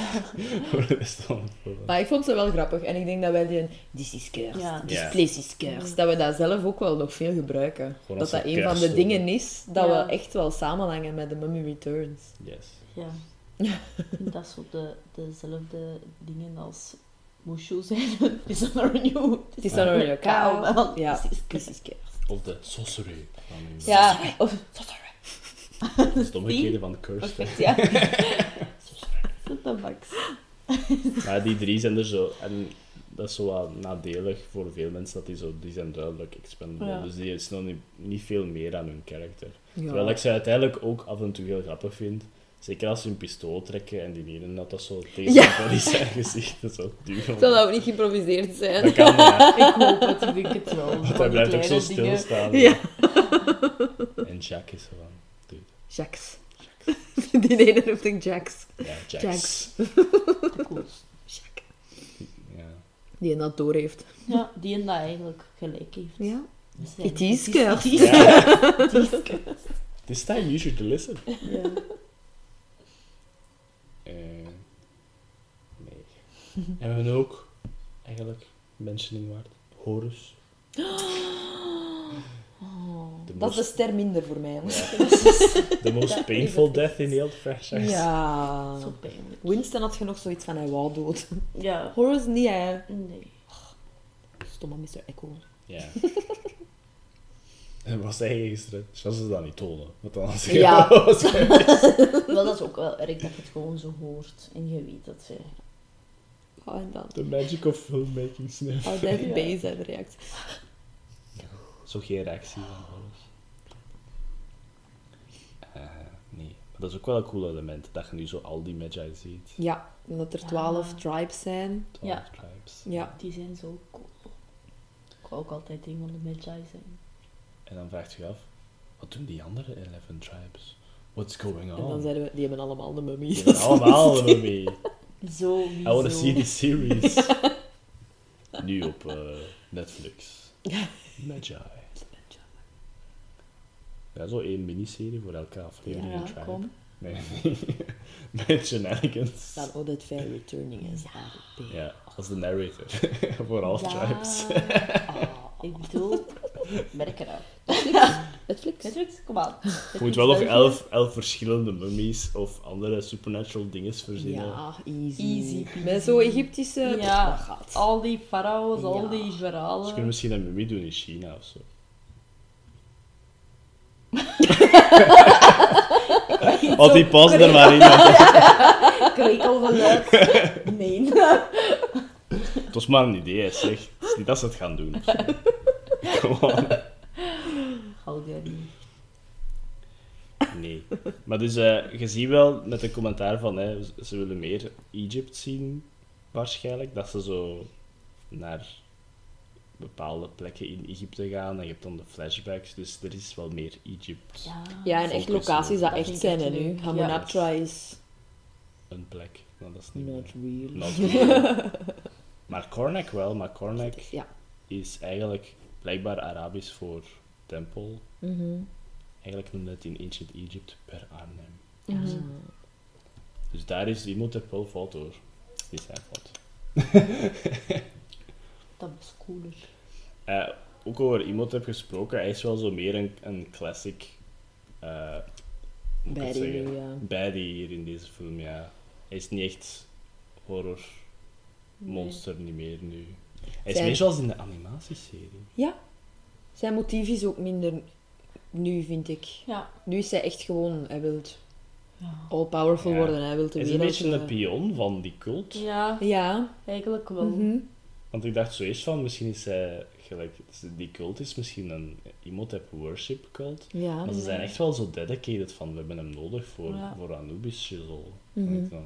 Maar ik vond ze wel grappig. En ik denk dat wij die... This is cursed. Ja. This place is cursed. Dat we dat zelf ook wel nog veel gebruiken. Gewoon dat dat een van de dingen is dat Ja. we echt wel samenhangen met de Mummy Returns. Yes. Ja. Dat is zo de, dezelfde dingen als Mushu zijn. Is dat nou nieuw? Het is dan nog een kaal. Ja, This is is cursed. Of de sorcery. Ja. Of, Dat is het omgekeerde van cursed. hè. perfect, ja. Tabaks. Maar die drie zijn er zo... En dat is zo wat nadelig voor veel mensen, dat die, zo, die zijn duidelijk expendable. Ja. Dus die is nog niet, niet veel meer aan hun karakter. Ja. Terwijl ik ze uiteindelijk ook af en toe heel grappig vind. Zeker als ze hun pistool trekken en die ene dat dat zo tegen Ja. zijn gezicht zo duwen. Zou dat ook niet geïmproviseerd zijn? Dat kan, ja. Ik hoop het, ik denk het wel. Want hij blijft ook zo stilstaan. Ja. En Jack is zo van... Jacques. Die ene noemt ik Jax. Ja, Jax. Jax. Jack. Ja. Die dat door heeft. Ja, die en dat eigenlijk gelijk heeft. Ja. It is het is- cursed. het is- cursed. This time you should listen. Ja. Eh, nee. en we hebben ook eigenlijk mentioning waard. Horus. De Dat is de ster minder voor mij. the most painful death in the old franchise. Ja. Zo pijnlijk. Winston had je nog zoiets van hij wou dood. Ja. Horace niet, hè. Nee. Stomme Mr. Echo. Ja. En was hij gisteren? Zoals ze dat niet tonen. Want dan als Ja. Wel, dat is ook wel erg dat je het gewoon zo hoort en je weet dat ze... Oh, en dan. The magic of filmmaking, sniff. Oh, dat Ja. is bezig, de reactie. Zo geen reactie van Horus. Eh, nee. Maar dat is ook wel een cool element, dat je nu zo al die magi ziet. Ja, en dat er twaalf tribes zijn. 12 Ja. tribes. Ja. Die zijn zo cool. Ik wou ook altijd een van de Magi zijn. En dan vraagt je je af, wat doen die andere 11 tribes? What's going En on? dan zeiden we, die hebben allemaal de mummies. Die hebben allemaal er mee. Zo, I wanna zo. see the series. nu op eh, Netflix. Magi. Ja, zo één miniserie voor elke aflevering. Ja, tribe. kom. Nee, Met shenanigans. Dan Odette Fair Returning is RP. Ja, als de narrator. voor all Ja. tribes. Ik bedoel, merk eruit. Netflix? Netflix, kom aan. Je moet wel nog elf, elf verschillende mummies of andere supernatural dingen verzinnen. Ja, easy. Easy. Met zo'n Egyptische... Ja, gaat. al die farao's, al Ja. die Ze kunnen verhalen. misschien een mummie doen in China of zo. Want die past er maar in. want Krekel geluid. Nee. Het was maar een idee, zeg. Het is niet dat ze het gaan doen. Gewoon. Hou jij niet. Nee. Maar dus, eh, je ziet wel met de commentaar van, hè, ze willen meer Egypt zien, waarschijnlijk. Dat ze zo naar bepaalde plekken in Egypte gaan. En je hebt dan de flashbacks, dus er is wel meer Egypt. Ja. Ja, en echt locaties dat dat echt zijn, hè, nu. Hamunaptra is Een plek. Nou, dat is niet not real. Not real. maar Cornac wel, maar Cornac Ja. is eigenlijk blijkbaar Arabisch voor tempel. Mhm. Eigenlijk noemde het in Ancient Egypt per Arnhem. Mhm. Dus daar is Imhotep wel fout. Dat is zijn fout. Dat was cooler. Eh, ook over Imhotep gesproken, hij is wel zo meer een, een classic eh Baddie ja. Baddie hier in deze film, ja. Hij is niet echt horror monster niet meer nu. Hij is meer zoals in de animatieserie. Ja. Zijn motief is ook minder nu, vind ik. Ja. Nu is hij echt gewoon, hij wil all-powerful Ja. worden. Hij wil de Hij is een beetje een pion van die cult. Ja, Ja. eigenlijk wel. Mhm. Want ik dacht zo eerst van, misschien is hij gelijk, die cult is misschien een Imhotep worship cult. Ja. Maar ze zijn echt wel zo dedicated van, we hebben hem nodig voor, Ja. voor Anubis shizzle. Mhm. En ik dan,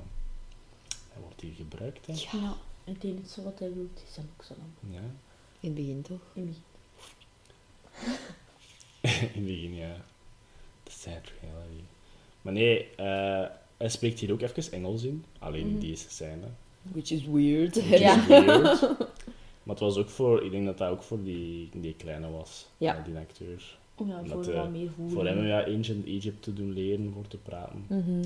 Hij wordt hier gebruikt, hè. Ja. Het enige wat hij wil is een Oxalam. Ja. In het begin toch? In het begin, ja. The sad reality. Maar nee, eh, hij spreekt hier ook even Engels in. Alleen in Mhm. deze scène. Which is weird. Which Ja. is weird. Maar het was ook voor, ik denk dat dat ook voor die, die kleine was. Ja. Die acteur. Ja, Omdat, voor eh, wat meer voelen. Voor hem ja, Ancient Egypt te doen leren, voor te praten. Mhm.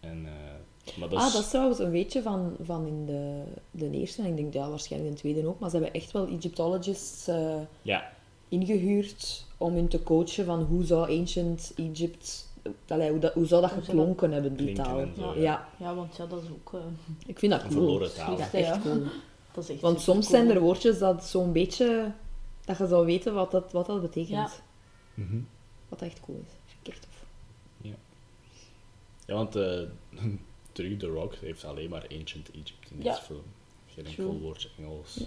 En, eh, maar dat Ah, is, dat is trouwens een weetje van, van in de, de eerste, en ik denk ja, waarschijnlijk in de tweede ook, maar ze hebben echt wel Egyptologists eh, Ja, ingehuurd om hun te coachen van hoe zou Ancient Egypt, allee, hoe, dat, hoe zou dat Hoe geklonken hebben, die taal. zo, ja. ja. Ja, want ja, dat is ook... eh, ik vind dat Een cool. verloren Ik taal. vind dat Ja. echt cool. Dat is echt Want soms cool. zijn er woordjes dat zo'n beetje, dat je zou weten wat dat, wat dat betekent. Ja. Mhm. Wat echt cool is. Vind ik echt tof. ja want eh terug The Rock heeft alleen maar Ancient Egypt in Ja. deze film. Geen enkel woordje Engels.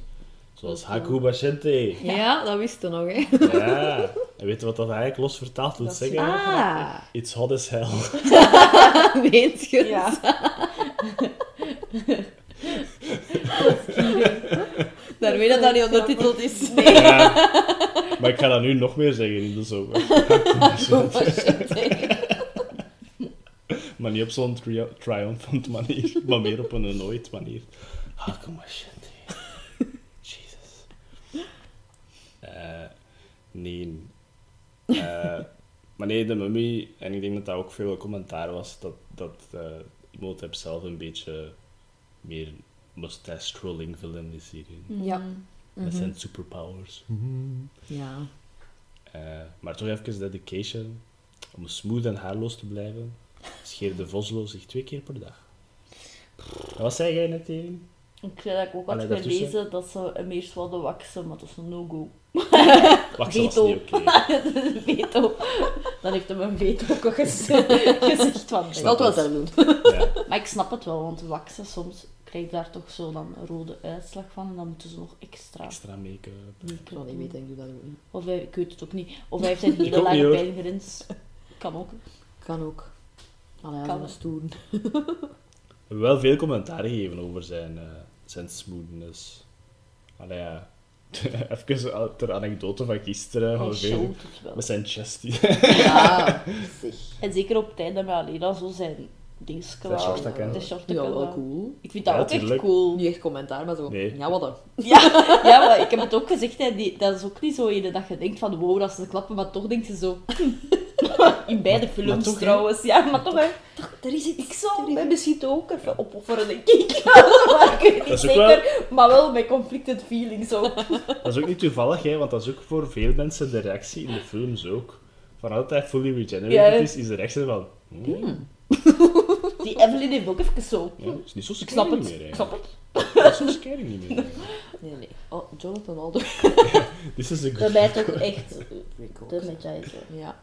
Zoals Haku Bashente. Ja, dat wist je nog, hè. Ja. En weet je wat dat eigenlijk los vertaald wil is zeggen? Ah, It's hot as hell. meent je? Ja. Daar weet je dat niet ondertiteld is. Ja. Maar ik ga dat nu nog meer zeggen in de zomer. Maar niet op zo'n tri triumphant manier, maar meer op een nooit manier. Ah, kom maar shit. Jesus. Eh, nee. Eh, maar nee, de mummy, en ik denk dat dat ook veel commentaar was, dat, dat eh Imhotep zelf een beetje meer mustache trolling villain is hierin. Ja. Met Mhm. zijn superpowers. Ja. Eh, maar toch even dedication. Om smooth en haarloos te blijven, scheerde Voslo zich twee keer per dag. En wat zei jij net, Erin? Ik zei dat ik ook had Allee, gelezen dat ze hem eerst wilden waksen, maar dat is een no-go. Wacht, dat was Veto. niet oké. veto. Dan heeft hem een veto ook gez- gezegd van... Ik zal het wel zelf doen. Ja. Maar ik snap het wel, want waksen soms krijg je daar toch zo dan een rode uitslag van en dan moeten ze nog extra Extra make-up. Ik zal niet weten, ik doe dat ook niet. Of hij, ik weet het ook niet. Of hij heeft een hele hoor. pijngrens. Kan ook. Kan ook. Allee, Kan. een stoer. We hebben wel veel commentaar gegeven over zijn, eh, zijn smoothness. Allee, ja. Even ter anekdote van gisteren. Hij van veel- showt het wel. met zijn chest. Ja, zeg. En zeker op tijd dat we alleen al zo zijn dingetje Zijn de Ja, wel wel. cool. Ik vind dat Ja, ook echt cool. Niet echt commentaar, maar zo. Nee. Ja, wat dan? Ja, ja, maar ik heb het ook gezegd, hè, die, dat is ook niet zo ene dat je denkt van wow, dat ze klappen, maar toch denk je zo... In beide maar films toch, trouwens, ja, maar toch hè. Er is iets. Ik zou mij misschien ook even opofferen, denk ik. maar ik weet niet Dat zeker, maar wel met conflicted feelings ook. Dat is ook niet toevallig, hè, want dat is ook voor veel mensen de reactie in de films ook. Van altijd fully regenerated Ja. is, is de reactie van... hmm, Die Evelyn heeft ook even zo. ja, is niet zo Ik snap scary het, meer, ik hè. snap het. Dat is zo scary niet meer. hè. Nee, nee. Oh, Jonathan Aldo. This is Dat good... mij toch echt de zo. Ja,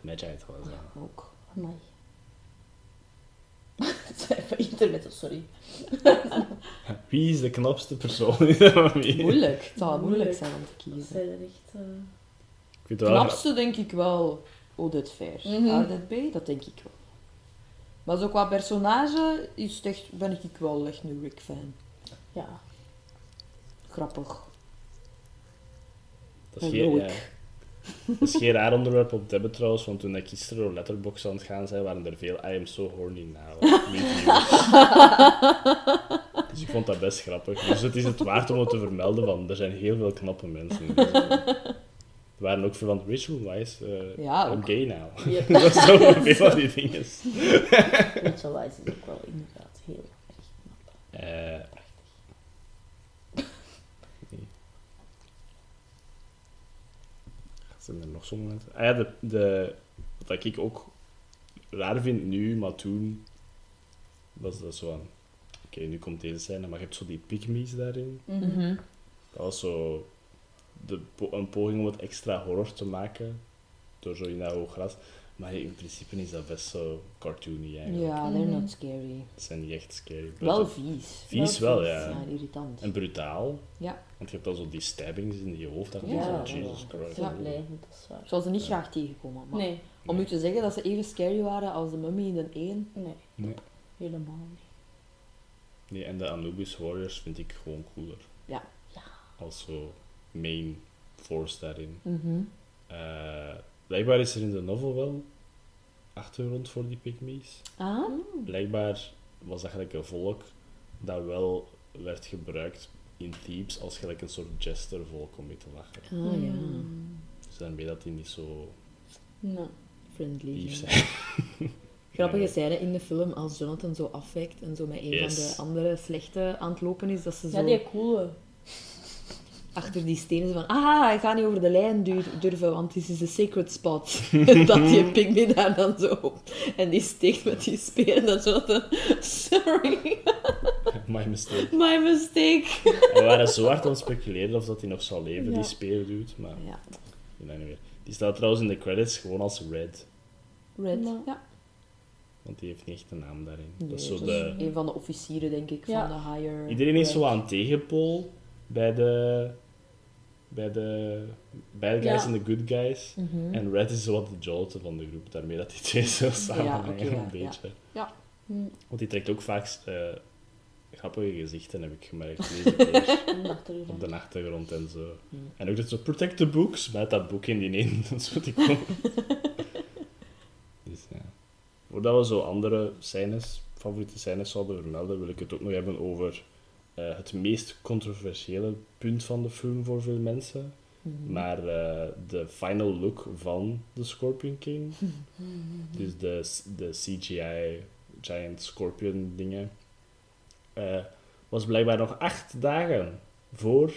De Magi trouwens, ja. ook. Amai. Het is even internet, sorry. Wie is de knapste persoon in de familie? Moeilijk. Het zal moeilijk Moeilijk. zijn om te Dat kiezen. zijn echt... eh, Ik vind het wel knapste denk ik wel Odette Fair. Mhm. Ardet B, dat denk ik wel. Maar zo qua personage is het echt, ben ik wel echt een Rick fan. Ja. Grappig. Dat is, ja. Dat is geen raar onderwerp op Debbe trouwens, want toen ik gisteren door Letterboxd aan het gaan zijn, waren er veel I am so horny now. dus ik vond dat best grappig. Dus het is het waard om het te vermelden, van er zijn heel veel knappe mensen. Er waren ook veel van Rachel Weisz, eh Ja, I'm gay now. Dat is zo veel van die dingen. Rachel Weisz is ook wel inderdaad heel erg knap. Eh, nee. Zijn er nog zo'n momenten? Ah ja, de, de, wat ik ook raar vind nu, maar toen was dat zo aan... Oké, nu komt deze scène, maar je hebt zo die pygmies daarin. Mhm. Dat was zo de, een poging om het extra horror te maken, door zo in dat hoog gras. Maar in principe is dat best zo cartoony eigenlijk. Ja, they're Mhm. not scary. Het zijn niet echt scary. Wel vies. Vies Wel wel, ja. Ja, irritant. En brutaal. Ja. Want je hebt al zo die stabbings in die hoofd. Dat je Ja, zo, Jesus Christ. is Ja. dat is waar. Ik zou ze niet graag tegenkomen. Maar Nee, Om u te zeggen dat ze even scary waren als de mummy in de 1. nee, Nee. helemaal niet. Nee, en de Anubis Warriors vind ik gewoon cooler. Ja. Ja. Als zo main force daarin. Mhm. Eh, blijkbaar is er in de novel wel achtergrond voor die pygmies. Ah? Blijkbaar was dat gelijk een volk dat wel werd gebruikt in Thebes als gelijk een soort jestervolk om mee te lachen. Ah ja. Dus daarmee dat die niet zo Nee. Friendly. lief ja. zijn. Grappige Ja. scène in de film als Jonathan zo afwijkt en zo met een Yes. van de andere slechte aan het lopen is, dat ze zo Ja, die coole. Achter die stenen zo van ah, ik ga niet over de lijn dur- durven, want dit is een sacred spot. dat die pygmy daar dan zo en die steekt met die speer en dat Jonathan sorry, My mistake. my mistake. We waren zo hard aan het speculeren of dat hij nog zou leven, Ja. die speer doet, maar Ja, meer. Die staat trouwens in de credits gewoon als Red, Red. Ja. Ja. want die heeft niet echt een naam daarin. Nee, dat is zo de... een van de officieren, denk ik, Ja. van de higher... Iedereen is zo aan tegenpool bij de... Bij de bad guys Ja. en de good guys. Mhm. En Red is zo wat de Jonathan van de groep, daarmee dat die twee zo samenhangen oké, ja, een ja. beetje. Hm. Want die trekt ook vaak eh, grappige gezichten, heb ik gemerkt deze keer. Achtergrond. op de achtergrond en zo. Hmm. En ook dat zo, protect the books, met dat boek in die een, dat is wat ik kom. dus ja. voordat we zo andere scènes, favoriete scènes zouden vermelden, wil ik het ook nog hebben over eh, het meest controversiële punt van de film voor veel mensen. Mhm. Maar eh, de final look van de Scorpion King, dus de, de CGI Giant Scorpion dingen, eh, was blijkbaar nog acht dagen voor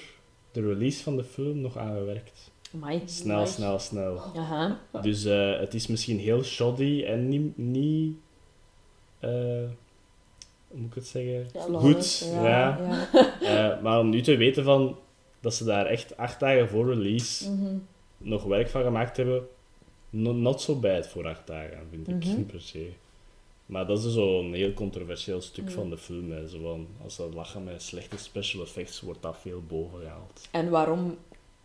de release van de film nog aangewerkt. Amai. Snel, Amai. snel, snel. Aha. Dus het is misschien heel shoddy en niet, niet moet ik het zeggen? Ja, Goed, ja. ja. Eh, maar om nu te weten van dat ze daar echt acht dagen voor release Mhm. nog werk van gemaakt hebben, no- not so bad voor acht dagen, vind ik Mhm. per se. Maar dat is zo'n heel controversieel stuk van de film. Hè. Zo van, als ze lachen met slechte special effects, wordt dat veel boven gehaald. En waarom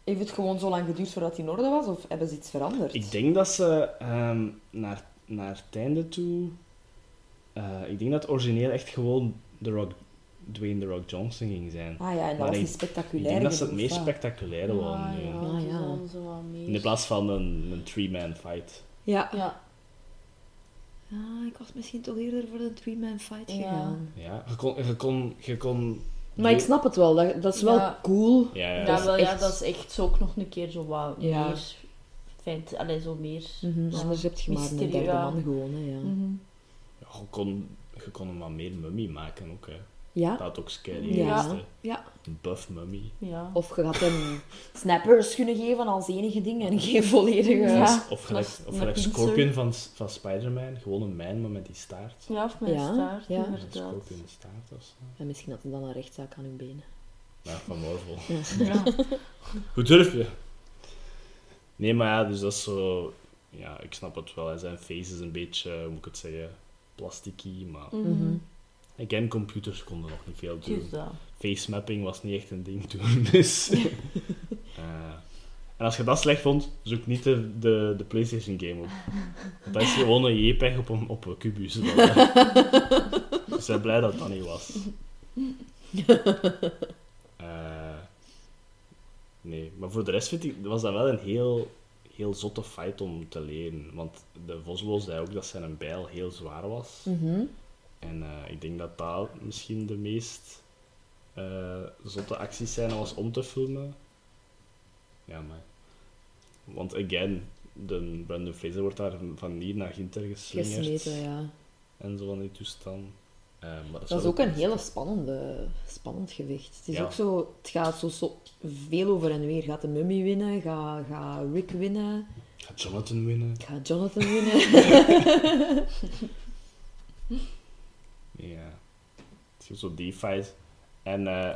heeft het gewoon zo lang geduurd voordat het in orde was? Of hebben ze iets veranderd? Ik denk dat ze ehm, naar, naar het einde toe... eh, ik denk dat het origineel echt gewoon The Rock, Dwayne The Rock Johnson ging zijn. Ah ja, en dat Maar was die spectaculaire Ik denk dat ze het meest spectaculaire Ah, ja, Ah, is ja. zo meer. In plaats van een, een three-man fight. Ja. Ja, Ah, ik was misschien toch eerder voor de three-man fight Ja. gegaan. Ja, je kon... Je kon, je kon Maar ik snap het wel, dat, dat is wel Ja. cool. Ja, ja. ja, dat is wel, ja, echt- dat is echt zo ook nog een keer zo wat Ja. meer... Feit, allee, zo meer... Mhm, Ja. Anders heb je maar een derde ja. man gewoon, hè, ja. Mhm. Ja, je, kon, je kon hem wat meer mummy maken ook. Hè. Ja? Dat had ook scary Ja. Ja. Een buff mummy. Ja. Of je gaat hem snappers kunnen geven als enige ding en geen volledige... Ja. Of, of gelijk, of een gelijk. Scorpion van, van Spider-Man. Gewoon een mijn, maar met die staart. Ja, of met Ja, staart, ja. Een. Scorpion staart of zo. En misschien had hij dan een rechtszaak aan hun benen. Ja, van Marvel. Ja. Hoe durf je? Nee, maar ja, dus dat is zo... Ja, ik snap het wel. Zijn face is een beetje, hoe moet ik het zeggen, plasticky, maar... Mhm. Again, computers konden nog niet veel doen. Face mapping was niet echt een ding toen, dus... Eh, en als je dat slecht vond, zoek niet de, de, de PlayStation game op. Want dat is gewoon een JPEG op een, op een kubus. Dus ik ben blij dat dat niet was. Eh, nee, maar voor de rest vind ik, was dat wel een heel, heel zotte fight om te leren. Want de Voslo zei ook dat zijn bijl heel zwaar was. Mhm. En eh, ik denk dat dat misschien de meest eh, zotte actiescène was om te filmen. Ja, maar... Want again, de Brandon Fraser wordt daar van hier naar Ginter geslingerd. Gesmeten, ja. En zo van die toestand. Eh, maar dat, Dat is ook een hele spannende, spannend gevecht. Het is Ja. ook zo, het gaat zo, zo veel over en weer. Gaat de mummy winnen? Gaat ga Rick winnen? Gaat Jonathan winnen? Gaat Jonathan winnen? Ja. Het is zo die fight. En eh,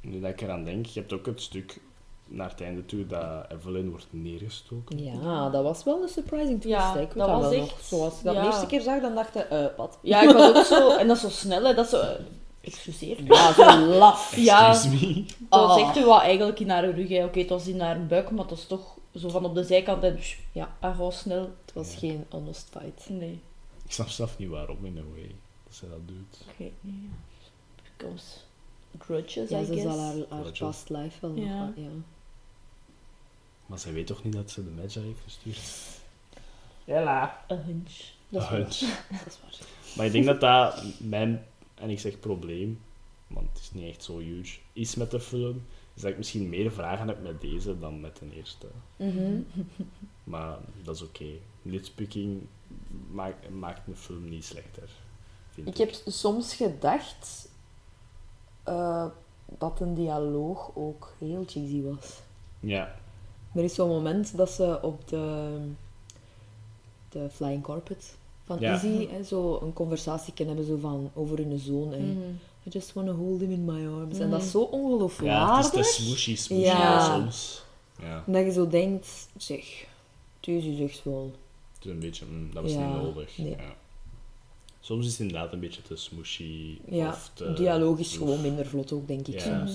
nu dat ik eraan denk, je hebt ook het stuk naar het einde toe dat Evelyn wordt neergestoken. ja, dat was wel een surprising twist. Ja, hè. ik weet dat dat was wel echt- nog. Zoals ik dat ja. de eerste keer zag, dan dacht ik, eh, wat? Ja, ik was ook zo... En dat is zo snel, hè. Dat is zo... eh, Excuseer. Ja, zo laf. Ja. Excuse. Dat was Oh. echt wel eigenlijk in haar rug, hè. Oké, het was in haar buik, maar het was toch zo van op de zijkant en... Ja. En gewoon snel. Het was Ja. geen honest fight. Nee, Ik snap zelf niet waarom, in a way, dat ze dat doet. ik weet niet. Because... Grudges, Ja, I ze zal haar, past life wel nog Ja. wat- ja. Maar zij weet toch niet dat ze de Magi heeft gestuurd? Hela. Een hunch. Dat is waar. hunch. Dat is waar. Maar ik denk dat dat mijn, en ik zeg probleem, want het is niet echt zo huge, is met de film, is dat ik misschien meer vragen heb met deze dan met de eerste. Mhm. Maar dat is oké. Nitpicking maakt, maakt een film niet slechter. Vind Ik heb soms gedacht eh, dat een dialoog ook heel cheesy was. Ja, Er is zo'n moment dat ze op de, de flying carpet van Ja. Izzy hè, zo een conversatie kunnen hebben zo van, over hun zoon. Hè. Mhm. I just want to hold him in my arms. En dat is Mhm. zo ja ongeloofwaardig. het is te smooshy, smooshy Ja. soms. Ja, dat je zo denkt, zeg, deze zegt wel. het is een beetje, mm, dat was Ja, niet nodig. nee. Ja. Soms is het inderdaad een beetje te smooshy. Ja, of te, dialoog is gewoon minder vlot ook, denk ik Ja. soms.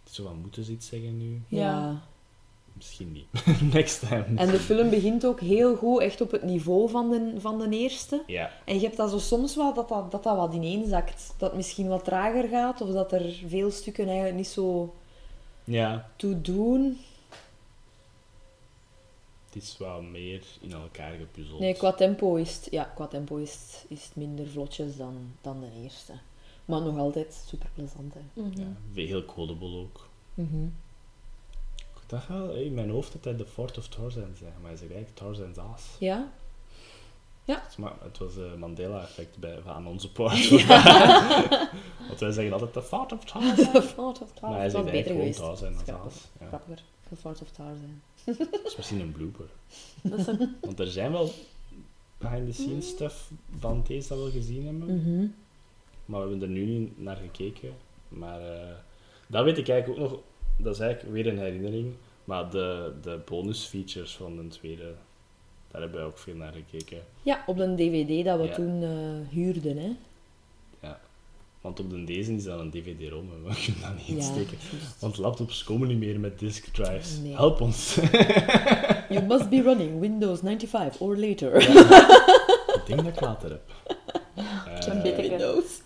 Het is Zo van, moeten ze iets zeggen nu? Ja. Misschien niet. Next time. En de film begint ook heel goed, echt op het niveau van de, van de eerste. Ja, En je hebt dat zo soms wel dat dat, dat dat wat ineenzakt. Dat het misschien wat trager gaat, of dat er veel stukken eigenlijk niet zo ja. toe doen. Het is wat meer in elkaar gepuzzeld. Nee, qua tempo is het, ja, qua tempo is het, is het minder vlotjes dan, dan de eerste. Maar nog altijd super plezant. Hè. Mhm. Ja, heel quotable ook. Mhm. Dacht wel, in mijn hoofd dat hij de Fort of Tarzan zei, maar hij zei eigenlijk Tarzan's ass. Ja? Dus, maar het was een Mandela-effect bij, aan onze poort. Want wij zeggen altijd de Fort of Tarzan. The Fort of Tarzan. Maar hij Dat zegt was beter eigenlijk geweest. gewoon Tarzan als. Ja. Grappiger. The Fort of Tarzan. Dat is misschien een blooper. Dat een... Want er zijn wel behind-the-scenes stuff van deze dat we gezien hebben. Mhm. Maar we hebben er nu niet naar gekeken. Maar eh, dat weet ik eigenlijk ook nog. Dat is eigenlijk weer een herinnering. Maar de, de bonusfeatures van de tweede, daar hebben we ook veel naar gekeken. Ja, op de DVD dat we Ja. toen eh, huurden. Hè. Want op de deze is dat een DVD-ROM en we kunnen dat niet insteken. Want laptops komen niet meer met disk drives. Nee. Help ons. You must be running Windows 95 or later. ik denk dat ik later heb. Eh. Windows.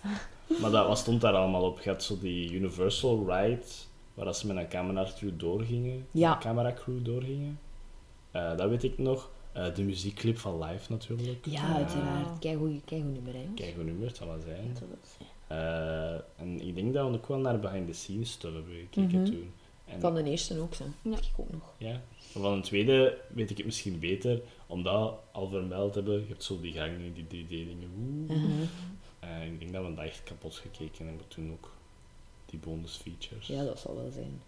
Maar dat, wat stond daar allemaal op? Je had zo die Universal Ride, waar dat ze met een camera crew doorgingen. Ja. Een camera crew doorgingen. Eh, dat weet ik nog. Eh, de muziekclip van Live natuurlijk. Ja, uiteraard. Kijk hoe je nummer, hè. Kijk hoe nummer het zal wel zijn. Dat Eh, en ik denk dat we ook wel naar behind the scenes stuff hebben gekeken Mhm. toen. En, Van de eerste ook, zo. Ja. Ik ook nog. ja. Van de tweede weet ik het misschien beter, omdat al vermeld hebben, je hebt zo die gangen, die 3D-dingen. oeh. Mhm. Ik denk dat we dat echt kapot gekeken hebben toen ook. Die bonus features. Ja, dat zal wel zijn.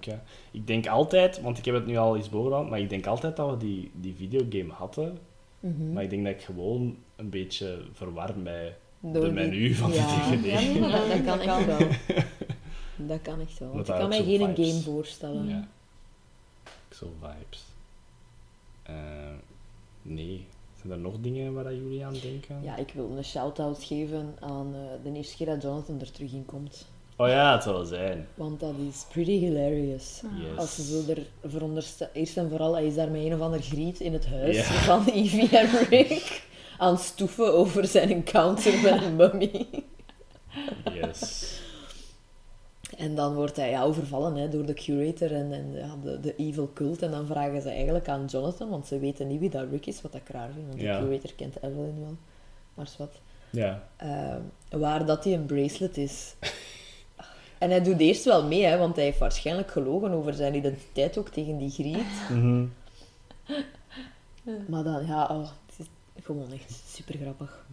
Ja. Ik denk altijd, want ik heb het nu al eens bovenaan, maar ik denk altijd dat we die, die videogame hadden. Mhm. Maar ik denk dat ik gewoon een beetje verwar bij Door de die- menu van ja. de DVD. Ja, nee, dat, kan echt wel. Dat kan echt wel. Want ik kan mij geen vibes. game voorstellen. Ja. Zo vibes. Eh, nee. Zijn er nog dingen waar dat jullie aan denken? Ja, ik wil een shout-out geven aan eh, de eerste keer dat Jonathan er terug in komt. Oh ja, het zal zijn. Want dat is pretty hilarious. Yes. Als ze zo er veronderstellen... Eerst en vooral, hij is daar met een of ander griet in het huis Ja. van Evie en Rick. Aan het stoeven over zijn encounter met een mummy. Yes. En dan wordt hij ja, overvallen hè, door de curator en, en ja, de, de evil cult. En dan vragen ze eigenlijk aan Jonathan, want ze weten niet wie dat Rick is, wat ik raar vind. Want Ja. de curator kent Evelyn wel. Maar is wat. Ja. Eh, waar dat hij een bracelet is. En hij doet eerst wel mee, hè, want hij heeft waarschijnlijk gelogen over zijn identiteit ook tegen die griet. Mhm. Maar dan, ja, oh, het is gewoon echt super grappig.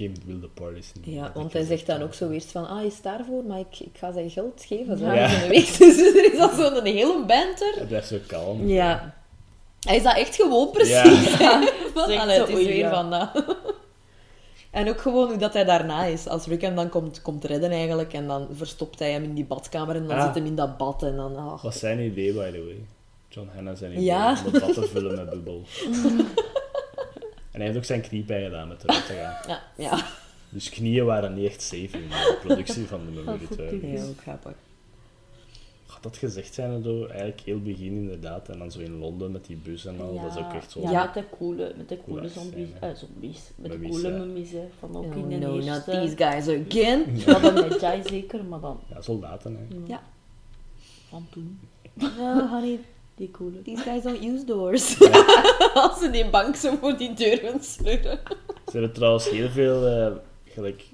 Geen wilde parties. in Ja, dat want hij zegt dan ook zo eerst van, ah, je is daarvoor, maar ik, ik ga zijn geld geven. Zo, Ja. in de week. Dus er is al zo'n hele banter. Hij blijft zo kalm. Ja. Hij is dat echt gewoon precies. Ja. hè. Van, Zeg allee, zo, het is oei, weer ja. van dat. En ook gewoon hoe dat hij daarna is. Als Rick hem dan komt, komt redden eigenlijk. En dan verstopt hij hem in die badkamer. En dan Ah. zit hem in dat bad. En dan... Wat zijn idee, by the way? John Hanna zijn idee Ja. om het bad te vullen met bubbel. en hij heeft ook zijn knie bijgedaan met eruit te gaan. Ja, ja. Dus knieën waren niet echt safe in de productie van de Memory Dat 2. ja ook grappig. Gaat dat gezegd zijn door eigenlijk heel begin inderdaad. En dan zo in Londen met die bus en al. Dat is ook echt zo. Ja, met de coole, met de coole Coole zombies. eh, zombies. Met de coole ja. mummies, hè, van ook Oh, in de no, not eerste. these guys again. Ja, dan met Jai zeker, maar dan Ja, soldaten, hè. Ja. van toen. Ja, honey, die coole. These guys don't use doors. Als ze die bank zo voor die deur gaan sleuren. Ze hebben trouwens heel veel eh, gelijk,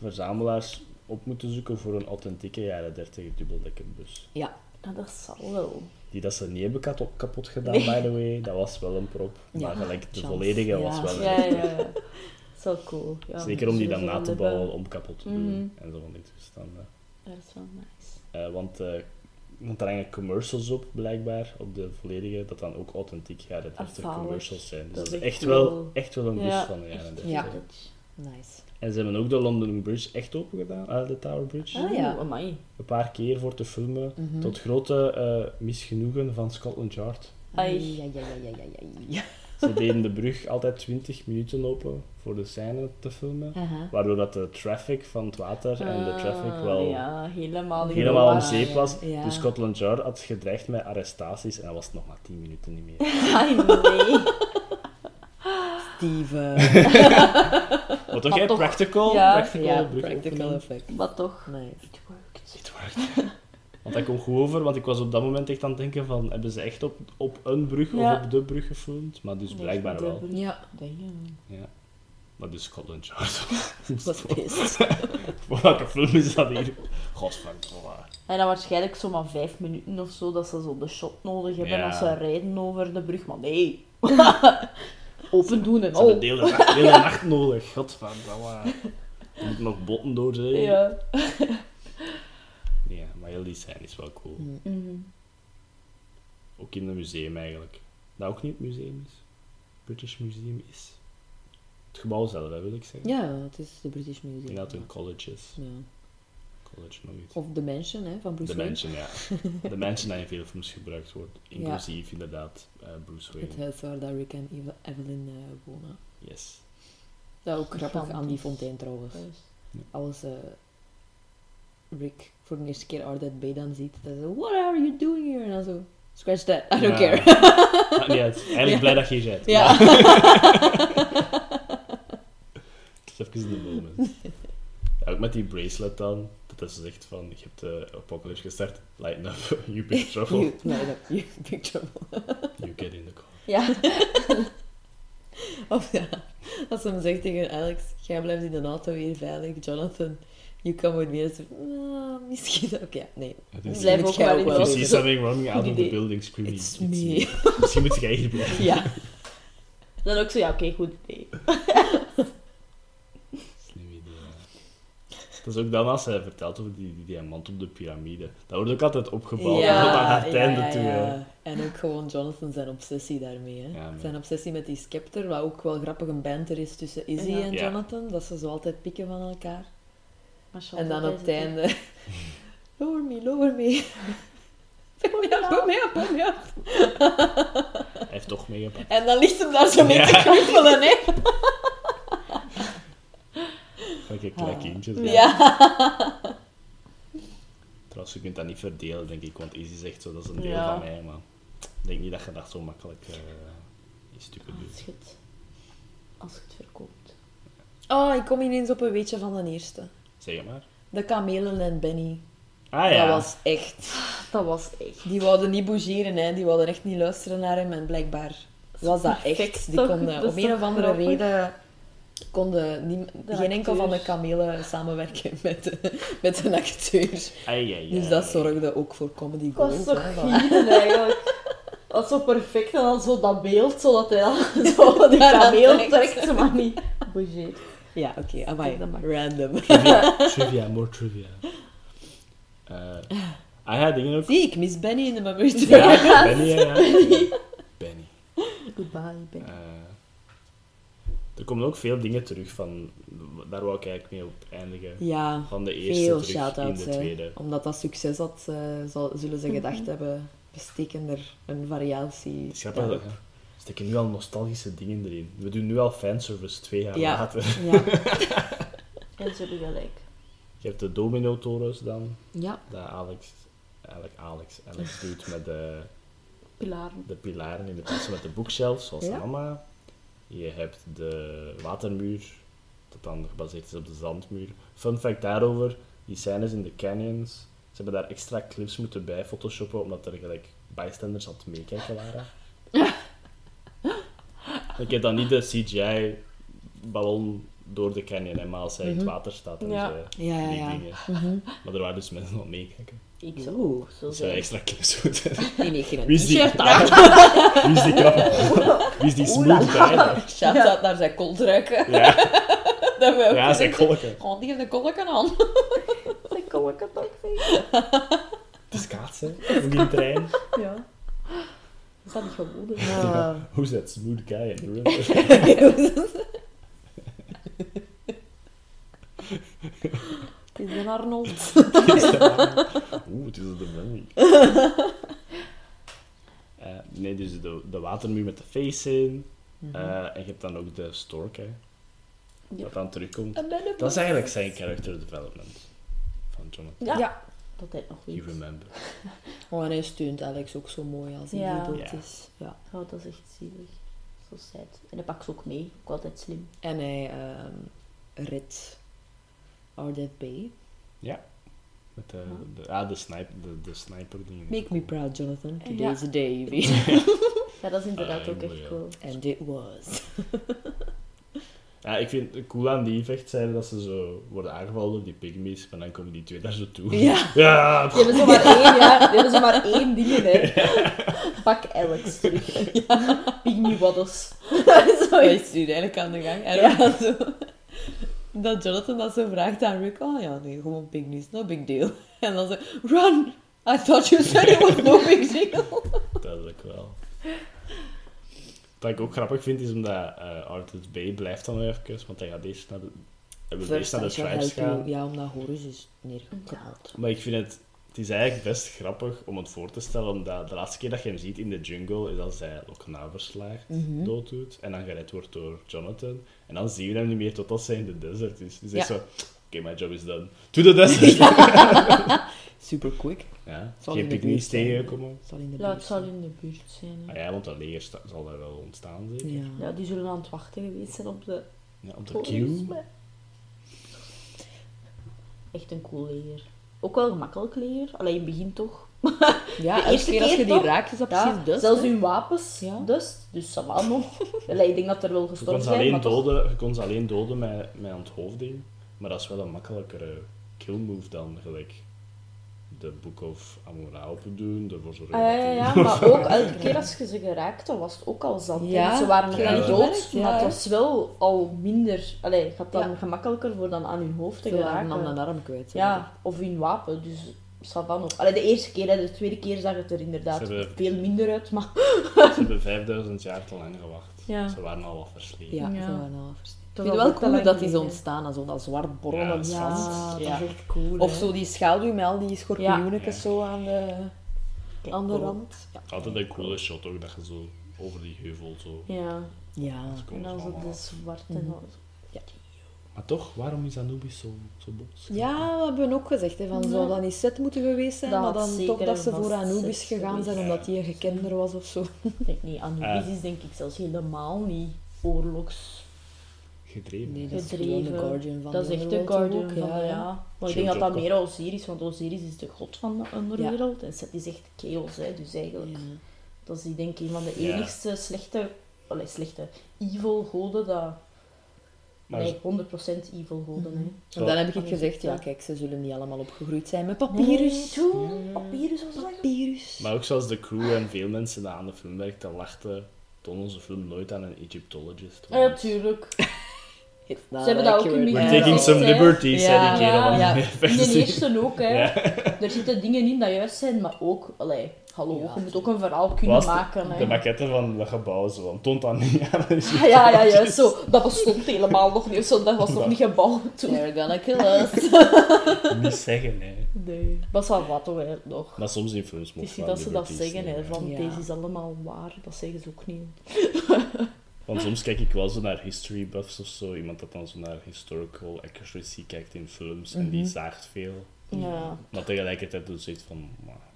verzamelaars op moeten zoeken voor een authentieke jaren 30 dubbeldekkerbus. Ja. Ja, dat zal wel. Die dat ze niet hebben kapot, kapot gedaan, by the way. Dat was wel een prop. Ja, maar gelijk de chance. volledige Ja. was wel een Ja, ja, echte. ja. Zo cool. Ja, Zeker om die dan na te wel bouwen om kapot te doen. Mhm. En zo van die toestanden. Dat is wel nice. Eh, want eh want er hangen commercials op, blijkbaar, op de volledige, dat dan ook authentiek jaren 30 zalig. commercials zijn. Dus Dat dat is echt echt wel, echt wel een bus Ja, van de jaren echt 30. Ja. Nice. En ze hebben ook de London Bridge echt open gedaan, eh, de Tower Bridge. Ah, ja. Amai. Een paar keer voor te filmen, Mhm. tot grote eh, misgenoegen van Scotland Yard. Ai. Ze deden de brug altijd 20 minuten open voor de scène te filmen. Waardoor dat de traffic van het water en de traffic Ah, wel Ja, helemaal helemaal om zeep was. ja. Dus Scotland Yard had gedreigd met arrestaties en dat was het nog maar 10 minuten niet meer. Ai, nee. Steven. Wat toch, Maar hè? toch, Practical? ja. practical, practical effect. Maar toch, Nice. it worked. Het werkt. Want dat komt goed over, want ik was op dat moment echt aan het denken van, hebben ze echt op, op een brug Ja. of op de brug gefilmd? Maar dus blijkbaar wel. Ja, Damn. Ja. Maar dus Scotland Yard. best. Voor welke film is dat hier? Godverdomme. En dan waarschijnlijk zomaar vijf minuten of zo, dat ze zo de shot nodig hebben Ja. als ze rijden over de brug. Maar nee. Open doen en Ze hebben de hele nacht, de hele nacht nodig. Godverdomme. Je moet nog botten door zijn. Ja. Maar heel die scène is wel cool. Mhm. Ook in het museum eigenlijk. Dat ook niet het museum is. British Museum is. Het gebouw zelf, hè, wil ik zeggen. Ja, het is de British Museum. denk dat het een college is. Ja. College nog iets. Of The Mansion hè, van Bruce De Wayne. Mansion, ja. De Mansion dat in veel films gebruikt wordt. Inclusief inderdaad eh, Bruce Het Wayne. huis waar dat Rick en Eve- Evelyn eh, wonen. Yes. Dat is ook grappig aan die fontein trouwens. Als eh, Rick voor de eerste keer Ardette Bay dan ziet, dan zo, what are you doing here? En dan zo, scratch that, I don't Ja. care. Maakt niet uit. Eigenlijk Ja. blij dat je hier bent. Ja. Het is even in de moment. Ja, ook met die bracelet dan. Dat is zegt van, je hebt de apocalypse gestart. Lighten up, you big trouble. You, nee, dat, you big trouble. You get in the car. Ja. Of ja, als ze hem zegt tegen Alex, jij blijft in de auto hier veilig, Jonathan, you come with me. Ze ah, misschien, oké, ja, nee. Het is- Blijf ook maar in de see something running out of the building screaming, It's "It's me." Misschien moet jij hier blijven. Ja. Dan ook zo, ja, oké, goed idee. Slim idee, ja. Dat is ook dan als hij vertelt over die, die diamant op de piramide. Dat wordt ook altijd opgebouwd Ja, tot aan het ja, einde ja, toe. ja. En ook gewoon Jonathan zijn obsessie daarmee. Hè. Ja, man. zijn obsessie met die scepter, wat ook wel grappig een banter is tussen Izzy Ja. en Ja. Jonathan. Dat ze zo altijd pikken van elkaar. Maar En dan op het einde... Lower me, lower me. Me up, put me up, put me up. Hij heeft toch meegepakt. En dan ligt hem daar zo mee te Ja. knuffelen, hè. Gekke klein kindjes. hè. Ah. Ja. Trouwens, je kunt dat niet verdelen, denk ik. Want Izzy zegt zo, dat is een deel Ja. van mij. Maar ik denk niet dat je dat zo makkelijk eh in stukken Als doet. je het, als je het verkoopt. Oh, ik kom ineens op een weetje van de eerste. Zeg het maar. De kamelen en Benny. Ah ja. Dat was echt... Dat was echt... Die wouden niet bougeren, hè. Die wilden echt niet luisteren naar hem. En blijkbaar was dat echt. Perfect, Die konden Dat op is een of andere grappig? reden... Konden niet, geen enkel van de kamelen samenwerken met, de- met een acteur. Ai, ai, ai. Dus dat zorgde ook voor comedy was gold. toch hè, van- gieren eigenlijk. Dat is zo perfect en dan zo dat beeld, zodat hij dan zo die kameel trekt, maar niet bougeert. Ja, oké. maar. Random. Trivia, trivia, more trivia. Eh ah ja, dingen ook. Zie, ik mis Benny in de Memory Ja, Benny, ja. ja. Benny. Goodbye, Ben. Eh, er komen ook veel dingen terug van... Daar wou ik eigenlijk mee op eindigen. Ja, Van de eerste veel terug in shout-outs. de hè. tweede. Omdat dat succes had, eh, zullen ze gedacht hebben, we steken er een variatie is grappig. Er steken nu al nostalgische dingen erin. We doen nu al fanservice twee jaar Ja. later. Ja. En ze hebben gelijk. Je hebt de domino-torens dan, ja. dat Alex, eigenlijk Alex, Alex doet met de, Pilaren. de pilaren in de plaats met de bookshelf, zoals Ja. mama. Je hebt de watermuur, dat dan gebaseerd is op de zandmuur. Fun fact daarover, die scènes in de canyons, ze hebben daar extra clips moeten bij photoshoppen, omdat er gelijk bystanders aan het meekijken waren. Ik heb dan niet de CGI-ballon door de canyon, hè, maar als hij in het water staat en Ja. zo, Ja, ja, die ja. dingen. Maar er waren dus mensen aan het meekijken. Ik zou Oeh. zo zijn. extra clips geen Wie is die? aan. Wie is die krap? Wie is die smooth guy? naar zijn koldruiken. Ja, Dat we ook ja, zijn kolken. Gewoon, die heeft een kolken aan. Dat kan ik het ook zeggen. De schaatsen in die trein. Ja. Dat is niet gewoon. Ah. Hoe is dat smooth guy in the river? Het is een Arnold. Oeh, het is de Benny. Eh, nee, dus de, de watermuur met de face in. Eh, en je hebt dan ook de stork, hè. Ja. Wat dan terugkomt. Dat is eigenlijk zijn character development van Jonathan. Ja. Dat hij nog You weet. remember. Oh, en hij steunt Alex ook zo mooi als hij Ja. dood Ja. is. Ja. Oh, dat is echt zielig. Zo sad. En hij pakt ze ook mee. Ook altijd slim. En hij ehm redt Ardette Bay. Ja. Met de, de, ah, de, sniper, de, de sniper dingen. Make me proud, Jonathan. Ja. Today's a day. Ja, dat is inderdaad Ah, ook echt ja. cool. And it was. Ja, ik vind het cool aan die vechtschijnen dat ze zo worden aangevallen door die pygmies, maar dan komen die twee daar zo toe. Ja. Ja, Die hebben zo maar één, ja. Die hebben zo maar één ding, hè. Pak Alex terug. Pygmy Waddles. Zo Hij is- nu eigenlijk aan de gang. En Ja. dan zo... Dat Jonathan dat zo vraagt aan Rick. Oh ja, nee, gewoon news. No big deal. En dan zo... Run! I thought you said it was no big deal. duidelijk wel. Wat ik ook grappig vind, is omdat Arthur's Bay blijft dan even, want hij gaat eerst naar de, hij wil eerst naar de tribes gaan. Ja, omdat Horus is neergeknald. Maar ik vind het, het is eigenlijk best grappig om het voor te stellen, omdat de laatste keer dat je hem ziet in de jungle, is als hij Lokna verslaagt, Mhm. dood doet, en dan gered wordt door Jonathan. En dan zien we hem niet meer totdat zij in de desert is. Dus hij Ja. zegt zo, oké, my job is done. To the desert! Super quick. Ja, Zal geen in de Ja, het buurt zal zijn. in de buurt zijn. hè. Ah ja, want dat leger sta- zal daar wel ontstaan zeker. Ja. Ja, die zullen aan het wachten geweest zijn op de Ja, op de queue. Echt een cool leger. Ook wel een gemakkelijk leger. Alleen in het begin toch. Ja, De eerste keer als je die toch? raakt, is dat Ja, precies dus. zelfs hè? hun wapens. Ja. Dus, dus va nog. Allee, ik denk dat er wel Je gestorven zijn, maar doden, je kon ze alleen doden met, met onthoofding, maar dat is wel een makkelijkere kill move dan gelijk de Book of Amora doen, ervoor zorgen Ah, ja, ja, maar ook elke keer als je ze geraakt, dan was het ook al zand. Ja, Ze waren nog ja, niet dat dood, maar het was wel al minder... Allee, het gaat dan Ja. gemakkelijker voor dan aan hun hoofd te Ze waren geraken. dan een arm kwijt. Ja, of hun wapen, dus ça va nog. Allee, de eerste keer, hè, de tweede keer zag het er inderdaad Ze hebben- veel minder uit, maar... Ze hebben 5000 jaar te lang gewacht. Ja. Ze waren al wat versleten. Ja, Ja. ze waren al verst- Ik Dat vind het wel cool dat die zo ontstaan, als zo dat zwart Ja, borrelend is zand. Ja, Ja. dat is echt cool. Of zo die schaduw met al die schorpioenetjes Ja. zo aan de, aan de rand. Ja. Altijd een coole shot ook, dat je zo over die heuvel zo... Ja, ja. en dan zo de zwarte... Mhm. Maar toch, waarom is Anubis zo, zo boos? Ja, dat hebben we ook gezegd. Hè, van, zou Ja. dat niet set moeten geweest zijn, Dat maar dan toch dat ze voor Anubis gegaan zijn, omdat hij een gekender was of zo. Ik denk niet, Anubis is denk ik zelfs helemaal niet oorlogs... Gedreven. Nee, dat is Gedreven. de Guardian van Dat is de echt de Guardian ook, van ja, de, ja. Maar ik denk dat dat meer Osiris, want Osiris is de god van de underwereld. En Set is echt chaos, hè. Dus eigenlijk, Ja. dat is denk ik een van de Ja. enigste slechte, allee, slechte evil goden dat... Maar nee, 100% evil goden. En dan heb ik gezegd, ja kijk, ze zullen niet allemaal opgegroeid zijn met papyrus. Nee, toe. Papyrus dat? Papyrus. Maar ook zoals de crew en veel mensen die aan de film werkten, lachten, tonen onze film nooit aan een Egyptologist. Ja, tuurlijk. It's Ze not hebben dat ook in We're taking some Ja. liberties, zei Ja. van Ja. In de eerste ook, hè. Ja. Er zitten dingen in dat juist zijn, maar ook... Allee, hallo, Ja. je moet ook een verhaal kunnen Was de- maken, hè. De maquette van dat gebouw, zo, van, toont dat niet aan. Ah, ja, ja, juist zo. Dat bestond helemaal nog niet. Zo, dat was nog niet gebouwd toen. They're gonna kill us. Niet zeggen, hè. Nee. Dat is wel wat hè, nog. Maar soms in films Het is niet dat ze dat zeggen, hè, van Ja. deze is allemaal waar. Dat zeggen ze ook niet. Want soms kijk ik wel zo naar history buffs of zo. Iemand dat dan zo naar historical accuracy kijkt in films. En die Mhm. zaagt veel. Ja. Maar tegelijkertijd doet ze iets van... maar,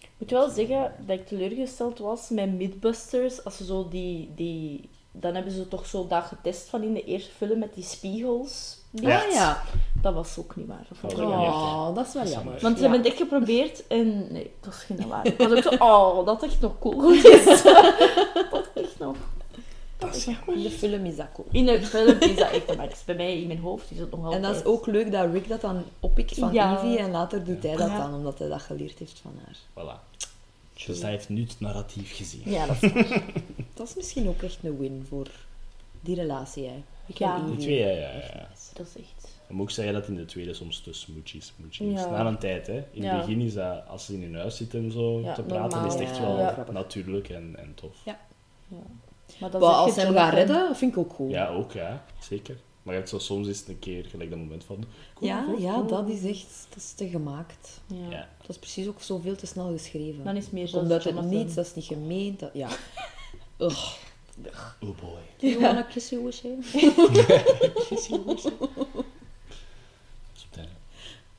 Ik moet wel zeggen dat ik teleurgesteld was met Mythbusters. Als ze zo die, die... Dan hebben ze toch zo dat getest van in de eerste film met die spiegels. Ja. Ah ja. Dat was ook niet waar. Dat Oh, dat. Oh, is wel jammer. Want ze Ja. hebben het echt geprobeerd en nee, dat is geen waar. Ik was ook zo, oh, dat echt nog cool geweest. dat is echt nog. In de film is dat cool. In de film is dat echt, maar bij mij in mijn hoofd is het nog altijd. En dat is ook leuk dat Rick dat dan oppikt van Ja. Evie en later doet hij dat Ja. dan, omdat hij dat geleerd heeft van haar. voilà. Dus hij heeft nu het narratief gezien. Ja, dat is waar. Dat is misschien ook echt een win voor die relatie, hè. Rick Ja. en Die twee, ja, ja, ja. Dat is echt. Dan moet ik zeggen dat in de tweede soms te smoochy smoochy is. Ja. Na een tijd, hè. In Ja. het begin is dat, als ze in hun huis zitten en zo Ja, te praten, normaal, is het echt ja. wel natuurlijk en, en tof. Ja. Maar dat Maar als ze hem gaat redden, dat vind ik ook cool. Ja, ook, ja. Zeker. Maar je hebt zo soms is het een keer gelijk dat moment van... ja, ja, dat is echt dat is te gemaakt. Ja. Ja. Dat is precies ook zo veel te snel geschreven. Dan is het meer zo. Uit het niets, dat is niet gemeend. Dat, ja. Ugh. Oh boy. Do you wanna kiss your wish, hè? Sometimes.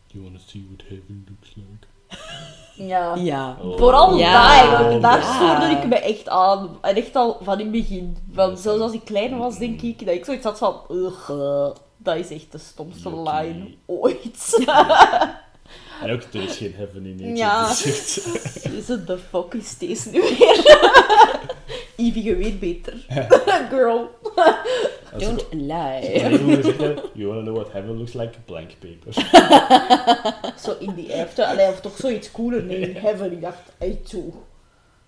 You wanna see what heaven looks like? Ja. Ja. Oh. Vooral Ja. daar, daar Ja. stoorde ik me echt aan. En echt al van in het begin. Van, Ja. zelfs als ik klein was, denk ik, dat ik zoiets had van... Ugh. Dat is echt de stomste line ooit. En ook, er is geen heaven in nature. Ja. dus Is het de fuck is deze nu weer? Evie, je weet beter. Girl. Don't lie. you wanna know what heaven looks like? Blank paper. Zo in die after. Allee, of toch zoiets cooler. Nee, Heaven. Ik dacht, toe.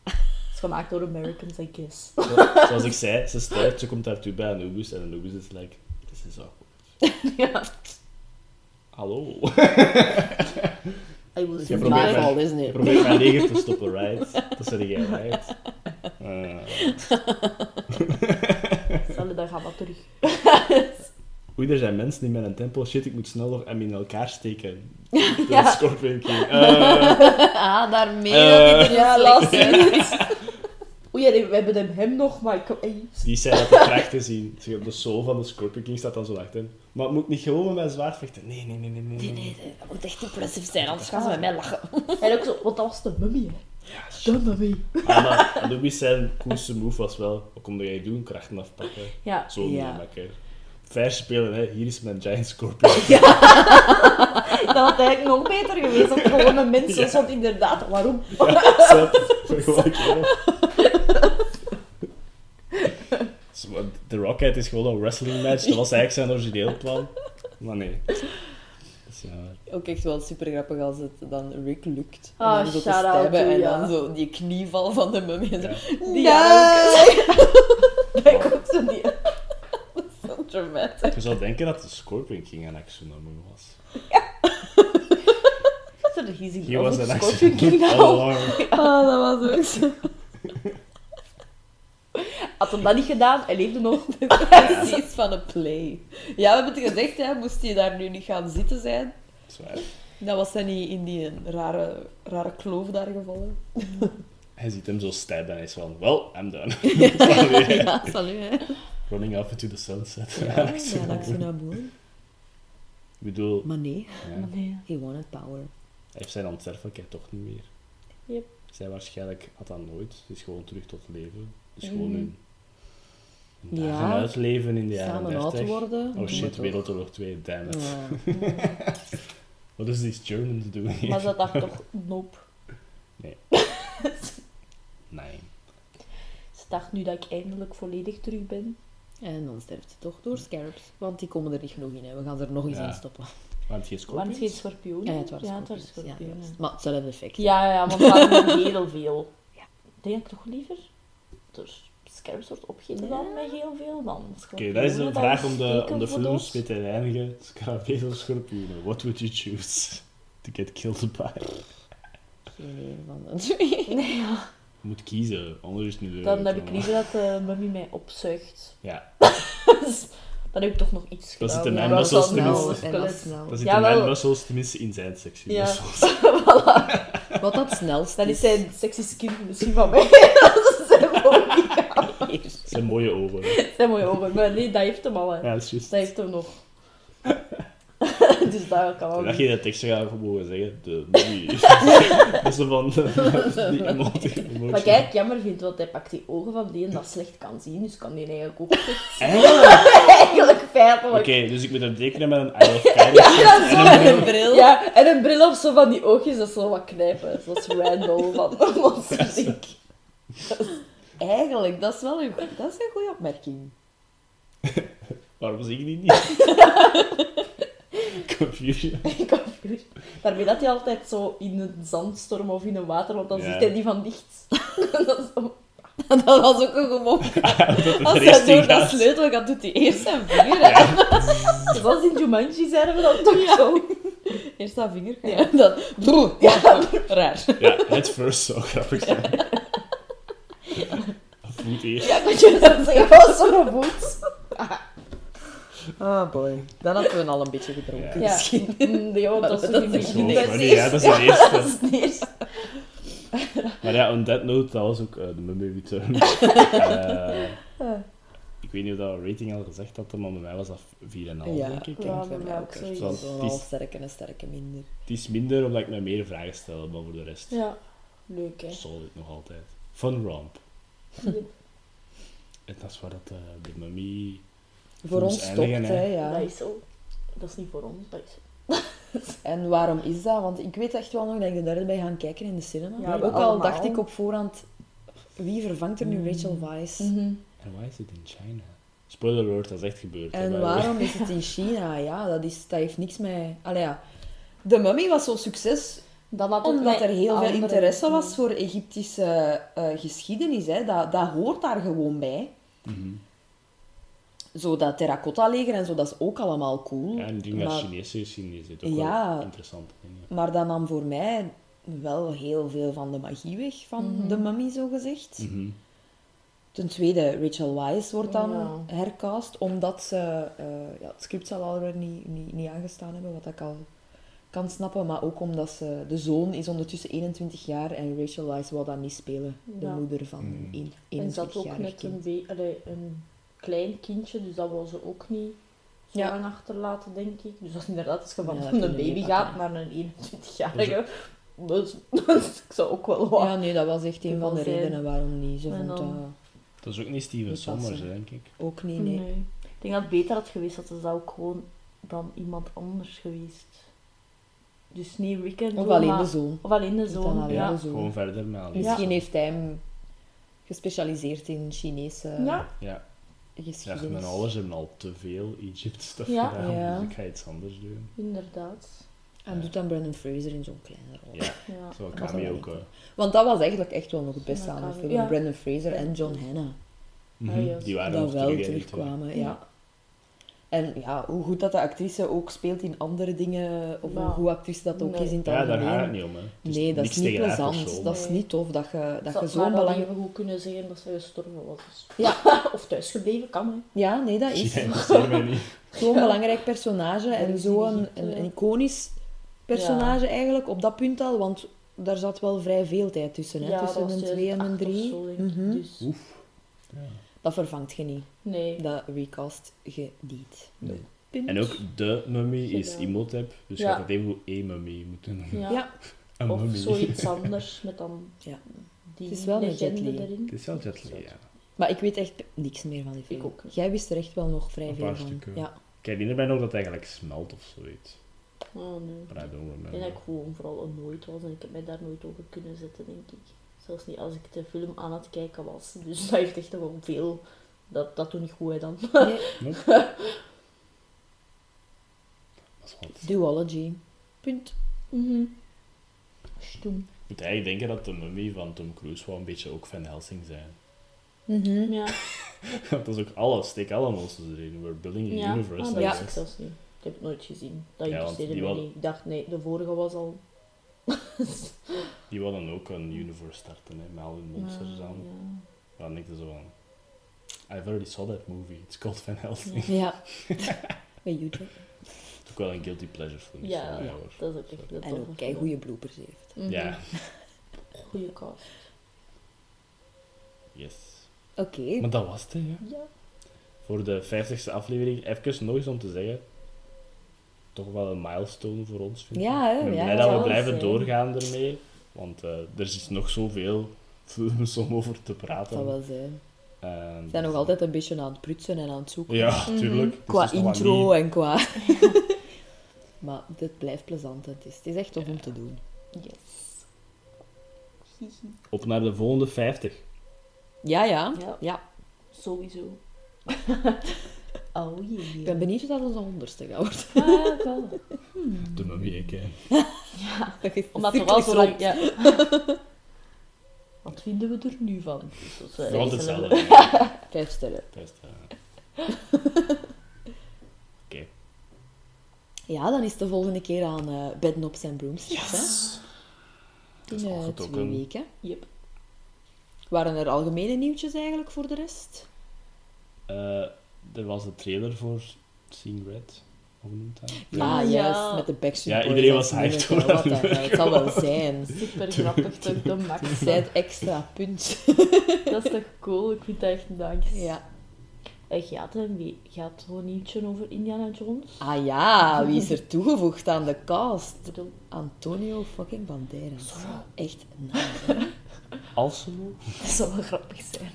Het is gemaakt door Americans, I guess. Zo- Zoals ik zei, ze sterft, ze komt daartoe bij Anubis en Anubis is like, this is awkward. ja. Hallo. I will Je probeert mij- fault, isn't Je it? probeert mijn leger te stoppen, right? Dat zeg jij, right? Uh, Zal dan gaan we terug. Oei, er zijn mensen die met een tempel, shit, ik moet snel nog hem in elkaar steken. Dat Ja. is Scorpion King. Eh, Ah, daarmee Eh. dat hij er Ja, ja, ja, nee, we hebben hem, hem nog, maar ik... Hey. die zei dat de krachten zien. Zeg, De soul van de Scorpion King staat dan zo achter. Maar moet ik niet gewoon met mijn zwaard vechten? Nee, nee, nee, nee. nee, Nee, nee, nee, dat moet echt impressief zijn, anders gaan ze met mij lachen. En ook zo, want dat was de mummy, hè. De mummy. Ah, maar zijn coolste move was wel, wat kom jij doen? Krachten afpakken. Ja. Zo Ja. niet lekker. Fair spelen, hè. hier is mijn giant scorpion. Dat had eigenlijk nog beter geweest, dat er gewoon een mens was, want inderdaad, waarom? Ja, zo, een. Zo, De Rocket is gewoon een wrestling match. Dat was eigenlijk zijn origineel plan. Maar nee. Dus ja, Ook echt wel super grappig als het dan Rick lukt. Om Ah, zo te stabben en ja. dan zo die knieval van de mummy. en Zo. ja. Die. Dat ook zo die... Zo dramatic. Je zou denken dat de Scorpion King een Axunamo was. Zo de gezien. He was Of an Scorpion King nou. Ah, dat was ook zo. Had hem dat niet gedaan, hij leefde nog. Precies van een play. Ja, we hebben het gezegd, hè, moest hij daar nu niet gaan zitten zijn. Zwaar. Dan was hij niet in die rare, rare kloof daar gevallen. Hij ziet hem zo stabben en hij is van, well, I'm done. Ja, salut, hè. Running off into the sunset. Ja, Een ja. Ik bedoel, Maar nee, ja, Nee. he wanted power. hij heeft zijn onsterfelijkheid toch niet meer. Yep. Zij waarschijnlijk had dat nooit. Ze is gewoon terug tot leven. Dus gewoon een, een Ja. uitleven in de jaren Samen oud 30. worden. Oh maar shit, toch. Wereldoorlog 2, damn it. Ja. What is these Germans doing Maar here? ze dacht toch, nope. Nee. Ze dacht nu dat ik eindelijk volledig terug ben. En dan sterft ze toch door scarabs. Want die komen er niet genoeg in. Hè. We gaan er nog eens Ja. in stoppen. Want geen Want het geen schorpioen. Ja, het waren ja, waren Ja, maar hetzelfde effect. Ja, ja, want we hadden heel veel. Ja. Denk ik toch liever? Dus scarabs wordt opgegeten dan met heel veel dan. Oké, dat is een vraag om de, om de films mee te eindigen. Scarabées of schorpioenen? What would you choose? To get killed by? Geen van de twee. Nee, ja. Je moet kiezen, anders is het niet leuk. Dan heb ik liever dat de mummy mij opzuigt. Ja, Dus dan heb ik toch nog iets Dan gedaan. zitten mijn Ja, muscles tenminste- zitten mijn muscles tenminste in zijn sectie. Ja. muscles. Wat dat snelst is is. zijn sexy skin misschien van mij. dat zijn. Dat mooie ogen. Zijn mooie ogen. Maar nee, dat heeft hem al. Hè. Ja, dat is juist. Dat heeft hem nog. dus daar kan wel Dat je de tekst gaat mogen zeggen, de movie. dat is van die emotie. Wat ik eigenlijk jammer vind, want hij pakt die ogen van die en dat slecht kan zien, dus kan die eigenlijk ook slecht zien. Eigenlijk? Eigenlijk Oké, feitelijk. dus ik moet hem tekenen met een Kyrie Ja, zo en een Een bril. bril. Ja, en een bril of zo van die oogjes, dat is zo wat knijpen. Zoals Randall van Monsters Inc. Eigenlijk, dat is wel een, dat is een goede opmerking. Waarom zeg je die niet? Confusion. Confused. Daarmee dat hij altijd zo in een zandstorm of in een water, want dan Ja. ziet hij die van dicht. dat is zo... Dat was ook een. Dat het Als hij door dat sleutel gaat, doet hij eerst zijn vinger. hè. Zoals in Jumanji zeiden we dat toch zo. Eerst zijn vinger. Ja, dan... Broer. Ja, raar. Ja, het first zou grappig zijn. Voet eerst. Ja, dat je dat zeggen, was zo'n voet. Ah, boy. Dan hadden we hem al een beetje gedronken. Ja. Ja, Misschien. want dat is Dat is niet ja, dat is de eerste. dat is de eerste. Maar ja, on that note, dat was ook eh, de Mummy Return. Eh, ik weet niet of dat rating al gezegd had, maar bij mij was dat 4,5 Ja. denk ik. Ja, bij mij ook zoiets. Het is- half sterke en een sterke minder. Het is minder omdat ik me meer vragen stel, maar voor de rest Ja, leuk hè. solid nog altijd. Fun romp. En dat is waar dat, eh, de Mummy Voor ons stopt, hè. hè, ja. Dat is zo. Dat is niet voor ons, dat is En waarom is dat? Want ik weet echt wel nog dat ik de derde bij gaan kijken in de cinema. Ja, Ook al allemaal. dacht ik op voorhand, wie vervangt er nu Mm. Rachel Weisz? En waar is het in China? Spoiler alert, dat is echt gebeurd. En waarom is het in China? Ja, dat, is, dat heeft niks met... Allee, ja. De Mummy was zo'n succes Had omdat er heel veel interesse was voor Egyptische eh, geschiedenis. Hè. Dat, dat hoort daar gewoon bij. Mhm. Zo dat terracotta-leger en zo, dat is ook allemaal cool. Ja, en dat maar, Chinese geschiedenis zit ook Ja. wel interessante dingen. maar dat nam voor mij wel heel veel van de magie weg van Mhm. de Mummy, zo gezegd. Mhm. Ten tweede, Rachel Weisz wordt dan Ja. hercast, omdat ze... eh, ja, het script zal alweer niet, niet, niet aangestaan hebben, wat ik al kan snappen. Maar ook omdat ze... De zoon is ondertussen 21 jaar en Rachel Weisz wil dat niet spelen. De Ja. moeder van Mm. een En ze had ook 21-jarig net een, allee, klein kindje, dus dat wil ze ook niet zo Ja. lang achterlaten, denk ik. Dus dat is inderdaad, als je van Ja, dat een baby gaat naar een 21-jarige, dus, ik zou ook wel wat... Ja, nee, dat was echt een van de Geval zijn. redenen waarom niet. Ze En vond dat Dat is ook niet Steven Sommers, denk ik. ook niet, nee. Nee. Ik denk dat het beter had geweest dat ze zou ook gewoon dan iemand anders geweest. Dus niet en Of alleen maar- de zoon. Of alleen de zoon, alleen ja. de zoon. Gewoon verder met. Misschien heeft hij hem gespecialiseerd in Chinese Ja. Ja, ja geschiedenis. mijn ouders hebben al te veel Egypt-stuff Ja. gedaan, Ja. dus ik ga iets anders doen. Inderdaad. En doet dan Brandon Fraser in zo'n kleine rol. Ja, Ja. cameo wel ook. Want dat was eigenlijk echt wel nog het beste Ja, aan de film. Ja. Brandon Fraser en John Hanna. Mhm, Ah, ja. Die waren dat wel terugkwamen, ja. En ja, hoe goed dat de actrice ook speelt in andere dingen, of Ja. hoe goed actrice dat ook Nee. is in het Ja, daar gaat het niet om. Hè. Nee, dat is niet plezant. Dat is niet tof dat je, dat je zo'n belang... even goed kunnen zeggen dat ze gestorven was. Dus. Ja. of thuisgebleven, kan hè. Ja, nee, dat is niet. zo'n belangrijk personage en zo'n een, iconisch personage eigenlijk op dat punt al, want daar zat wel vrij veel tijd tussen, hè, Ja, tussen een 2 en een 2008 of 3. zo, denk ik. Mhm. Dus, Ja. Dat vervangt je niet. nee. Dat recast je niet. Nee. Punt. En ook de mummy is. Imhotep, dus je Ja. gaat het even goed één mummy moeten noemen. Ja. Ja, Een Of mummy. zoiets anders met dan Ja. die Het is wel een legende Jet Li. Het is wel Jet Li, ja. maar ik weet echt niks meer van die film. Ik ook. Jij wist er echt wel nog vrij Een veel paar van. stukken. Ja. Ik herinner mij nog dat het eigenlijk smelt of zoiets. Oh nee. But I don't Ik denk dat ik gewoon vooral een nooit was en ik heb mij daar nooit over kunnen zetten, denk ik. Zelfs niet als ik de film aan het kijken was. Dus dat heeft echt wel veel... Dat, dat doe ik goed, hè, dan. Nee. Dat is wat. duology. Punt. Mhm. Stoem. Ik moet eigenlijk denken dat de mummy van Tom Cruise wel een beetje ook Van Helsing zijn. Mhm. Ja. dat is ook alles, steek alle monsters erin. We're building a ja. universe. Ah, dat Ja. ik zelfs niet. Ik heb het nooit gezien. Dat Ja, interesseerde me wel- niet. Ik dacht, nee, de vorige was al... Die wilden ook een universe starten, hè, met al hun monsters aan. ja. Dan denk ik zo van... I've already saw that movie. It's called Van Helsing. Ja. Bij YouTube. Het is ook wel een guilty pleasure film. Ja, sorry, ja, hoor. dat is ook echt En ook kei goede bloopers heeft. Mhm. Ja, Goeie cast. yes. Oké. Maar dat was het, hè. Ja. Voor de 50ste aflevering, even nog eens om te zeggen. Toch wel een milestone voor ons, vind ik. Ja, hè, Ik ben ja, blij dat dat we blijven zijn. doorgaan ermee. Want eh, er is nog zoveel films om over te praten. Dat zal wel zijn. En We zijn nog dus- altijd een beetje aan het prutsen en aan het zoeken. Ja, tuurlijk. Het Qua dus nog intro en qua... maar dit blijft plezant. Het is, het is echt tof om te doen. Yes. Op naar de volgende 50. Ja, ja. Ja. ja. Sowieso. Oh jee. Ik ben benieuwd wat dat onze honderdste gaat worden. Ah, wel. Hè. Ja, Dat is omdat er al zo lang... Ja. Wat vinden we er nu van? Dus dat is, hetzelfde. Vijf sterren. Oké. Ja, dan is het de volgende keer aan eh bednops en broomsticks. Dat Hè? In eh, twee weken. Yep. Waren er algemene nieuwtjes eigenlijk voor de rest? Eh, er was de trailer voor Seeing Red. Hoe noemt dat? Ja, Ah, ja. juist. Met de Backstreet Ja, iedereen als was hyped Wat dat Het zal wel zijn. Super grappig, toch? De max. Zij het extra punt. Dat is toch cool? Ik vind dat echt nice. Ja. En gaat wie gaat een nieuwtje over Indiana Jones? Ah ja, wie is er toegevoegd aan de cast? Antonio fucking Banderas. Echt nice. hè? Alselo? dat zou wel grappig zijn.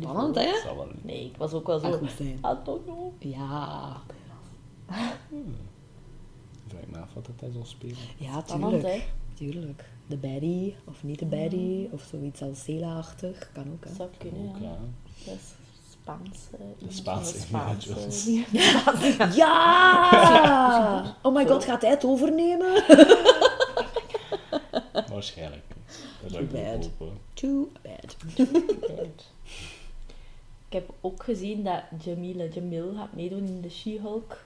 Spannend, hè? Nee, ik was ook wel zo... goed zijn. I don't know. Ja. Vraag ik me af wat dat hij zal spelen. Ja, Spannend, tuurlijk. hè? Tuurlijk. De baddie, of niet de baddie, of zoiets als Cela-achtig. Kan ook, hè. Zou kunnen, Ook, ja. ja. Dat is Spaanse de Indiana Spaanse- Ja! Oh my god, gaat hij het overnemen? Waarschijnlijk. Dat zou ik Too bad. Too bad. Ik heb ook gezien dat Jamila Jamil gaat meedoen in de She-Hulk.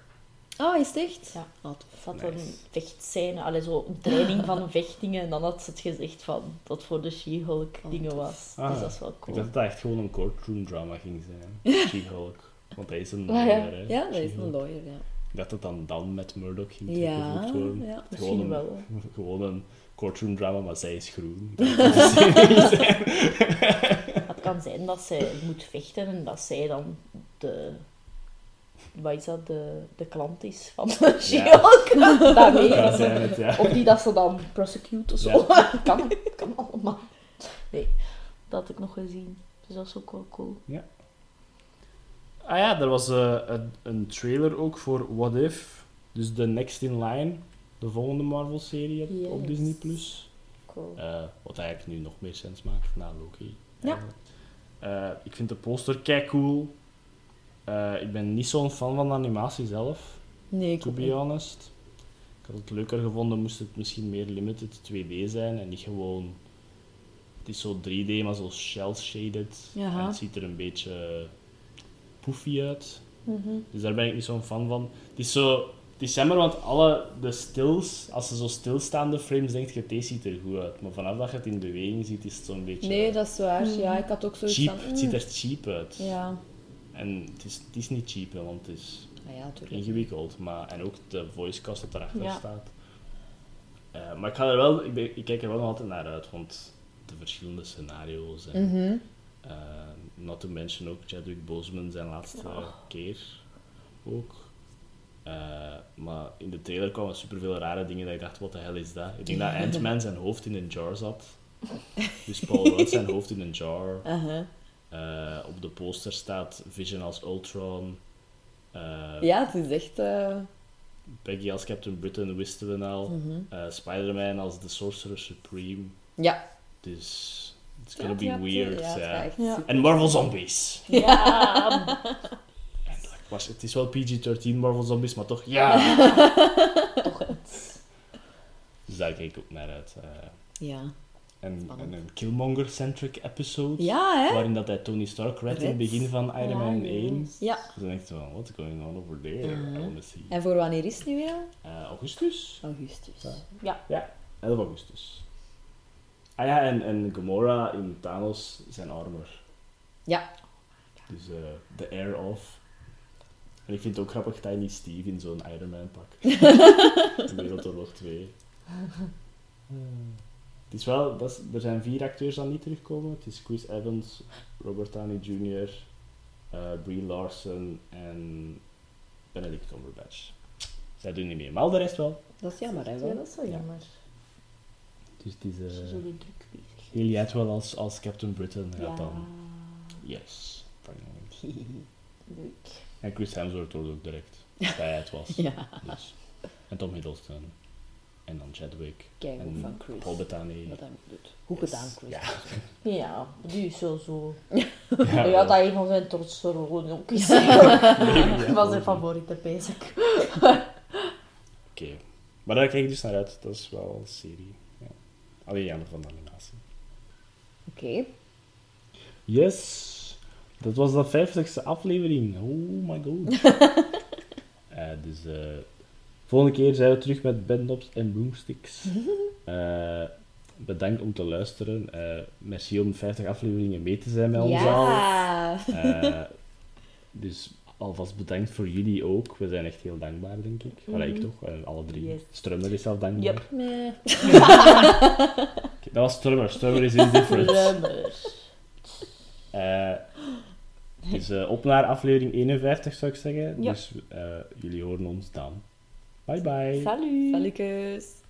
Oh, is het echt? Ja. Oh. Ze had Nice. een vechtscène, allee, zo een training van vechtingen. En dan had ze het gezegd van dat voor de She-Hulk Oh, dingen was. Ah, dus dat is wel Ik cool. dacht dat het echt gewoon een courtroom drama ging zijn. She-Hulk. Want hij is een Ah, ja. lawyer, hè. Ja, dat is een lawyer, ja. Ik dacht dat dan dan met Murdoch ging Ja, worden. ja. Misschien Gewoon een, wel. gewoon een courtroom drama, maar zij is groen. Dat kan zijn dat zij moet vechten en dat zij dan de... Wat is dat? De, de klant is van de She-Hulk. Ja, zij het, ja. Of die dat ze dan prosecute of zo. Ja. kan, kan allemaal. Nee, dat had ik nog gezien. Dus dat is ook wel cool. Ah ja, er was eh, een, een trailer ook voor What If. Dus de Next in Line, de volgende Marvel-serie op. Disney+. Plus. Cool. Eh, wat eigenlijk nu nog meer sens maakt na Loki. Ja. Eh, ik vind de poster kei cool. Eh, ik ben niet zo'n fan van de animatie zelf, Nee, ik to be niet. honest. Ik had het leuker gevonden moest het misschien meer limited 2D zijn en niet gewoon... Het is zo 3D, maar zo shell-shaded. Het ziet er een beetje poefy uit. Mhm. Dus daar ben ik niet zo'n fan van. Het is zo... Het is jammer, want alle de stills, als ze zo stilstaande frames, denk je, deze ziet er goed uit. Maar vanaf dat je het in beweging ziet, is het zo'n beetje... Nee, dat is waar. Ja, ik had ook zoiets cheap. van... Het ziet mm. er cheap uit. Ja. En het is, het is niet cheap, hè, want het is Ah, ja, natuurlijk. ingewikkeld. Maar, en ook de voicecast dat erachter Ja. staat. Eh, maar ik, ga er wel, ik, ben- ik kijk er wel nog altijd naar uit, want de verschillende scenario's. En, Mhm. eh, not to mention ook Chadwick Boseman zijn laatste Oh. keer ook. Eh, maar in de trailer kwamen superveel rare dingen dat ik dacht, wat de hel is dat? Ik denk dat Ant-Man zijn hoofd in een jar zat. Dus Paul Rudd zijn hoofd in een jar. Uh-huh. Eh, op de poster staat Vision als Ultron. Eh, Ja, het is echt... eh, Peggy als Captain Britain wisten we al. mhm. Eh, Spider-Man als The Sorcerer Supreme. Ja. Dus it's gonna Ja, be weird. Ja, En Marvel Zombies. Ja. Was, het is wel PG-13 Marvel Zombies, maar toch ja. toch iets. Dus daar kijk ik ook naar uit. eh. Ja. en, en een Killmonger-centric episode. Ja, hè? Waarin dat hij Tony Stark redt in het begin van Iron Man Ja, 1. yes. Ja. Dus dan denk je van, what's going on over there? Mhm. I wanna see. En voor wanneer is het nu weer? Eh, augustus? Augustus. Ja. 11 augustus. Ah ja, en, en Gamora in Thanos zijn armor. Ja. Dus eh the air off. En ik vind het ook grappig dat hij niet Steve in zo'n Iron Man pak. in Wereldoorlog 2. Het is wel, dat is, er zijn vier acteurs die niet terugkomen. Het is Chris Evans, Robert Downey Jr., eh Brie Larson en Benedict Cumberbatch. Zij doen niet mee, maar al de rest wel. Dat is jammer, hè? Ja, Wel? dat is wel jammer. Dus het is Ze eh zullen druk bezig. Lily Atwell als, als Captain Britain gaat Ja, dan. Yes. finally. leuk. En Chris Hemsworth wordt ook direct bij het was. Ja. Dus. En Tom Hiddleston. En dan Chadwick. Kijk en van Chris. Paul Bettany. Wat hij doet. Goed Yes. gedaan, Chris. Ja. Ja, die is zo zo. Ja, Ja, dat een van zijn rollen ook is. Dat was zijn favoriete bezig. Oké. Maar daar kijk ik dus naar uit. Dat is wel een serie. Ja. Alleen jammer van de animatie. Oké. Yes. Dat was de vijftigste aflevering. Oh my god. Eh, dus eh volgende keer zijn we terug met bedknops en broomsticks. Eh, bedankt om te luisteren. Merci om 50 afleveringen mee te zijn met ons al. Ja. Eh, dus alvast bedankt voor jullie ook. We zijn echt heel dankbaar, denk ik. Mm ik toch? En alle drie. Yes. Strummer is zelf dankbaar. Yep. Nee. Dat was Strummer. Strummer is indifferent. Drummer. Eh dus eh, op naar aflevering 51 zou ik zeggen. Ja. Dus eh, jullie horen ons dan. Bye bye. Salut. Salutjes.